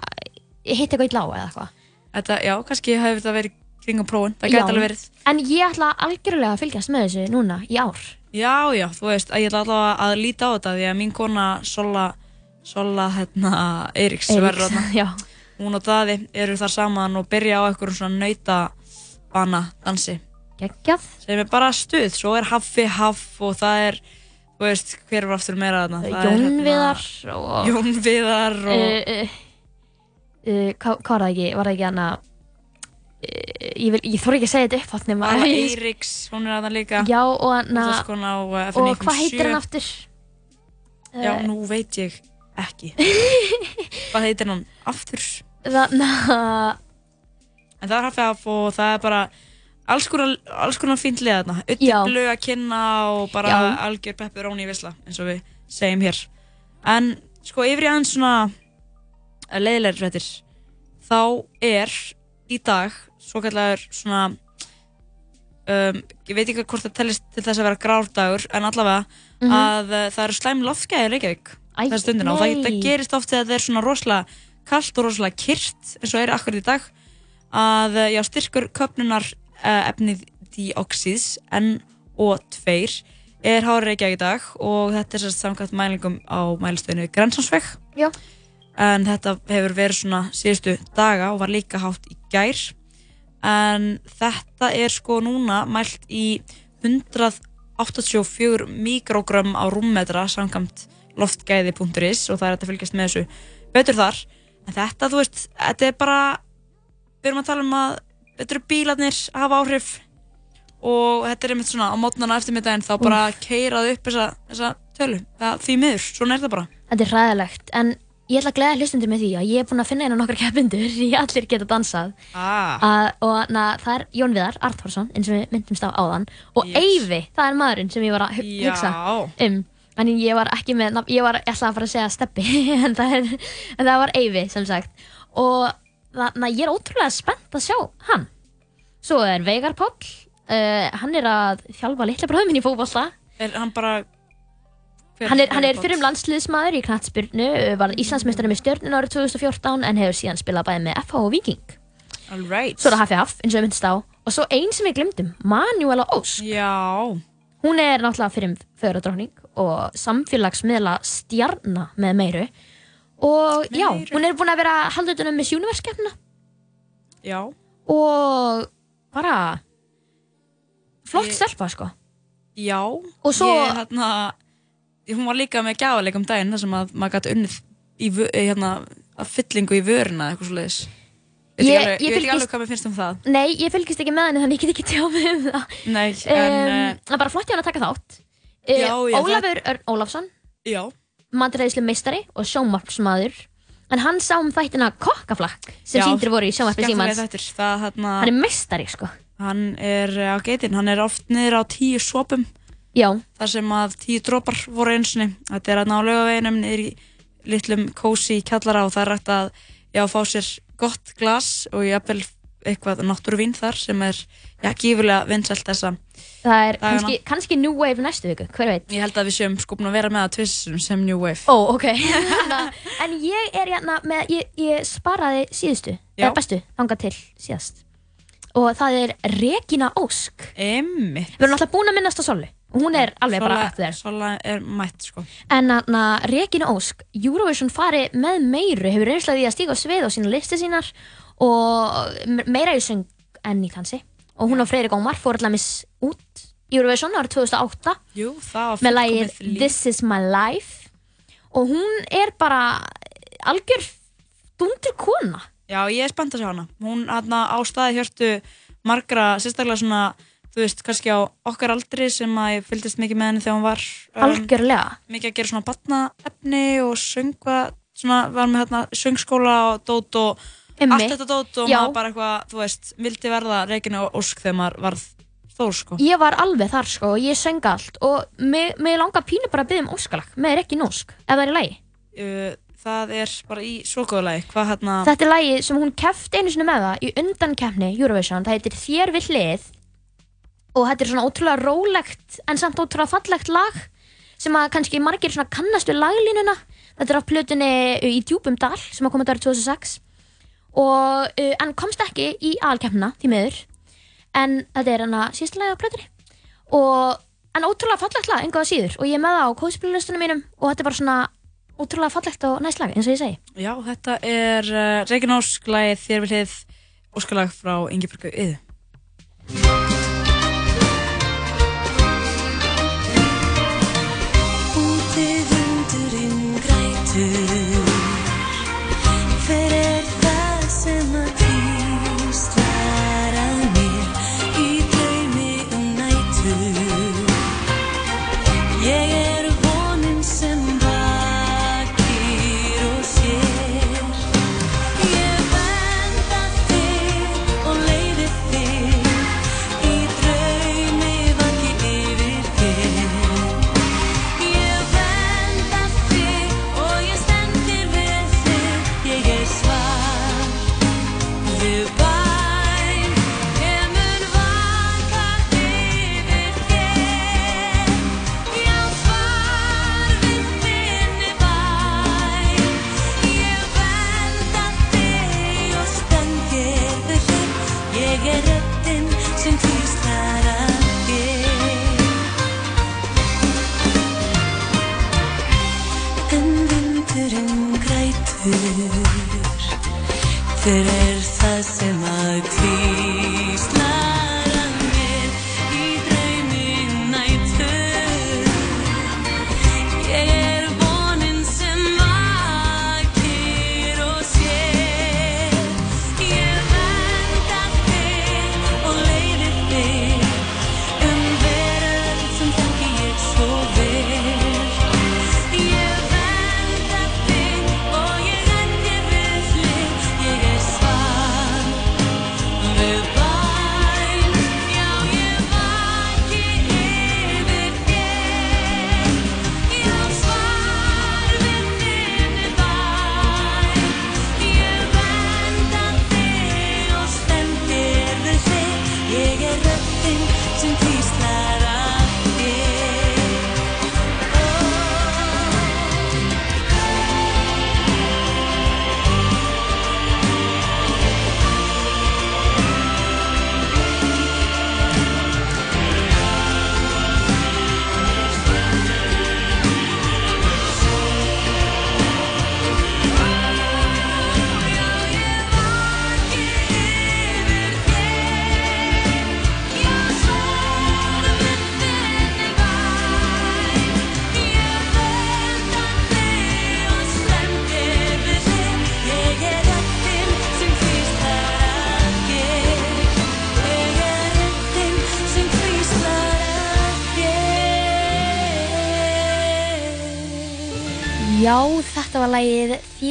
ég hitti eitthvað í lá eða eitthvað.
Þetta, já, kannski hefur þetta verið kringum prófun, það gæti alveg verið
En ég ætla algjörlega að fylgjast með þessu núna í ár.
Já, já, þú veist, ég ætla allavega að líta á þetta því að mín kona Sola, Sola, hérna, Eiríks,
Eiríks,
verður þarna.
já.
Hún og Daði eru þar saman og byrja á einhverjum svona nautabana dansi.
Geggjað.
Sem er bara stuð, svo er Haffi Haff og það er, þú veist, hver var aftur meira þarna? Það er,
Jón
hérna,
og...
Jón Viðar og...
Uh, uh, uh, hvað, hvað var það ekki? Var það ekki hana... Ég, vil- ég þór ekki að segja þetta upp átt nema...
Vala Eiríks, hún er þarna líka.
Já, og.
Útvarpskona á uh,
Og
FNI
hvað heitir
57.
hann aftur?
Já,
Eh,
nú veit ég ekki. hvað heitir hann aftur?
Þannig
En það er Haff og það er bara alls konar, fínt lið þarna. Utti blöð að kynna og bara
Já.
algjör pepperoni í visla, eins og við segjum hér. En sko yfir í aðeins svona leiðilegri fréttir, þá er í dag svo kallar svona, um, ég veit ekki hvort það tellist til þess að vera grárdagur, en allavega
Mhm.
að uh, það eru slæm loftgæði í Reykjavík
Æ,
þessa stundina og það, það gerist oft þegar það er svona rosalega kallt og rosalega kyrt eins og er akkurat í dag að uh, já, styrkur köpnunar uh, efnið díoxíðs NO2 er hárið Reykjavík í dag og þetta er sérst samkvæmt mælingum á mælistöðinu Grensansveg
Já.
en þetta hefur verið svona síðustu daga og var líka hátt í gær en þetta er sko núna mælt í 184 mikrogram á rúmmetra samkvæmt loftgæði.is og það er að fylgjast með þessu betur þar. En þetta, þú veist, þetta er bara við erum að tala um að þetta eru bílarnir hafa áhrif og þetta er einmitt svona á mótnana eftir middaginn þá bara keirað upp þessa, þessa tölu, það, því miður, svona er það bara.
Þetta er ræðilegt, en ég ætla að gleða hlustundur með því að ég er búin að finna einu nokkra keppindur í Allir geta dansað
ah.
að, og na, það er Jón Viðar Arthorsson, eins og við myndumst á áðan og
Yes.
Eyvi, það er maðurinn sem ég var að hu-
Já.
hugsa um en ég var ekki með, ég var ætlaði að fara að segja Steppi en það, en það var Eyvi sem sagt og þannig að ég er ótrúlega spennt að sjá hann svo er Veigar Páll uh, hann er að þjálfa litla bróðum minn í fótbolta
er hann bara
Hann er, hann er fyrir landsliðsmaður í knattspyrnu, var Íslandsmeistari með stjórnun árið 2014 en hefur síðan spilað bæði með FH og Viking.
Alright.
Svo er það Haff, eins og við myndist á. Og svo einn sem við glemdum, Manuela Ósk.
Já.
Hún er náttúrulega fyrir föðuradrókning og samfélagsmiðla stjarna með meiru. Og já, hún er búin að vera haldutunum með sjúnuverskefna
Já.
og bara flott
Ég-
stelpa sko.
Já.
Og svo-
Ég, hérna, hún var líka með gjáleik um daginn þar sem að maður gæti unnið í, í, hérna, að fyllingu í vöruna eitthvað svo leiðis. Ég,
Ég-
ég,
ég
veit ekki alveg hvað mér finnst um það.
Nei, ég fylgist ekki með henni þannig ég get ekki tjá mig um það.
Nei, en...
um, það er bara flott hjá hann að taka þátt uh,
Já, já,
Ólafur Örn Ólafsson
Já.
matræðislu meistari og sjómarpsmaður en hann sá um þættina kokkaflakk sem
Já,
síndir voru í sjómarpi símans.
Það, hérna,
hann er meistari sko
Hann er á geitin, hann er oft niður á tíu svopum.
Já.
Þar sem að tíu dropar voru einsinni. Þetta er hérna á laugaveginum niður í litlum kósi kjallara og það er rægt að já, fá sér gott glas og jafnvel eitthvað náttúruvín þar sem er já, gífurlega vinsælt þessa
það er kannski, kannski New Wave næstu viku, hver veit?
Ég held að við séum búin að vera með að tvistum sem New Wave.
Ó, ok. En ég er hérna með, ég, ég sparaði síðustu, eða bestu, þangað til síðast. Og það er Regína Ósk.
Emmi
Við erum alltaf búin að minnast á Solu Og hún er alveg bara up there.
Sola er mætt sko.
En þarna Regína Ósk, Eurovision fari með meiru, hefur reynslega því að stíga á svið á sína listi sínar og me- meira í söng enn í dansi og hún og Freyri Gómar fór allaveg út í Eurovision árið 2008
Jú,
með
líf.
This is my life. Og hún er bara algjör dundur kona.
Já, ég er spennt að sjá hana. Hún hana, á staði hjörtu margra, sérstaklega svona, þú veist, kannski á okkar aldri sem að ég fylgdist mikið með henni þegar hún var um,
Algjörlega.
mikið að gera svona batnaefni og söngva, svona var með hérna söngskóla og dót og
Einmitt.
allt þetta dót og
Já.
maður bara eitthvað, þú veist, vildi verða Regina Ósk þegar maður varð stór, sko.
Ég var alveg þar sko og ég söng allt og mig, mig langar pínu bara að byggja um óskalag með ekki nósk, ef það er í lagi
Uh, það er bara í svo góðu lagi, hvað hérna...
Þetta er lagi sem hún kefti einu sinni með það í undankefni Eurovision, það heitir Þér við hlið og þetta er svona ótrúlega rólegt en samt ótrúlega fallegt lag sem að kannski margir svona kannast við laglínuna. Þetta er á plötunni uh, í djúpum dal sem að koma þetta árið 2006 og uh, en komst ekki í aðalkefnina því miður. En þetta er hana síðasta lagi á plötunni. Og en ótrúlega fallegt lag, einhverja síður. Og ég er með það á kóðspililistunum mínum og þetta er bara svona ótrúlega fallegt og næst lag, eins og ég segi.
Já, þetta er uh, Reykján Ósk lagið þér vil hlið óskalag frá Ingeborgu Yðu.
Hver er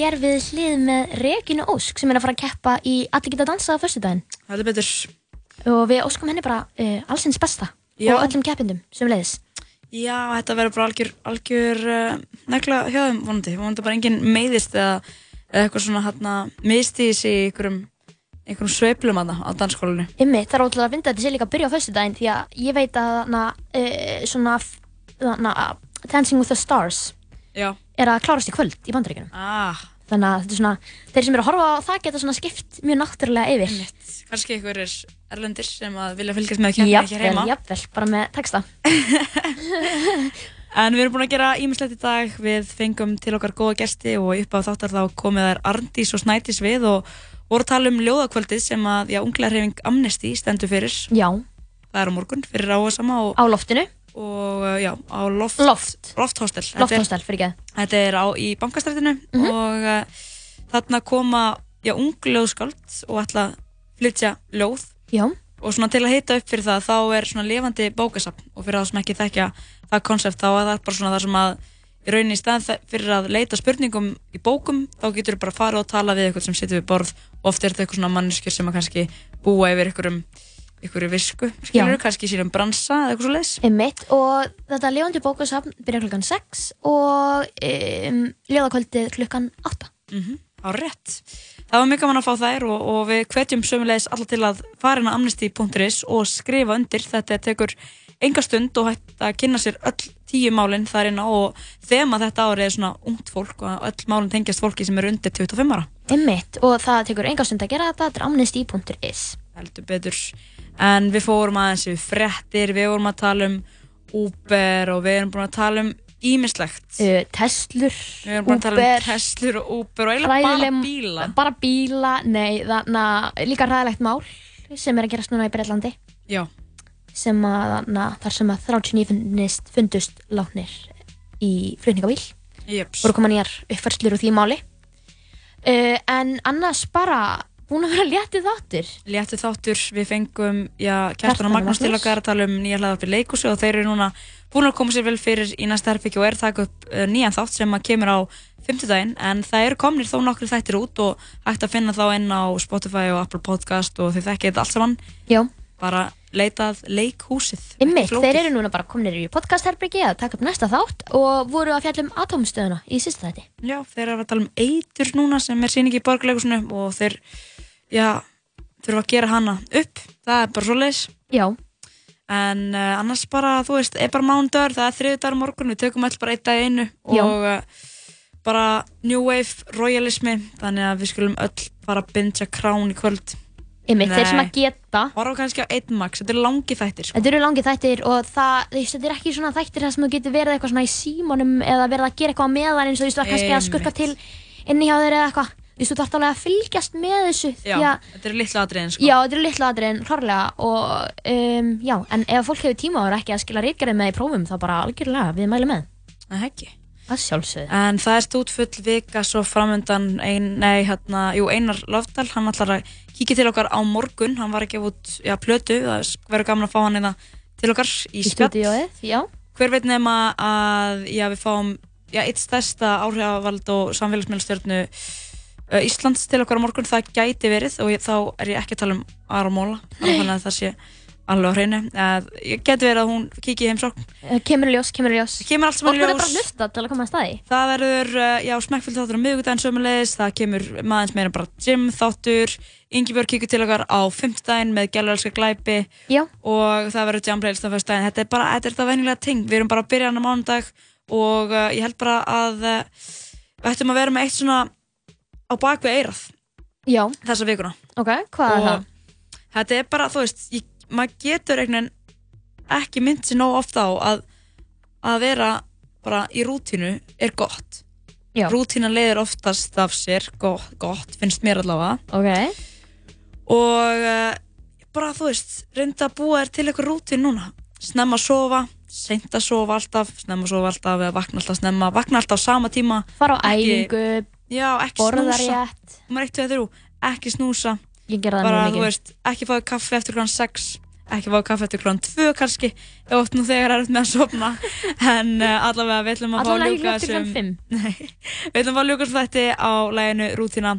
Þér við hlið
með Regínu Ósk sem er að fara að keppa í Allir geta dansað á föstudaginn
Heldur betur
og við óskum henni bara uh, allsins besta
Já.
og öllum keppindum sem leiðis
Já, þetta verður bara algjör, algjör uh, negla hjá þeim vonandi. Vonandi bara enginn meiðist eða, eitthvað svona hérna mistís í einhverjum, einhverjum sveiflum aðna á dansskólinu.
Ymmi, það er ótrúlega að finna þetta sé líka að byrja á föstudaginn því að ég veit að na, uh, svona na, Dancing with the Stars
Já.
er að klárast í kvöld í bandaríkjunum
Ah.
Þannig að þetta er svona, þeir sem eru að horfa á það geta svona skipt mjög náttúrulega yfir
Kanski einhverjir erlendir sem að vilja fylgjast með kemni hér
Jafnvel,
heima.
jafnvel, bara með texta
En við erum búin að gera ímislegt í dag. Við fengum til okkar góða gesti og upp á þáttar þá komið þær Arndís og Snædís við og voru að tala um ljóðakvöldið sem að, já, unglarhefing Amnesty stendur fyrir.
Já.
Það er á morgun fyrir áhersama.
Á loftinu.
Og, uh, já, á loft...
Loft.
Lofthostel.
Lofthostel, fyrir ekki
Þetta er á, í bankastrætinu
Mhm.
og uh, þarna koma, já, ung ljóðskáld og ætla að flytja ljóð.
Já.
Og svona til að heita upp fyrir það, þá er svona lifandi bókasafn og fyrir það sem ekki þekkja það konsept, þá er það bara svona það sem að í rauninni í stað fyrir að leita spurningum í bókum, þá getur þú bara að fara og tala við eitthvað sem situr við borð og oft er þetta eitthvað svona manneskjur sem að kannski búa yfir einhverjum einhverju visku, skilur, kannski sínum bransa eða eitthvað svo leis.
Einmitt, og þetta lifandi bókasafn byrja klukkan 6 og um, ljóðakvöldið klukkan 8
mm Á rétt. Það var mjög gaman að fá þær og, og við hvetjum sömulegis alla til að fara inn á amnesty.is og skrifa undir. Þetta tekur enga stund og hægt að kynna sér öll tíu málinn þar inn á og þema þetta ári er svona ungt fólk og öll málinn tengjast fólki sem eru undir 25 ára.
Einmitt, og það tekur enga stund að gera þetta, þetta er amnesty.is
heldur betur en við fórum aðeins við fréttir, við vorum að tala um Uber og við erum búin að tala um ímislegt
uh, Teslur,
við erum búin að tala um Teslur og Uber og eiginlega bara bíla.
bara bíla, nei, þannig að líka ræðilegt mál sem er að gerast núna í Breitlandi
Já.
sem að þarna, þar sem að 39 fundist, fundust látnir í flutningabíl.
Jeps.
voru koma nýjar uppfærslur úr því máli. Uh, en annars bara búin að vera léttið þáttur
Léttu þáttur, við fengum
Kjartan
og Magnús til
Magnús.
okkar að tala um nýja hlaðarpi leikúsi og þeir eru núna búin að koma sér vel fyrir í næsta herbyggju og er að taka upp uh, nýjan þátt sem að kemur á fimmtudaginn en það eru komnir þó nokkru þættir út og hægt að finna þá inn á Spotify og Apple Podcast og þið þekkið allt saman
Já.
bara leitað Ekki flókið.
þeir eru núna bara komnir í podcastherbyggi að taka upp næsta þátt og voru að fjalla um atómstöðuna í sísta þætti.
Já, þeir eru að tala um eitur núna sem er síningi í borgarleikusinu og þeir, já, þurfa að gera hana upp. Það er bara svo leis.
Já.
En uh, annars bara, þú veist, er bara mándagur, það er þriðdagur morgun, við tökum öll bara eitt dag einu
Já.
og uh, bara New Wave royalismi, þannig að við skulum öll fara að bingja krán í kvöld.
Einmitt, þeir sem að geta.
Horfa kannski á einn max, þetta er langi þættir, sko.
Þetta eru langi þættir og það, þetta er ekki svona þættir þar sem þú getur verið eitthvað svona í símónum eða verið að gera eitthvað á meðan eins og þú veist, kannski að skurka til inni hjá þeir eða eitthvað. Þú þarft alveg að fylgjast með þessu
Já, þetta eru litlu atriðin, sko.
Já, þetta eru litlu atriðin, klárlega og um, já, en ef fólk hefur tíma og er ekki að skila ríkjarið með í prófum þá bara algjörlega við mælum með.
Það ekki.
Það sjálfsögðu.
En það er stútfull vika svo framöndan ein, nei, hérna, jú, Einar Lofdal, hann ætlar að kíkja til okkar á morgun, hann var ekki út, já, plötu, það verður gaman að fá hann eða til okkar í
Í
spjall. Hver veit nema að, já, við fáum, já, eitt stærsta áhrifavald og samfélagsmiðlstjörnu uh, Íslands til okkar á morgun, það gæti verið og ég, þá er ég ekki að tala um Ara Móla, þannig að það sé alveg á hreinu. Uh, ég geti verið að hún kíkja í heimsókn.
Eh, Kemur ljós, kemur ljós.
Kemur allt saman í
Fólk verður
ljós.
bara að hlusta til að koma að staði.
Það verður, já, smekkfyllt þáttur á miðvikudaginn sömulegis, það kemur maðurins meira bara gym þáttur, Ingibjörg kíkur til okkar á fimmtudaginn með gælurelska glæpi
já.
og það verður jam playlist á fyrstudaginn. Þetta er bara, þetta er þetta venjulega ting, við erum bara að byrja hann á mánudag og uh, ég held bara að uh, við ættum að vera með eitt svona á bakvið eirað
já.
þessa vikuna.
Ok, hvað er það?
Þetta er bara, þú veist, ég, maður getur einhvern veginn ekki mynd sér nóg ofta á að, að vera bara í rútínu er gott.
Já.
Rútína leiðir oftast af sér gott, gott finnst mér allavega.
Ok.
Og uh, bara, þú veist, reynda að búa þér til eitthvað rútín núna. Snemma að sofa, seint að sofa alltaf, snemma að sofa alltaf eða vakna alltaf snemma, vakna alltaf á sama tíma.
Fara á
Ekki-
æfingu,
Já, ekki
borða
snúsa.
rétt.
Númer 1, 2, 3, ekki snúsa.
Ég gera það
bara,
mjög mikið.
þú veist, ekki fáið kaffi eftir klokkan 6 ekki fáið kaffi eftir klokkan 2 kannski ef oft nú þegar er með að sofna en uh, allavega við ætlum að fá
Allavega ekki
ljúka
eftir klukkan fimm.
Nei, við ætlum að fá ljúka þetta á læginu Rútina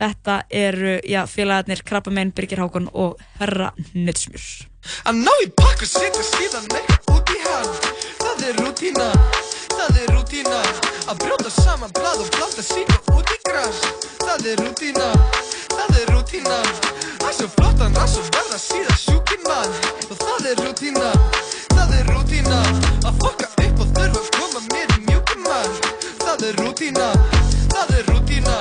þetta eru, já, félagarnir Krabbamein, Birgir Hákon og Herra Nutsmjör
Að Það er rútína, það Að brjóta saman blað og blanda síka út í gras Það er rútína, það er rútína Að svo flottan rass og verða síðan sjúkin mann Og það er rútína, það er rútína Að fokka upp og þurfa að koma mér í mjúkin mann Það er rútína, það er rútína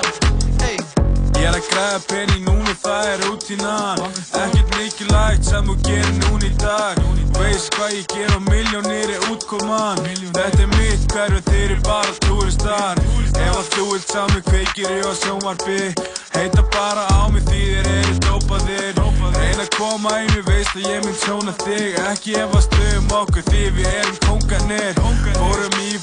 Ey
Ég er að græða pening núna, það er rútínan Ekkert mikilvægt sem þú gerir núna í dag. Veist hvað ég ger á miljónir er útkoman. Þetta er mitt hverju þeir eru bara túristar. Ef að þú vilt sá mig kveikir ég á sjónvarpi. Heita bara á mig því þeir eru dópaðir. Reyna að koma við veist að ég mynd sjóna þig. Ekki ef að stöðum okkur því við erum kongarnir Fórum í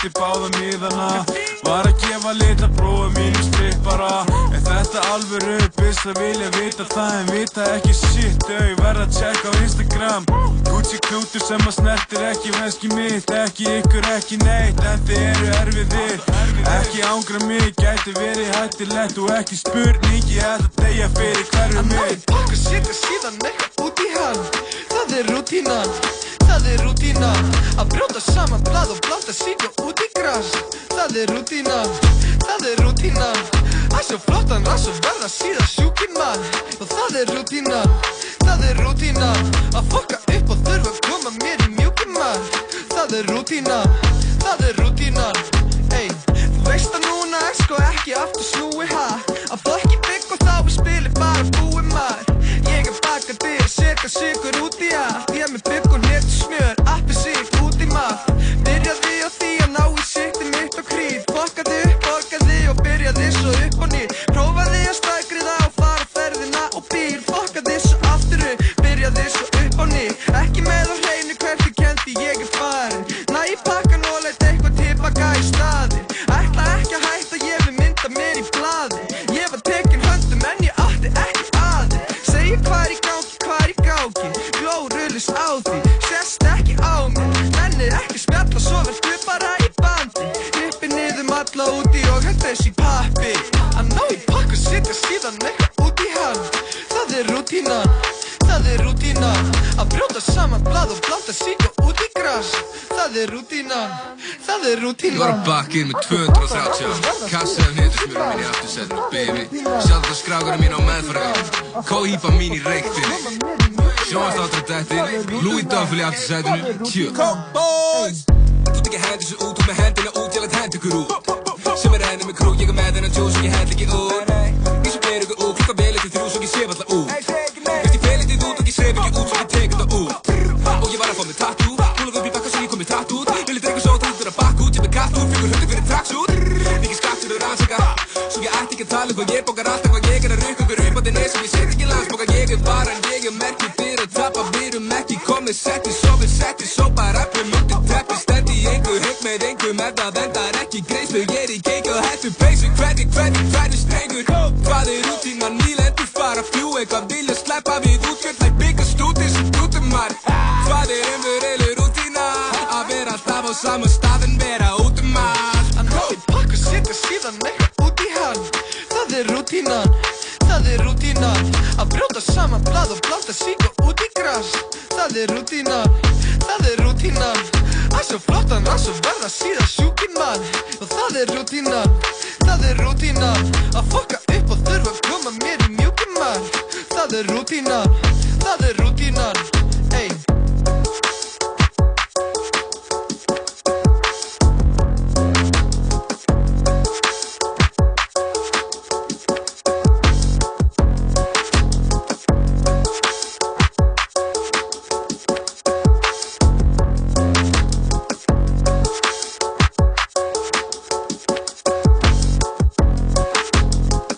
ég kefti báða miðana. Var að gefa lit að prófa mínu strippara. Er þetta alvöru byrst að vilja vita það En vita ekki shit, þau verða að checka á Instagram. Gucci klútur sem að snertir ekki veski mitt. Ekki ykkur, ekki neitt, en þið eru erfiðir Ekki ángra mig, gæti verið hættilegt Og ekki spurning, ég ætla að deyja fyrir hverju mitt
pakk og setja síðan eitthvað út í hann. Það er rútínan, það er rútínan Að brjóta saman blað og blanda síka út í gras Það er rútínan, það er rútínan Að svo flottan rass og verða síðan sjúkin mann Og það er rútínan, það er rútínan Að fokka upp og þurfa að koma mér í mjúkin mann Það er rútínan, það er rútínan Ey, þú veist að núna er sko ekki aftur snúi ha Að fokki bygg og þá er spilið bara búið maður Er bakandi að setja sigur út í allt Ég er með bygg og nett smjör, brjóta saman blað og blanda síka út í gras. Það er rútínan, það er rútínan
Ég var að bakka inn með 230 Kassaði hnetusmjörnum mín í aftursætinu Baby, sjálf það skrákurinn mín á meðfæraðinu Kóhýpa mín í reyktinni Sjónastáttur dættin Louis Duffel í aftursætinu Tjö.
Boys. Þú tekir hendi svo út, þú með hendina út, ég læt hendi ykkur út. Sem er henni með krú, ég er með þennan tjó svo ég hendi ekki út. Ég svo ber ykkur út, klukka vel eftir þrjú svo ég sef alltaf út. Veist ég fel eftir út og ég sef ekki út tala um hvað ég bókar alltaf hvað ég er að rukka ykkur upp á þinn eins og ég set ekki landsbóka Ég er bara en ég er merkið fyrir að tapa, við erum ekki komið setti Svo við setti, svo bara rappum undir teppi Stendi í engu, hygg með engum ef það endar ekki greiðslu Ég er í keiki og hættu basic, hvernig, hvernig, hvernig strengur Hvað er rútínan, nýlendur fara, fjú eitthvað vilja sleppa við útgjöld Læk byggast út eins og dútumar Hvað er umveruleg rútína, að vera alltaf á sama stað
rútínan, það er rútínan Að brjóta saman blað og blanda síka út í gras. Það er rútínan, það er rútínan Að svo flottan rass og verða síðan sjúkin mann. Og það er rútínan, það er rútínan Að fokka upp og þurfa að koma mér í mjúkin mann. Það er rútínan